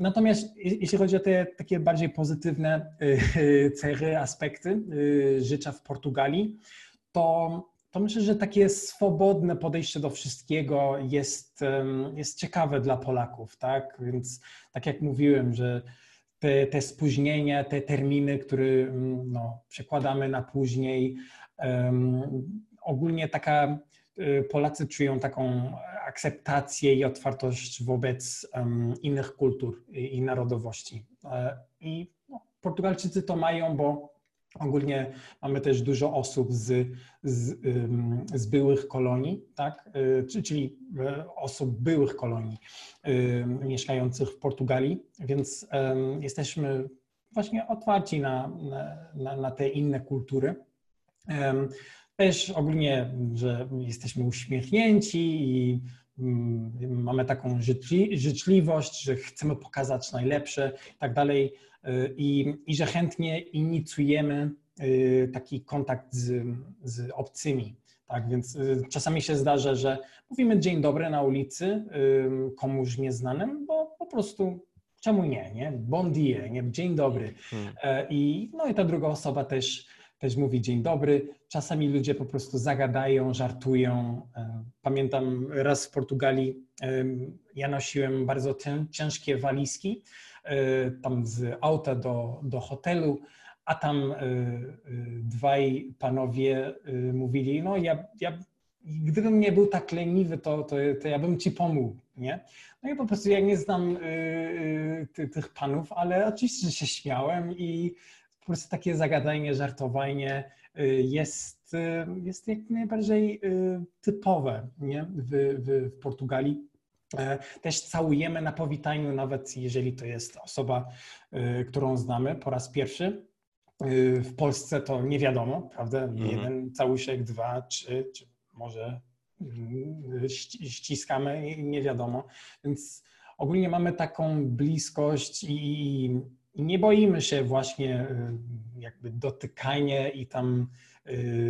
Natomiast jeśli chodzi o te takie bardziej pozytywne y, cechy, aspekty y, życia w Portugalii, to, to myślę, że takie swobodne podejście do wszystkiego jest, jest ciekawe dla Polaków, tak? Więc tak jak mówiłem, że te, te spóźnienia, te terminy, które mm, no, przekładamy na później, um, ogólnie taka y, Polacy czują taką akceptację i otwartość wobec um, innych kultur i, i narodowości. E, I no, Portugalczycy to mają, bo ogólnie mamy też dużo osób z, z, z byłych kolonii, tak? E, czyli e, osób byłych kolonii mieszkających w Portugalii, więc jesteśmy właśnie otwarci na, na, na te inne kultury. Też ogólnie, że jesteśmy uśmiechnięci i mm, mamy taką życzliwość, że chcemy pokazać najlepsze i tak dalej i, i że chętnie inicjujemy y, taki kontakt z, z obcymi. Tak, więc y, czasami się zdarza, że mówimy dzień dobry na ulicy komuś nieznanym, bo po prostu czemu nie, nie? Bon dia, nie? Dzień dobry. Hmm. E, I, no i ta druga osoba też też mówi dzień dobry. Czasami ludzie po prostu zagadają, żartują. E, pamiętam raz w Portugalii ja nosiłem bardzo ciężkie walizki tam z auta do, do hotelu, a tam e, dwaj panowie mówili, no ja, ja gdybym nie był tak leniwy, to, to, to ja bym ci pomógł, nie? No i po prostu ja nie znam tych panów, ale oczywiście się śmiałem i po prostu takie zagadanie, żartowanie y, jest, y, jest jak najbardziej y, typowe nie? W, w, w Portugalii. E, też całujemy na powitaniu, nawet jeżeli to jest osoba, którą znamy po raz pierwszy. W Polsce to nie wiadomo, prawda? Mhm. Jeden całuszek, dwa, trzy, czy może mm, ściskamy, nie wiadomo. Więc ogólnie mamy taką bliskość i nie boimy się właśnie jakby dotykania i tam.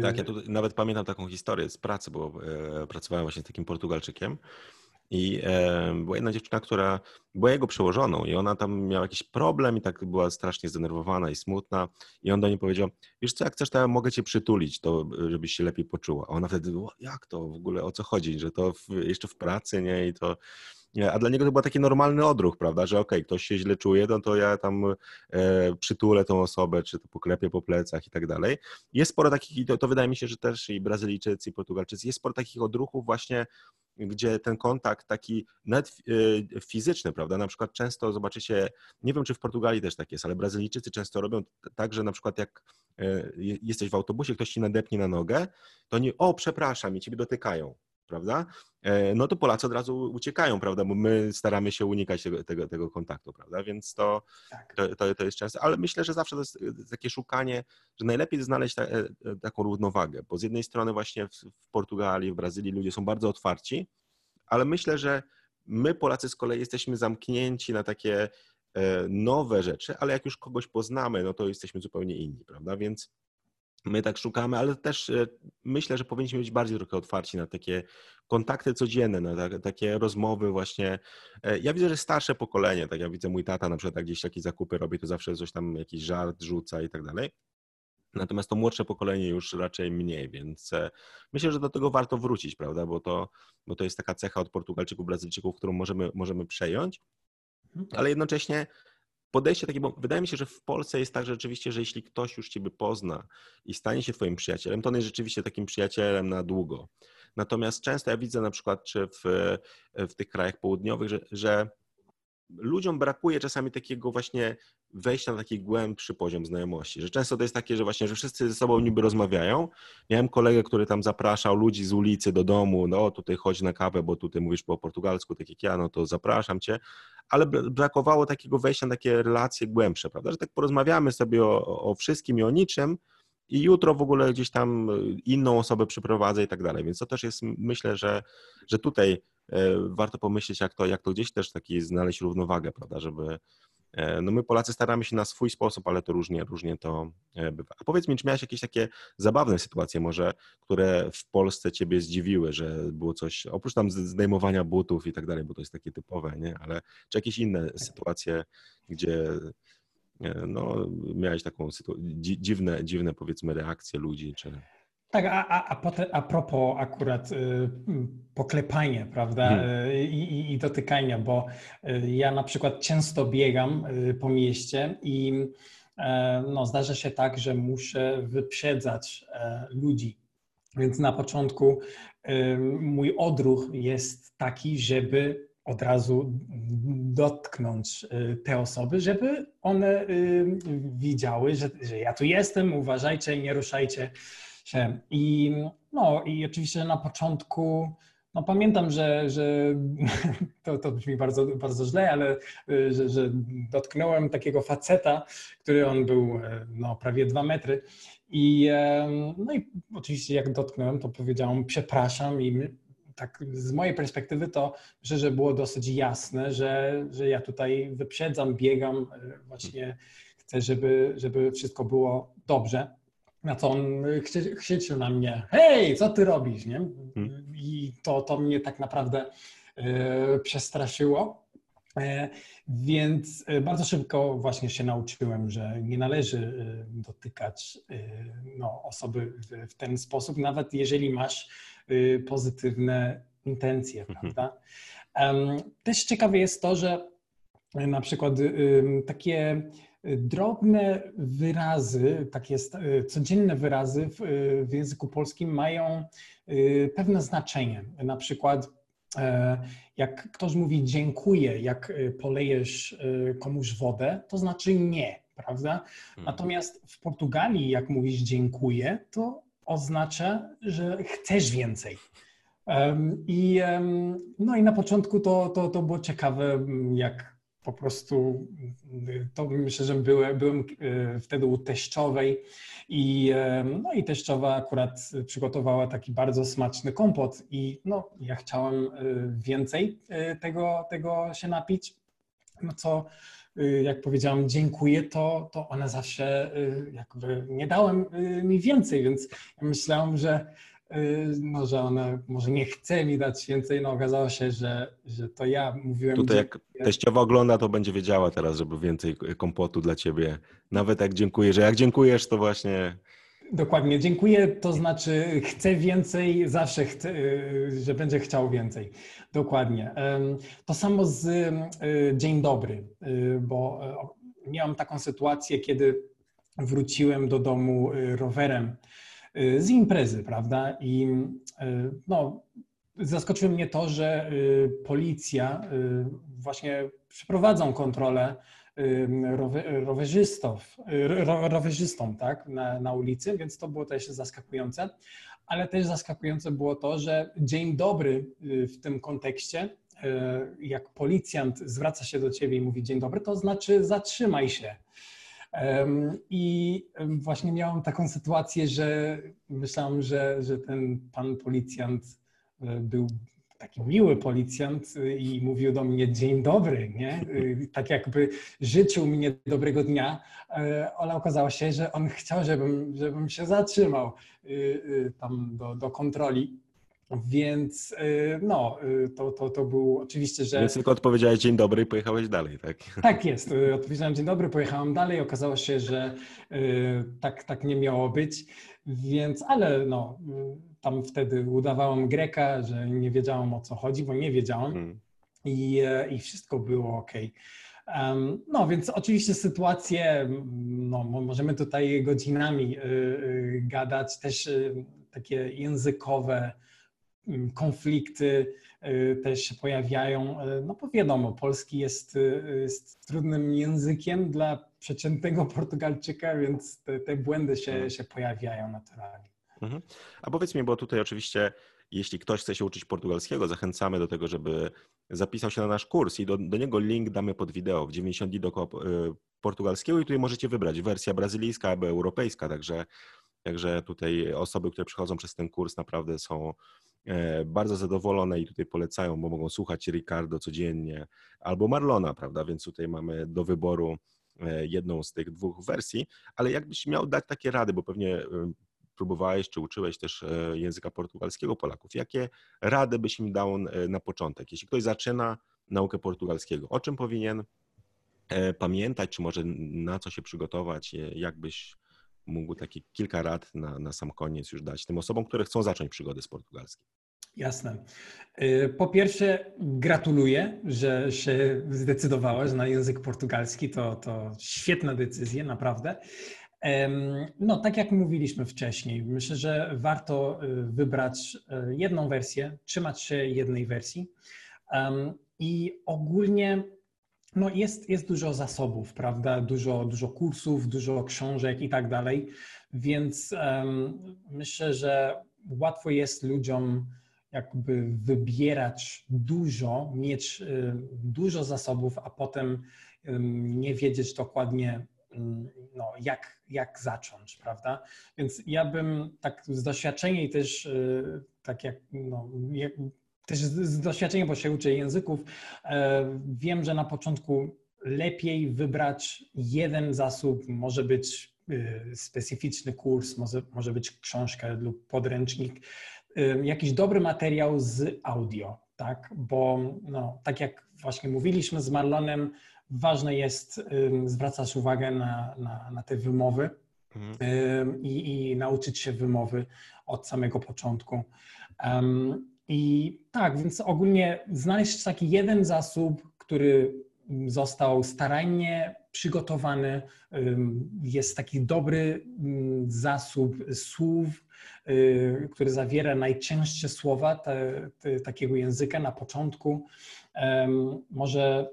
Tak, ja tu nawet pamiętam taką historię z pracy, bo e, pracowałem właśnie z takim Portugalczykiem. I była jedna dziewczyna, która była jego przełożoną i ona tam miała jakiś problem i tak była strasznie zdenerwowana i smutna. I on do niej powiedział, wiesz co, jak chcesz, to ja mogę cię przytulić, to żebyś się lepiej poczuła. A ona wtedy, jak to w ogóle, o co chodzi, że to w, jeszcze w pracy, nie? I to a dla niego to był taki normalny odruch, prawda, że okej, okay, ktoś się źle czuje, no to ja tam e, przytulę tą osobę, czy to poklepię po plecach i tak dalej. Jest sporo takich, i to, to wydaje mi się, że też i Brazylijczycy, i Portugalczycy, jest sporo takich odruchów właśnie, gdzie ten kontakt taki nawet e, fizyczny, prawda, na przykład często zobaczycie, nie wiem, czy w Portugalii też tak jest, ale Brazylijczycy często robią tak, że na przykład jak e, jesteś w autobusie, ktoś ci nadepnie na nogę, to nie, o, przepraszam, i ciebie dotykają prawda? E, no to Polacy od razu uciekają, prawda? Bo my staramy się unikać tego, tego, tego kontaktu, prawda? Więc to, tak. to, to, to, jest często, ale myślę, że zawsze to jest takie szukanie, że najlepiej znaleźć ta, e, taką równowagę, bo z jednej strony właśnie w, w Portugalii, w Brazylii ludzie są bardzo otwarci, ale myślę, że my Polacy z kolei jesteśmy zamknięci na takie e, nowe rzeczy, ale jak już kogoś poznamy, no to jesteśmy zupełnie inni, prawda? Więc My tak szukamy, ale też e, myślę, że powinniśmy być bardziej trochę otwarci na takie kontakty codzienne, na takie rozmowy właśnie. E, ja widzę, że starsze pokolenie, tak jak widzę mój tata na przykład jak gdzieś jakieś zakupy robi, to zawsze coś tam, jakiś żart rzuca i tak dalej. Natomiast to młodsze pokolenie już raczej mniej, więc e, myślę, że do tego warto wrócić, prawda, bo to, bo to jest taka cecha od Portugalczyków, Brazylijczyków, którą możemy, możemy przejąć, mhm. ale jednocześnie podejście takie, bo wydaje mi się, że w Polsce jest tak, że rzeczywiście, że jeśli ktoś już ciebie pozna i stanie się twoim przyjacielem, to on jest rzeczywiście takim przyjacielem na długo. Natomiast często ja widzę na przykład, czy w, w tych krajach południowych, że, że ludziom brakuje czasami takiego właśnie wejścia na taki głębszy poziom znajomości, że często to jest takie, że właśnie, że wszyscy ze sobą niby rozmawiają. Miałem kolegę, który tam zapraszał ludzi z ulicy do domu, no tutaj chodź na kawę, bo tutaj mówisz po portugalsku, tak jak ja, no to zapraszam cię, ale brakowało takiego wejścia na takie relacje głębsze, prawda, że tak porozmawiamy sobie o, o wszystkim i o niczym, i jutro w ogóle gdzieś tam inną osobę przyprowadzę i tak dalej. Więc to też jest, myślę, że, że tutaj e, warto pomyśleć, jak to, jak to gdzieś też taki znaleźć równowagę, prawda, żeby, no my Polacy staramy się na swój sposób, ale to różnie, różnie to e, bywa. A powiedz mi, czy miałeś jakieś takie zabawne sytuacje może, które w Polsce ciebie zdziwiły, że było coś, oprócz tam zdejmowania butów i tak dalej, bo to jest takie typowe, nie? Ale czy jakieś inne sytuacje, gdzie e, no, miałeś taką dziwne, dziwne powiedzmy reakcje ludzi, czy... Tak, a, a, a, a propos akurat y, poklepania, prawda, hmm. y, i, i, dotykania, bo y, ja na przykład często biegam y, po mieście i y, no, zdarza się tak, że muszę wyprzedzać y, ludzi. Więc na początku mój odruch jest taki, żeby od razu dotknąć te osoby, żeby one widziały, że, że ja tu jestem, uważajcie, nie ruszajcie. I, no, i oczywiście na początku, no pamiętam, że, że to, to brzmi bardzo, bardzo źle, ale że, że dotknąłem takiego faceta, który on był no, prawie dwa metry. I, no i oczywiście jak dotknąłem, to powiedziałem przepraszam i tak z mojej perspektywy to myślę, że było dosyć jasne, że, że ja tutaj wyprzedzam, biegam, właśnie chcę, żeby, żeby wszystko było dobrze. Na co on krzyczył na mnie, hej, co ty robisz, nie? Hmm. I to, to mnie tak naprawdę e, przestraszyło. E, więc e, bardzo szybko właśnie się nauczyłem, że nie należy e, dotykać e, no, osoby w, w, ten sposób, nawet jeżeli masz pozytywne intencje, mhm. prawda? Też ciekawe jest to, że na przykład takie drobne wyrazy, takie e, codzienne wyrazy w, e, w języku polskim mają e, pewne znaczenie. Na przykład jak ktoś mówi dziękuję, jak polejesz komuś wodę, to znaczy nie, prawda? Mhm. Natomiast w Portugalii, jak mówisz dziękuję, to oznacza, że chcesz więcej. I, no i na początku to, to, to było ciekawe, jak po prostu to myślę, że byłem, byłem e, wtedy u teściowej i, e, no i teściowa akurat przygotowała taki bardzo smaczny kompot i no, ja chciałem e, więcej tego, tego się napić, no co jak powiedziałam dziękuję, to, to ona zawsze jakby nie dałem mi więcej, więc ja myślałem, że no, że ona może nie chce mi dać więcej, no okazało się, że, że to ja mówiłem... Tutaj jak teściowa ogląda, to będzie wiedziała teraz, żeby więcej kompotu dla ciebie. Nawet jak dziękuję, że jak dziękujesz, to właśnie... Dokładnie, dziękuję, to znaczy chcę więcej, zawsze chcę, y, że będzie chciał więcej. Dokładnie. To samo z y, dzień dobry, bo miałam taką sytuację, kiedy wróciłem do domu rowerem Y, z imprezy, prawda? I y, no, zaskoczyło mnie to, że y, policja właśnie przeprowadzą kontrolę rowerzystów, rowerzystom tak, na, na ulicy, więc to było też zaskakujące. Ale też zaskakujące było to, że dzień dobry w tym kontekście, jak policjant zwraca się do ciebie i mówi dzień dobry, to znaczy zatrzymaj się. I właśnie miałam taką sytuację, że myślałam, że, że ten pan policjant e, był taki miły policjant e, i mówił do mnie dzień dobry, nie? E, tak jakby życzył mnie dobrego dnia, ale okazało się, że on chciał, żebym, żebym się zatrzymał tam do, do kontroli. Więc y, no, y, to, to, to był oczywiście, że... Więc tylko odpowiedziałeś dzień dobry i pojechałeś dalej, tak? Tak jest. Y, odpowiedziałem dzień dobry, pojechałem dalej. Okazało się, że tak, tak nie miało być. Więc, ale no, tam wtedy udawałam Greka, że nie wiedziałam o co chodzi, bo nie wiedziałam. Hmm. I, I wszystko było ok. No więc oczywiście sytuacje, no, możemy tutaj godzinami y, y, gadać, też y, takie językowe konflikty też się pojawiają. No bo wiadomo, polski jest, jest trudnym językiem dla przeciętnego Portugalczyka, więc te, te błędy się, mhm. się pojawiają naturalnie. Mhm. A powiedz mi, bo tutaj oczywiście jeśli ktoś chce się uczyć portugalskiego, zachęcamy do tego, żeby zapisał się na nasz kurs i do, do niego link damy pod wideo w 90 dni do y, portugalskiego i tutaj możecie wybrać wersja brazylijska albo europejska, także, także tutaj osoby, które przychodzą przez ten kurs naprawdę są bardzo zadowolone i tutaj polecają, bo mogą słuchać Ricardo codziennie albo Marlona, prawda, więc tutaj mamy do wyboru e, jedną z tych dwóch wersji, ale jakbyś miał dać takie rady, bo pewnie y, próbowałeś czy uczyłeś też e, języka portugalskiego Polaków. Jakie rady byś im dał e, na początek? Jeśli ktoś zaczyna naukę portugalskiego, o czym powinien e, pamiętać, czy może na co się przygotować? Jakbyś mógł takie kilka rad na, na sam koniec już dać tym osobom, które chcą zacząć przygody z portugalskim? Jasne. Po pierwsze, gratuluję, że się zdecydowałaś na język portugalski. To, to świetna decyzja, naprawdę. No, tak jak mówiliśmy wcześniej, myślę, że warto y, wybrać y, jedną wersję, trzymać się jednej wersji i ogólnie no jest, jest dużo zasobów, prawda? Dużo, dużo kursów, dużo książek i tak dalej, więc um, myślę, że łatwo jest ludziom jakby wybierać dużo, mieć y, dużo zasobów, a potem nie wiedzieć dokładnie, no, jak, jak zacząć, prawda? Więc ja bym tak z doświadczenia i też y, tak jak, no, jak, też z doświadczenia, bo się uczę języków, e, wiem, że na początku lepiej wybrać jeden zasób, może być y, specyficzny kurs, może, może być książka lub podręcznik, jakiś dobry materiał z audio, tak? Bo no, tak jak właśnie mówiliśmy z Marlonem, ważne jest zwracać uwagę na, na, na te wymowy mhm. i, i, nauczyć się wymowy od samego początku. I tak, więc ogólnie znaleźć taki jeden zasób, który został starannie przygotowany, jest taki dobry zasób słów, y, który zawiera najczęstsze słowa te, te, takiego języka na początku. Może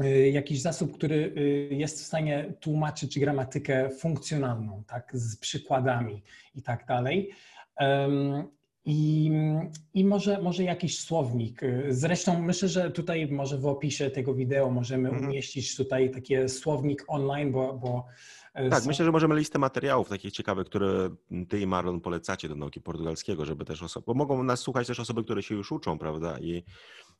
Y, jakiś zasób, który y, jest w stanie tłumaczyć gramatykę funkcjonalną, tak, z przykładami i tak dalej. I, I może, może jakiś słownik. Zresztą myślę, że tutaj może w opisie tego wideo możemy mhm. umieścić tutaj taki słownik online, bo, bo tak, są... myślę, że możemy listę materiałów takich ciekawych, które ty i Marlon polecacie do nauki portugalskiego, żeby też osoby, bo mogą nas słuchać też osoby, które się już uczą, prawda, i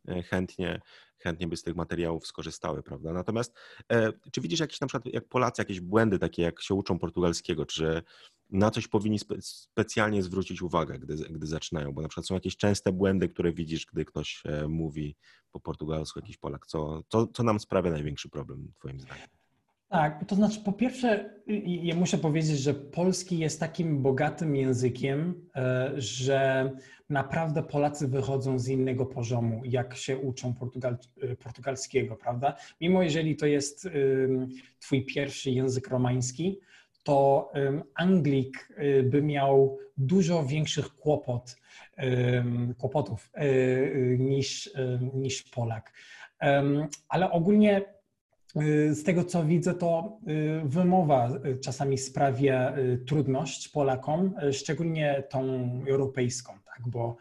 e, chętnie, chętnie by z tych materiałów skorzystały, prawda. Natomiast e, czy widzisz jakieś na przykład, jak Polacy, jakieś błędy takie, jak się uczą portugalskiego, czy na coś powinni spe specjalnie zwrócić uwagę, gdy, gdy zaczynają, bo na przykład są jakieś częste błędy, które widzisz, gdy ktoś e, mówi po portugalsku, jakiś Polak, co, co, co nam sprawia największy problem, twoim zdaniem? Tak, to znaczy po pierwsze, ja muszę powiedzieć, że polski jest takim bogatym językiem, e, że naprawdę Polacy wychodzą z innego poziomu, jak się uczą portugal, e, portugalskiego, prawda? Mimo jeżeli to jest twój pierwszy język romański, to Anglik y, by miał dużo większych kłopot, kłopotów y, niż, niż Polak. Ale ogólnie y, z tego co widzę, to wymowa czasami sprawia trudność Polakom, szczególnie tą europejską, tak? bo,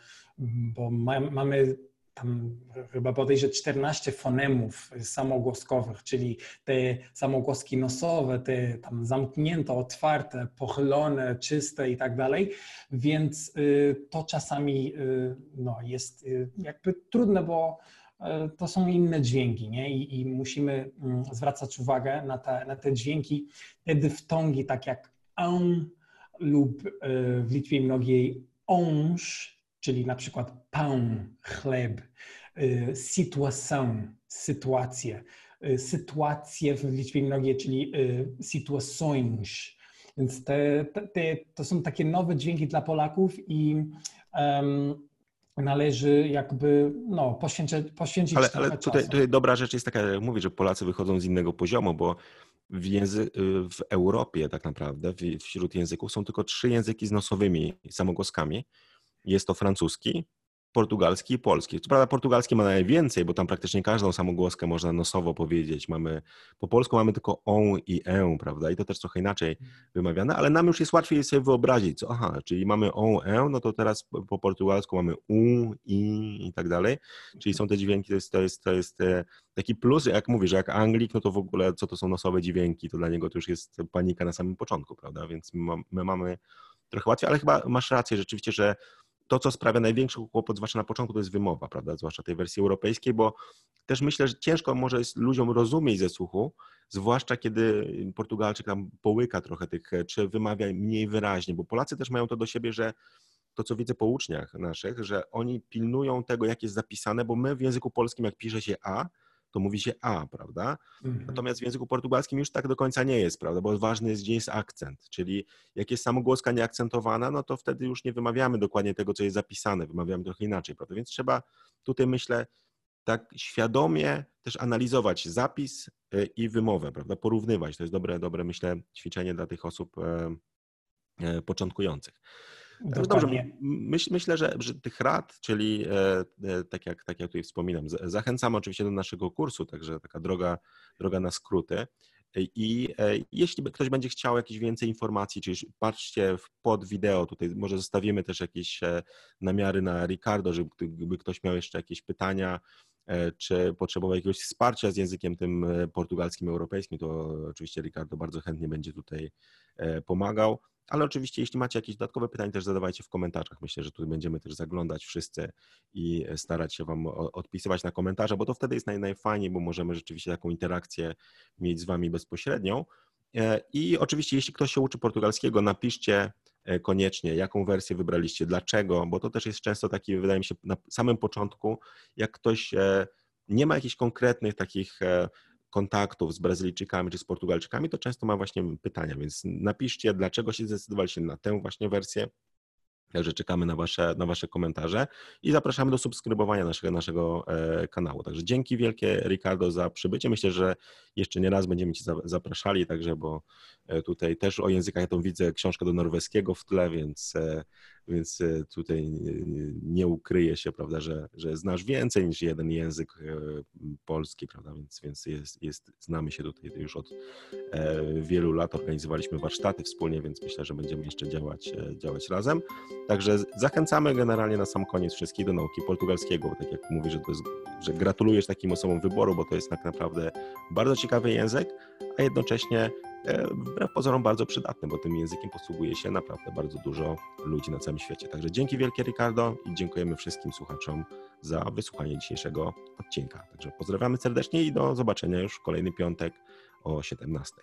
bo mamy tam chyba bodajże 14 fonemów samogłoskowych, czyli te samogłoski nosowe, te tam zamknięte, otwarte, pochylone, czyste i tak dalej, więc y, to czasami y, no, jest y, jakby trudne, bo to są inne dźwięki nie? I, i musimy mm, zwracać uwagę na te, na te dźwięki, te dyftongi, tak jak on lub w liczbie mnogiej onż, czyli na przykład pain, chleb, y, sytuação, sytuację, sytuacje w liczbie mnogiej, czyli situações. Więc te, te, to są takie nowe dźwięki dla Polaków i um, należy jakby no, poświęcić, poświęcić Ale, ale tutaj, tutaj, dobra rzecz jest taka, jak mówię, że Polacy wychodzą z innego poziomu, bo w, języ- w Europie tak naprawdę wśród języków są tylko trzy języki z nosowymi samogłoskami. Jest to francuski, portugalski i polski. Co prawda portugalski ma najwięcej, bo tam praktycznie każdą samogłoskę można nosowo powiedzieć. Mamy, po polsku mamy tylko on i e, prawda? I to też trochę inaczej wymawiane, ale nam już jest łatwiej sobie wyobrazić, co, aha, czyli mamy on, e, no to teraz po portugalsku mamy u, i i tak dalej. Czyli są te dźwięki, to jest, to jest, to jest e, taki plus, jak mówisz, że jak Anglik, no to w ogóle co to są nosowe dźwięki, to dla niego to już jest panika na samym początku, prawda? Więc my, my mamy trochę łatwiej, ale chyba masz rację rzeczywiście, że to, co sprawia największy kłopot, zwłaszcza na początku, to jest wymowa, prawda, zwłaszcza tej wersji europejskiej, bo też myślę, że ciężko może jest ludziom rozumieć ze słuchu, zwłaszcza kiedy Portugalczyk tam połyka trochę tych, czy wymawia mniej wyraźnie, bo Polacy też mają to do siebie, że to, co widzę po uczniach naszych, że oni pilnują tego, jak jest zapisane, bo my w języku polskim, jak pisze się A, to mówi się A, prawda? Mhm. Natomiast w języku portugalskim już tak do końca nie jest, prawda? Bo ważny jest, gdzie jest akcent. Czyli jak jest samogłoska nieakcentowana, no to wtedy już nie wymawiamy dokładnie tego, co jest zapisane, wymawiamy trochę inaczej, prawda? Więc trzeba tutaj, myślę, tak świadomie też analizować zapis e, i wymowę, prawda? Porównywać. To jest dobre, dobre myślę, ćwiczenie dla tych osób e, e, początkujących. No dobrze, myśl, myślę, że, że tych rad, czyli e, e, tak, jak, tak jak tutaj wspominam, zachęcam oczywiście do naszego kursu, także taka droga, droga na skróty. I e, jeśli ktoś będzie chciał jakieś więcej informacji, czyli patrzcie pod wideo, tutaj może zostawimy też jakieś namiary na Ricardo, żeby ktoś miał jeszcze jakieś pytania, czy potrzebował jakiegoś wsparcia z językiem tym portugalskim, europejskim, to oczywiście Ricardo bardzo chętnie będzie tutaj pomagał. Ale oczywiście, jeśli macie jakieś dodatkowe pytania, też zadawajcie w komentarzach. Myślę, że tu będziemy też zaglądać wszyscy i starać się Wam odpisywać na komentarze, bo to wtedy jest naj, najfajniej, bo możemy rzeczywiście taką interakcję mieć z Wami bezpośrednią. E, I oczywiście, jeśli ktoś się uczy portugalskiego, napiszcie e, koniecznie, jaką wersję wybraliście, dlaczego, bo to też jest często taki, wydaje mi się, na samym początku, jak ktoś e, nie ma jakichś konkretnych takich kontaktów z Brazylijczykami czy z Portugalczykami, to często ma właśnie pytania, więc napiszcie, dlaczego się zdecydowaliście na tę właśnie wersję. Także czekamy na wasze, na wasze komentarze i zapraszamy do subskrybowania naszego, naszego e, kanału. Także dzięki wielkie Ricardo za przybycie. Myślę, że jeszcze nie raz będziemy Cię zapraszali, także bo e, tutaj też o językach ja tą widzę książkę do norweskiego w tle, więc e, więc e, tutaj nie ukryje się, prawda, że, że znasz więcej niż jeden język e, polski, prawda, więc, więc jest, jest, znamy się tutaj już od e, wielu lat, organizowaliśmy warsztaty wspólnie, więc myślę, że będziemy jeszcze działać, działać razem. Także zachęcamy generalnie na sam koniec wszystkich do nauki portugalskiego, bo tak jak mówię, że, to jest, że gratulujesz takim osobom wyboru, bo to jest tak naprawdę bardzo ciekawy język, a jednocześnie E, wbrew pozorom bardzo przydatny, bo tym językiem posługuje się naprawdę bardzo dużo ludzi na całym świecie. Także dzięki wielkie Ricardo i dziękujemy wszystkim słuchaczom za wysłuchanie dzisiejszego odcinka. Także pozdrawiamy serdecznie i do zobaczenia już w kolejny piątek o 17.